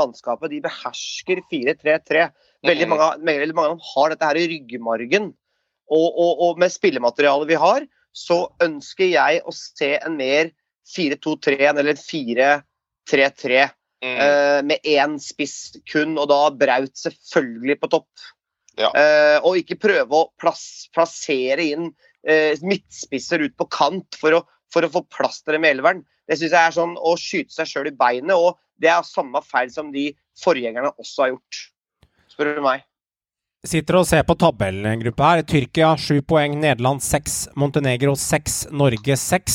mannskapet de behersker 4-3-3. Veldig mm. veldig mange har dette her i ryggmargen. Og, og, og med spillematerialet vi har, så ønsker jeg å se en mer 4-2-3 eller 4-3-3 Mm. eh, med én spiss kun, og da Braut selvfølgelig på topp. Ja. Eh, og ikke prøve å plass, plassere inn eh, midtspisser ut på kant for å, for å få plass til dem i elveren. Det syns jeg er sånn å skyte seg sjøl i beinet, og det er samme feil som de forgjengerne også har gjort, spør du meg. Sitter og ser på tabellen i en gruppe her. Tyrkia sju poeng, Nederland seks, Montenegro seks, Norge seks.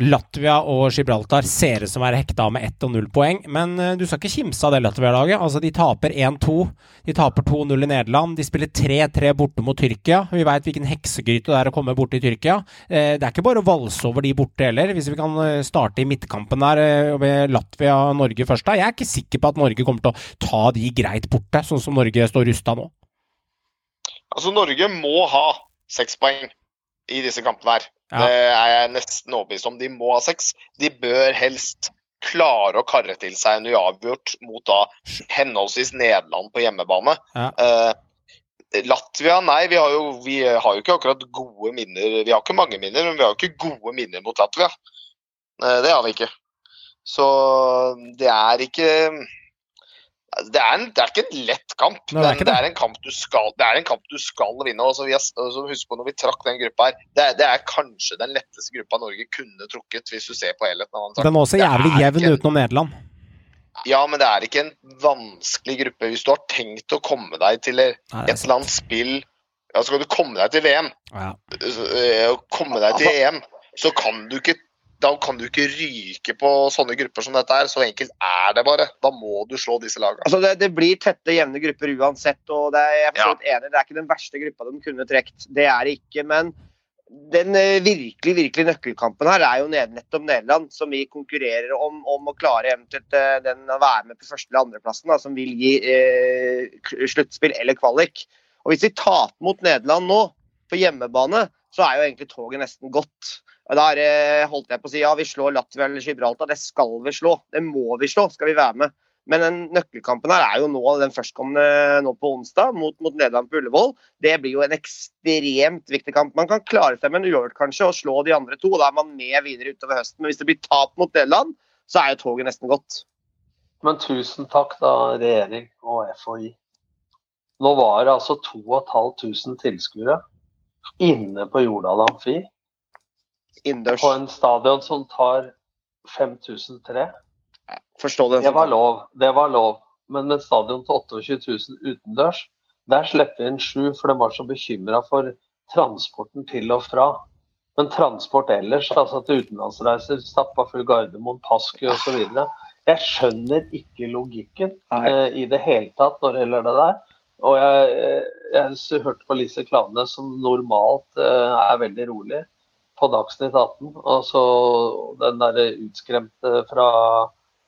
Latvia og Gibraltar ser ut som være hekta med ett og null poeng. Men eh, du skal ikke kimse av det Latvia-laget. Altså, de taper 1-2. De taper 2-0 i Nederland. De spiller 3-3 borte mot Tyrkia. Vi veit hvilken heksegryte det er å komme borte i Tyrkia. Eh, det er ikke bare å valse over de borte heller, hvis vi kan eh, starte i midtkampen der ved Latvia-Norge først. da. Jeg er ikke sikker på at Norge kommer til å ta de greit borte, sånn som Norge står rusta nå. Altså, Norge må ha seks poeng. i disse kampene her. Ja. Det er jeg nesten overbevist om. De må ha seks. De bør helst klare å karre til seg en uavgjort mot da henholdsvis Nederland på hjemmebane. Ja. Uh, Latvia, nei, vi har, jo, vi har jo ikke akkurat gode minner. Vi har ikke mange minner, men vi har jo ikke gode minner mot Latvia. Eh, det har vi ikke. Så det er ikke det er, en, det er ikke en lett kamp, Nei, det men det det. er en kamp du skal, det er en kamp du skal vinne. Og så husk på når vi trakk den gruppa her, det er, det er kanskje den letteste gruppa Norge kunne trukket, hvis du ser på helheten. den var også jævlig jevn en- utenom Nederland. Ja, men det er ikke en vanskelig gruppe. Hvis du har tenkt å komme deg til et er eller annet spill ja, Skal du komme deg til VM, Ja. øh, komme deg til EM, så kan du ikke da kan du ikke ryke på sånne grupper som dette her. Så enkelt er det bare. Da må du slå disse lagene. Altså det, det blir tette, jevne grupper uansett. og det er, jeg er for enig, det er ikke den verste gruppa de kunne trukket. Det er det ikke. Men den eh, virkelig virkelig nøkkelkampen her er jo nettopp Nederland, som vi konkurrerer om, om å klare eventuelt eh, den å være med på første- eller andreplassen, da, som vil gi eh, sluttspill eller kvalik. Og Hvis vi taper mot Nederland nå, på hjemmebane, så er jo egentlig toget nesten gått. Og Da er holdt jeg på å si, ja, vi slår Latvia eller Gibraltar. Det skal vi slå. Det må vi slå, skal vi være med. Men den nøkkelkampen her er jo nå den førstkommende nå på onsdag mot, mot Nederland på Ullevål. Det blir jo en ekstremt viktig kamp. Man kan klare seg med en uavgjort kanskje og slå de andre to. og Da er man med videre utover høsten. Men hvis det blir tap mot Nederland, så er jo toget nesten gått. Men tusen takk da, regjering og FHI. Nå var det altså 2500 tilskuere inne på Jordal Amfi Innendørs. på en stadion som tar 5003. Forstå det. Det var lov. Det var lov. Men med stadion til 28 000 utendørs, der slipper vi inn sju, for de var så bekymra for transporten til og fra. Men transport ellers, altså til utenlandsreiser, stappa full Gardermoen, Pasku osv. Jeg skjønner ikke logikken eh, i det hele tatt når det gjelder det der. Og jeg, jeg, jeg hørte på Lise Klane, som normalt eh, er veldig rolig, på Dagsnytt 18. Og så den derre utskremte fra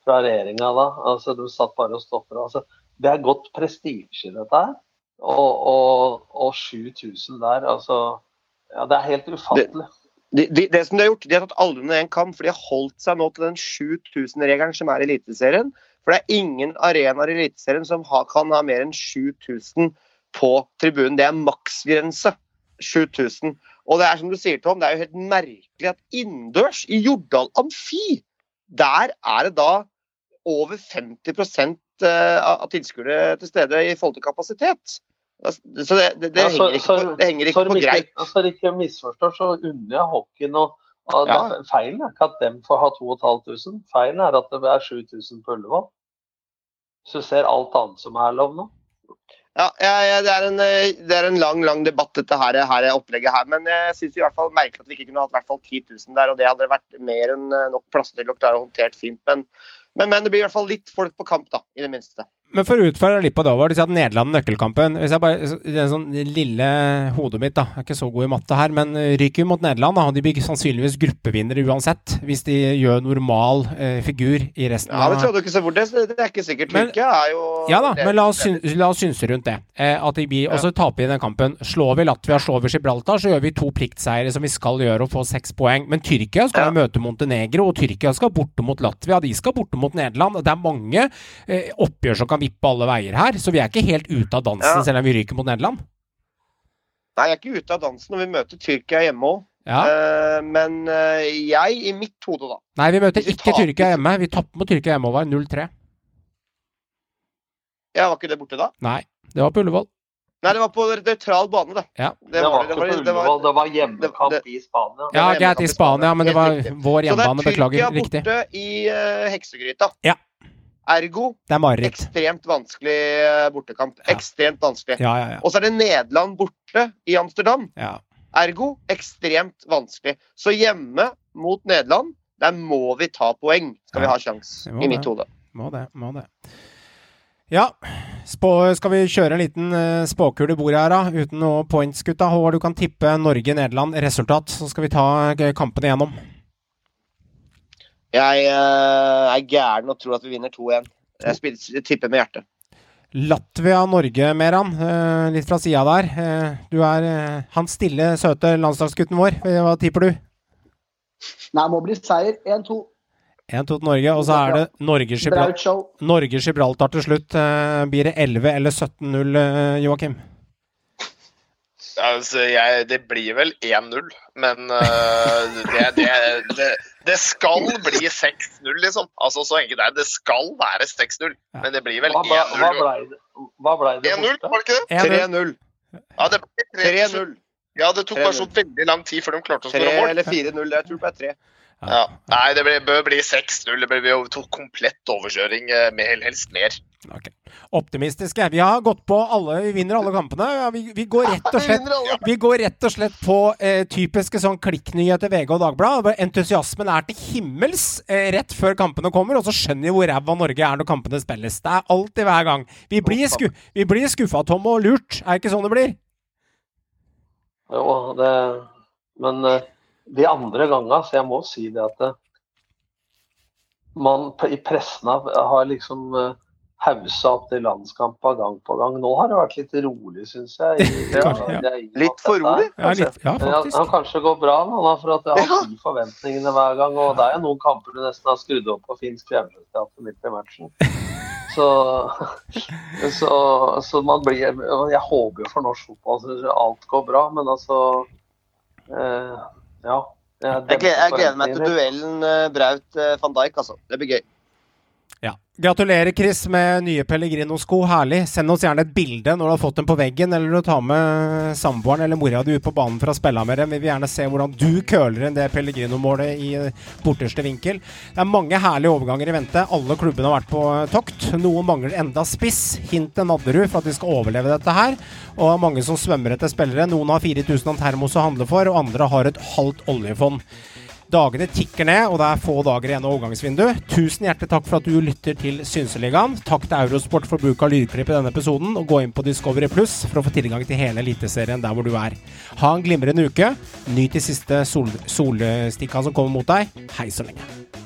fra regjeringa da. Altså, de satt bare og stopper. Altså, det er godt prestisje, dette her. Og, og, og 7000 der, altså Ja, det er helt ufattelig. De, de, det som de har gjort, de har tatt alle under én kam, for de har holdt seg nå til den 7000-regelen som er i Eliteserien. For det er ingen arenaer i Eliteserien som har, kan ha mer enn 7000 på tribunen. Det er maksgrense. 7000. Og det er som du sier, Tom, det er jo helt merkelig at innendørs, i Jordal Amfi, der er det da over 50 eh, av tilskuere til stede i forhold til kapasitet. Så det, det, det, Ja, så- henger ikke så- på, det henger Så ikke de på så de ikke misforstår, så unner jeg hockeyen og og Ja. da- Feilen er ikke at dem får ha 2500, feilen er at det er 7000 på Ullevål. Så du ser alt annet som er lov nå. Ja, ja, det, er en, eh, det er en lang lang debatt, dette her, her opplegget her. Men jeg syns merkelig at vi ikke kunne hatt hvert fall 10 000 der. Og det hadde vært mer enn eh, nok plass til å klare å håndtere fint. Men, men, men det blir i hvert fall litt folk på kamp, da. I det minste. Men for å utfordre litt på det over, du sier at Nederland er nøkkelkampen. Hvis jeg bare, det er sånn lille hodet mitt da, jeg er ikke så god i matte her, men eh, ryker vi mot Nederland, da, de blir sannsynligvis gruppevinnere uansett, hvis de gjør normal eh, figur i resten Ja, Det tror trodde du ikke så fort. Det, det er ikke sikkert. Men- Tyrkia er jo Ja da, men la oss, la oss synse rundt det. Eh, at de blir, Og så taper vi den kampen. Slår vi Latvia, slår vi Gibraltar, så gjør vi to pliktseiere som vi skal gjøre og få seks poeng. Men Tyrkia skal Ja. møte Montenegro, og Tyrkia skal borte mot Latvia. De skal borte mot Nederland. Det er mange eh, oppgjør som kan vippe alle veier her, så vi er ikke helt ute av dansen Ja. selv om vi ryker mot Nederland. Nei, jeg er ikke ute av dansen når vi møter Tyrkia hjemme òg. Ja. men uh, jeg, i mitt hode, da Nei, vi møter vi ikke taper- Tyrkia hjemme. Vi tapte mot Tyrkia hjemme Håvard. 0-3. Ja, Var ikke det borte da? Nei, det var på Ullevål. Nei, det var på nøytral bane, det. Ja. Det, var ikke på Ullevål, det var hjemmekamp det- i Spania. Ja, var greit, i Spania. men det var vår hjemmebane. Beklager. riktig. Så det er Tyrkia borte i uh, heksegryta. Ja. Ergo Det er ekstremt vanskelig eh, bortekamp. Ja. Ekstremt vanskelig. Ja, ja. Og så er det Nederland borte i Amsterdam. ja. Ergo ekstremt vanskelig. Så hjemme mot Nederland, der må vi ta poeng, skal vi ha sjans i mitt hode. Må det, må det. Ja, spå, skal vi kjøre en liten uh, spåkule i bordet her, da? Uten noe points, gutta. Håvard, du kan tippe Norge-Nederland resultat, så skal vi ta eh, kampene igjennom. Jeg uh, er gæren og tror at vi vinner 2-1. Jeg spiller, jeg tipper med hjertet. Latvia-Norge, Meran. Uh, litt fra sida der. Uh, du er han stille, søte landslagsgutten vår. Hva tipper du? Nei, må bli seier. 1-2. 1-2 til Norge, og så er det Norge-Gibraltar Norge til slutt. Blir det 11 eller 17-0, eh, Joakim? Altså, jeg, det blir vel 1-0, men uh, det, det, det, det skal bli 6-0, liksom. Altså, så enkelt er det. Det skal være 6-0, men det blir vel Hva, ble- hva 1-0. blei hva ble det 1-0, var det ikke det? 3-0. Ja, det ble 3-0. 3-0. Ja, det tok bare så veldig lang tid før de klarte å 3 skåre mål. eller 4-0. Jeg tror det ble 3. Ja. Nei, det ble, bør bli 6-0. Det blir komplett overkjøring, eh, med helst mer. Okay. Optimistiske. Vi har gått på alle Vi vinner alle kampene. Ja, vi, vi, går rett og slett, vi går rett og slett på eh, typiske sånn klikknyheter VG og Dagbladet. Entusiasmen er til himmels eh, rett før kampene kommer, og så skjønner vi hvor ræva Norge er når kampene spilles. Det er alltid hver gang. Vi blir, sku, vi blir skuffa, Tom, og lurt. Er det ikke sånn det blir? Jo, det Men eh, de andre gangene, så jeg må si det at man i pressen har, har liksom uh, haussa opp til landskamper gang på gang. Nå har det vært litt rolig, syns jeg. ja. det- Litt for rolig? Ja, litt, ja faktisk. Det han kanskje går bra nå, da, for at jeg har de forventningene hver gang. Og det er jo noen kamper du nesten har skrudd opp på finsk fjernsynsteater midt i matchen. Så, så, så man blir Jeg håper jo for norsk fotball så alt går bra, men altså eh, Ja. Jeg gleder, jeg gleder meg til duellen eh, Braut-van Dijk, altså. Det blir gøy. Gratulerer, Chris, med nye Pellegrino-sko. Herlig. Send oss gjerne et bilde når du har fått dem på veggen, eller du tar med samboeren eller mora di ut på banen for å spille med dem. Vi vil gjerne se hvordan du køler inn det Pellegrino-målet i borterste vinkel. Det er mange herlige overganger i vente. Alle klubbene har vært på tokt. Noen mangler enda spiss. Hint til Nadderud for at de skal overleve dette her. Og mange som svømmer etter spillere. Noen har 4000 av termos å handle for, og andre har et halvt oljefond. Dagene tikker ned, og det er få dager igjen av overgangsvinduet. Tusen hjertelig takk for at du lytter til Synseligaen. Takk til Eurosport for bruk av lydklipp i denne episoden, og gå inn på Discovery Pluss for å få tilgang til hele Eliteserien der hvor du er. Ha en glimrende uke. Nyt de siste sol solstikkene som kommer mot deg. Hei så lenge.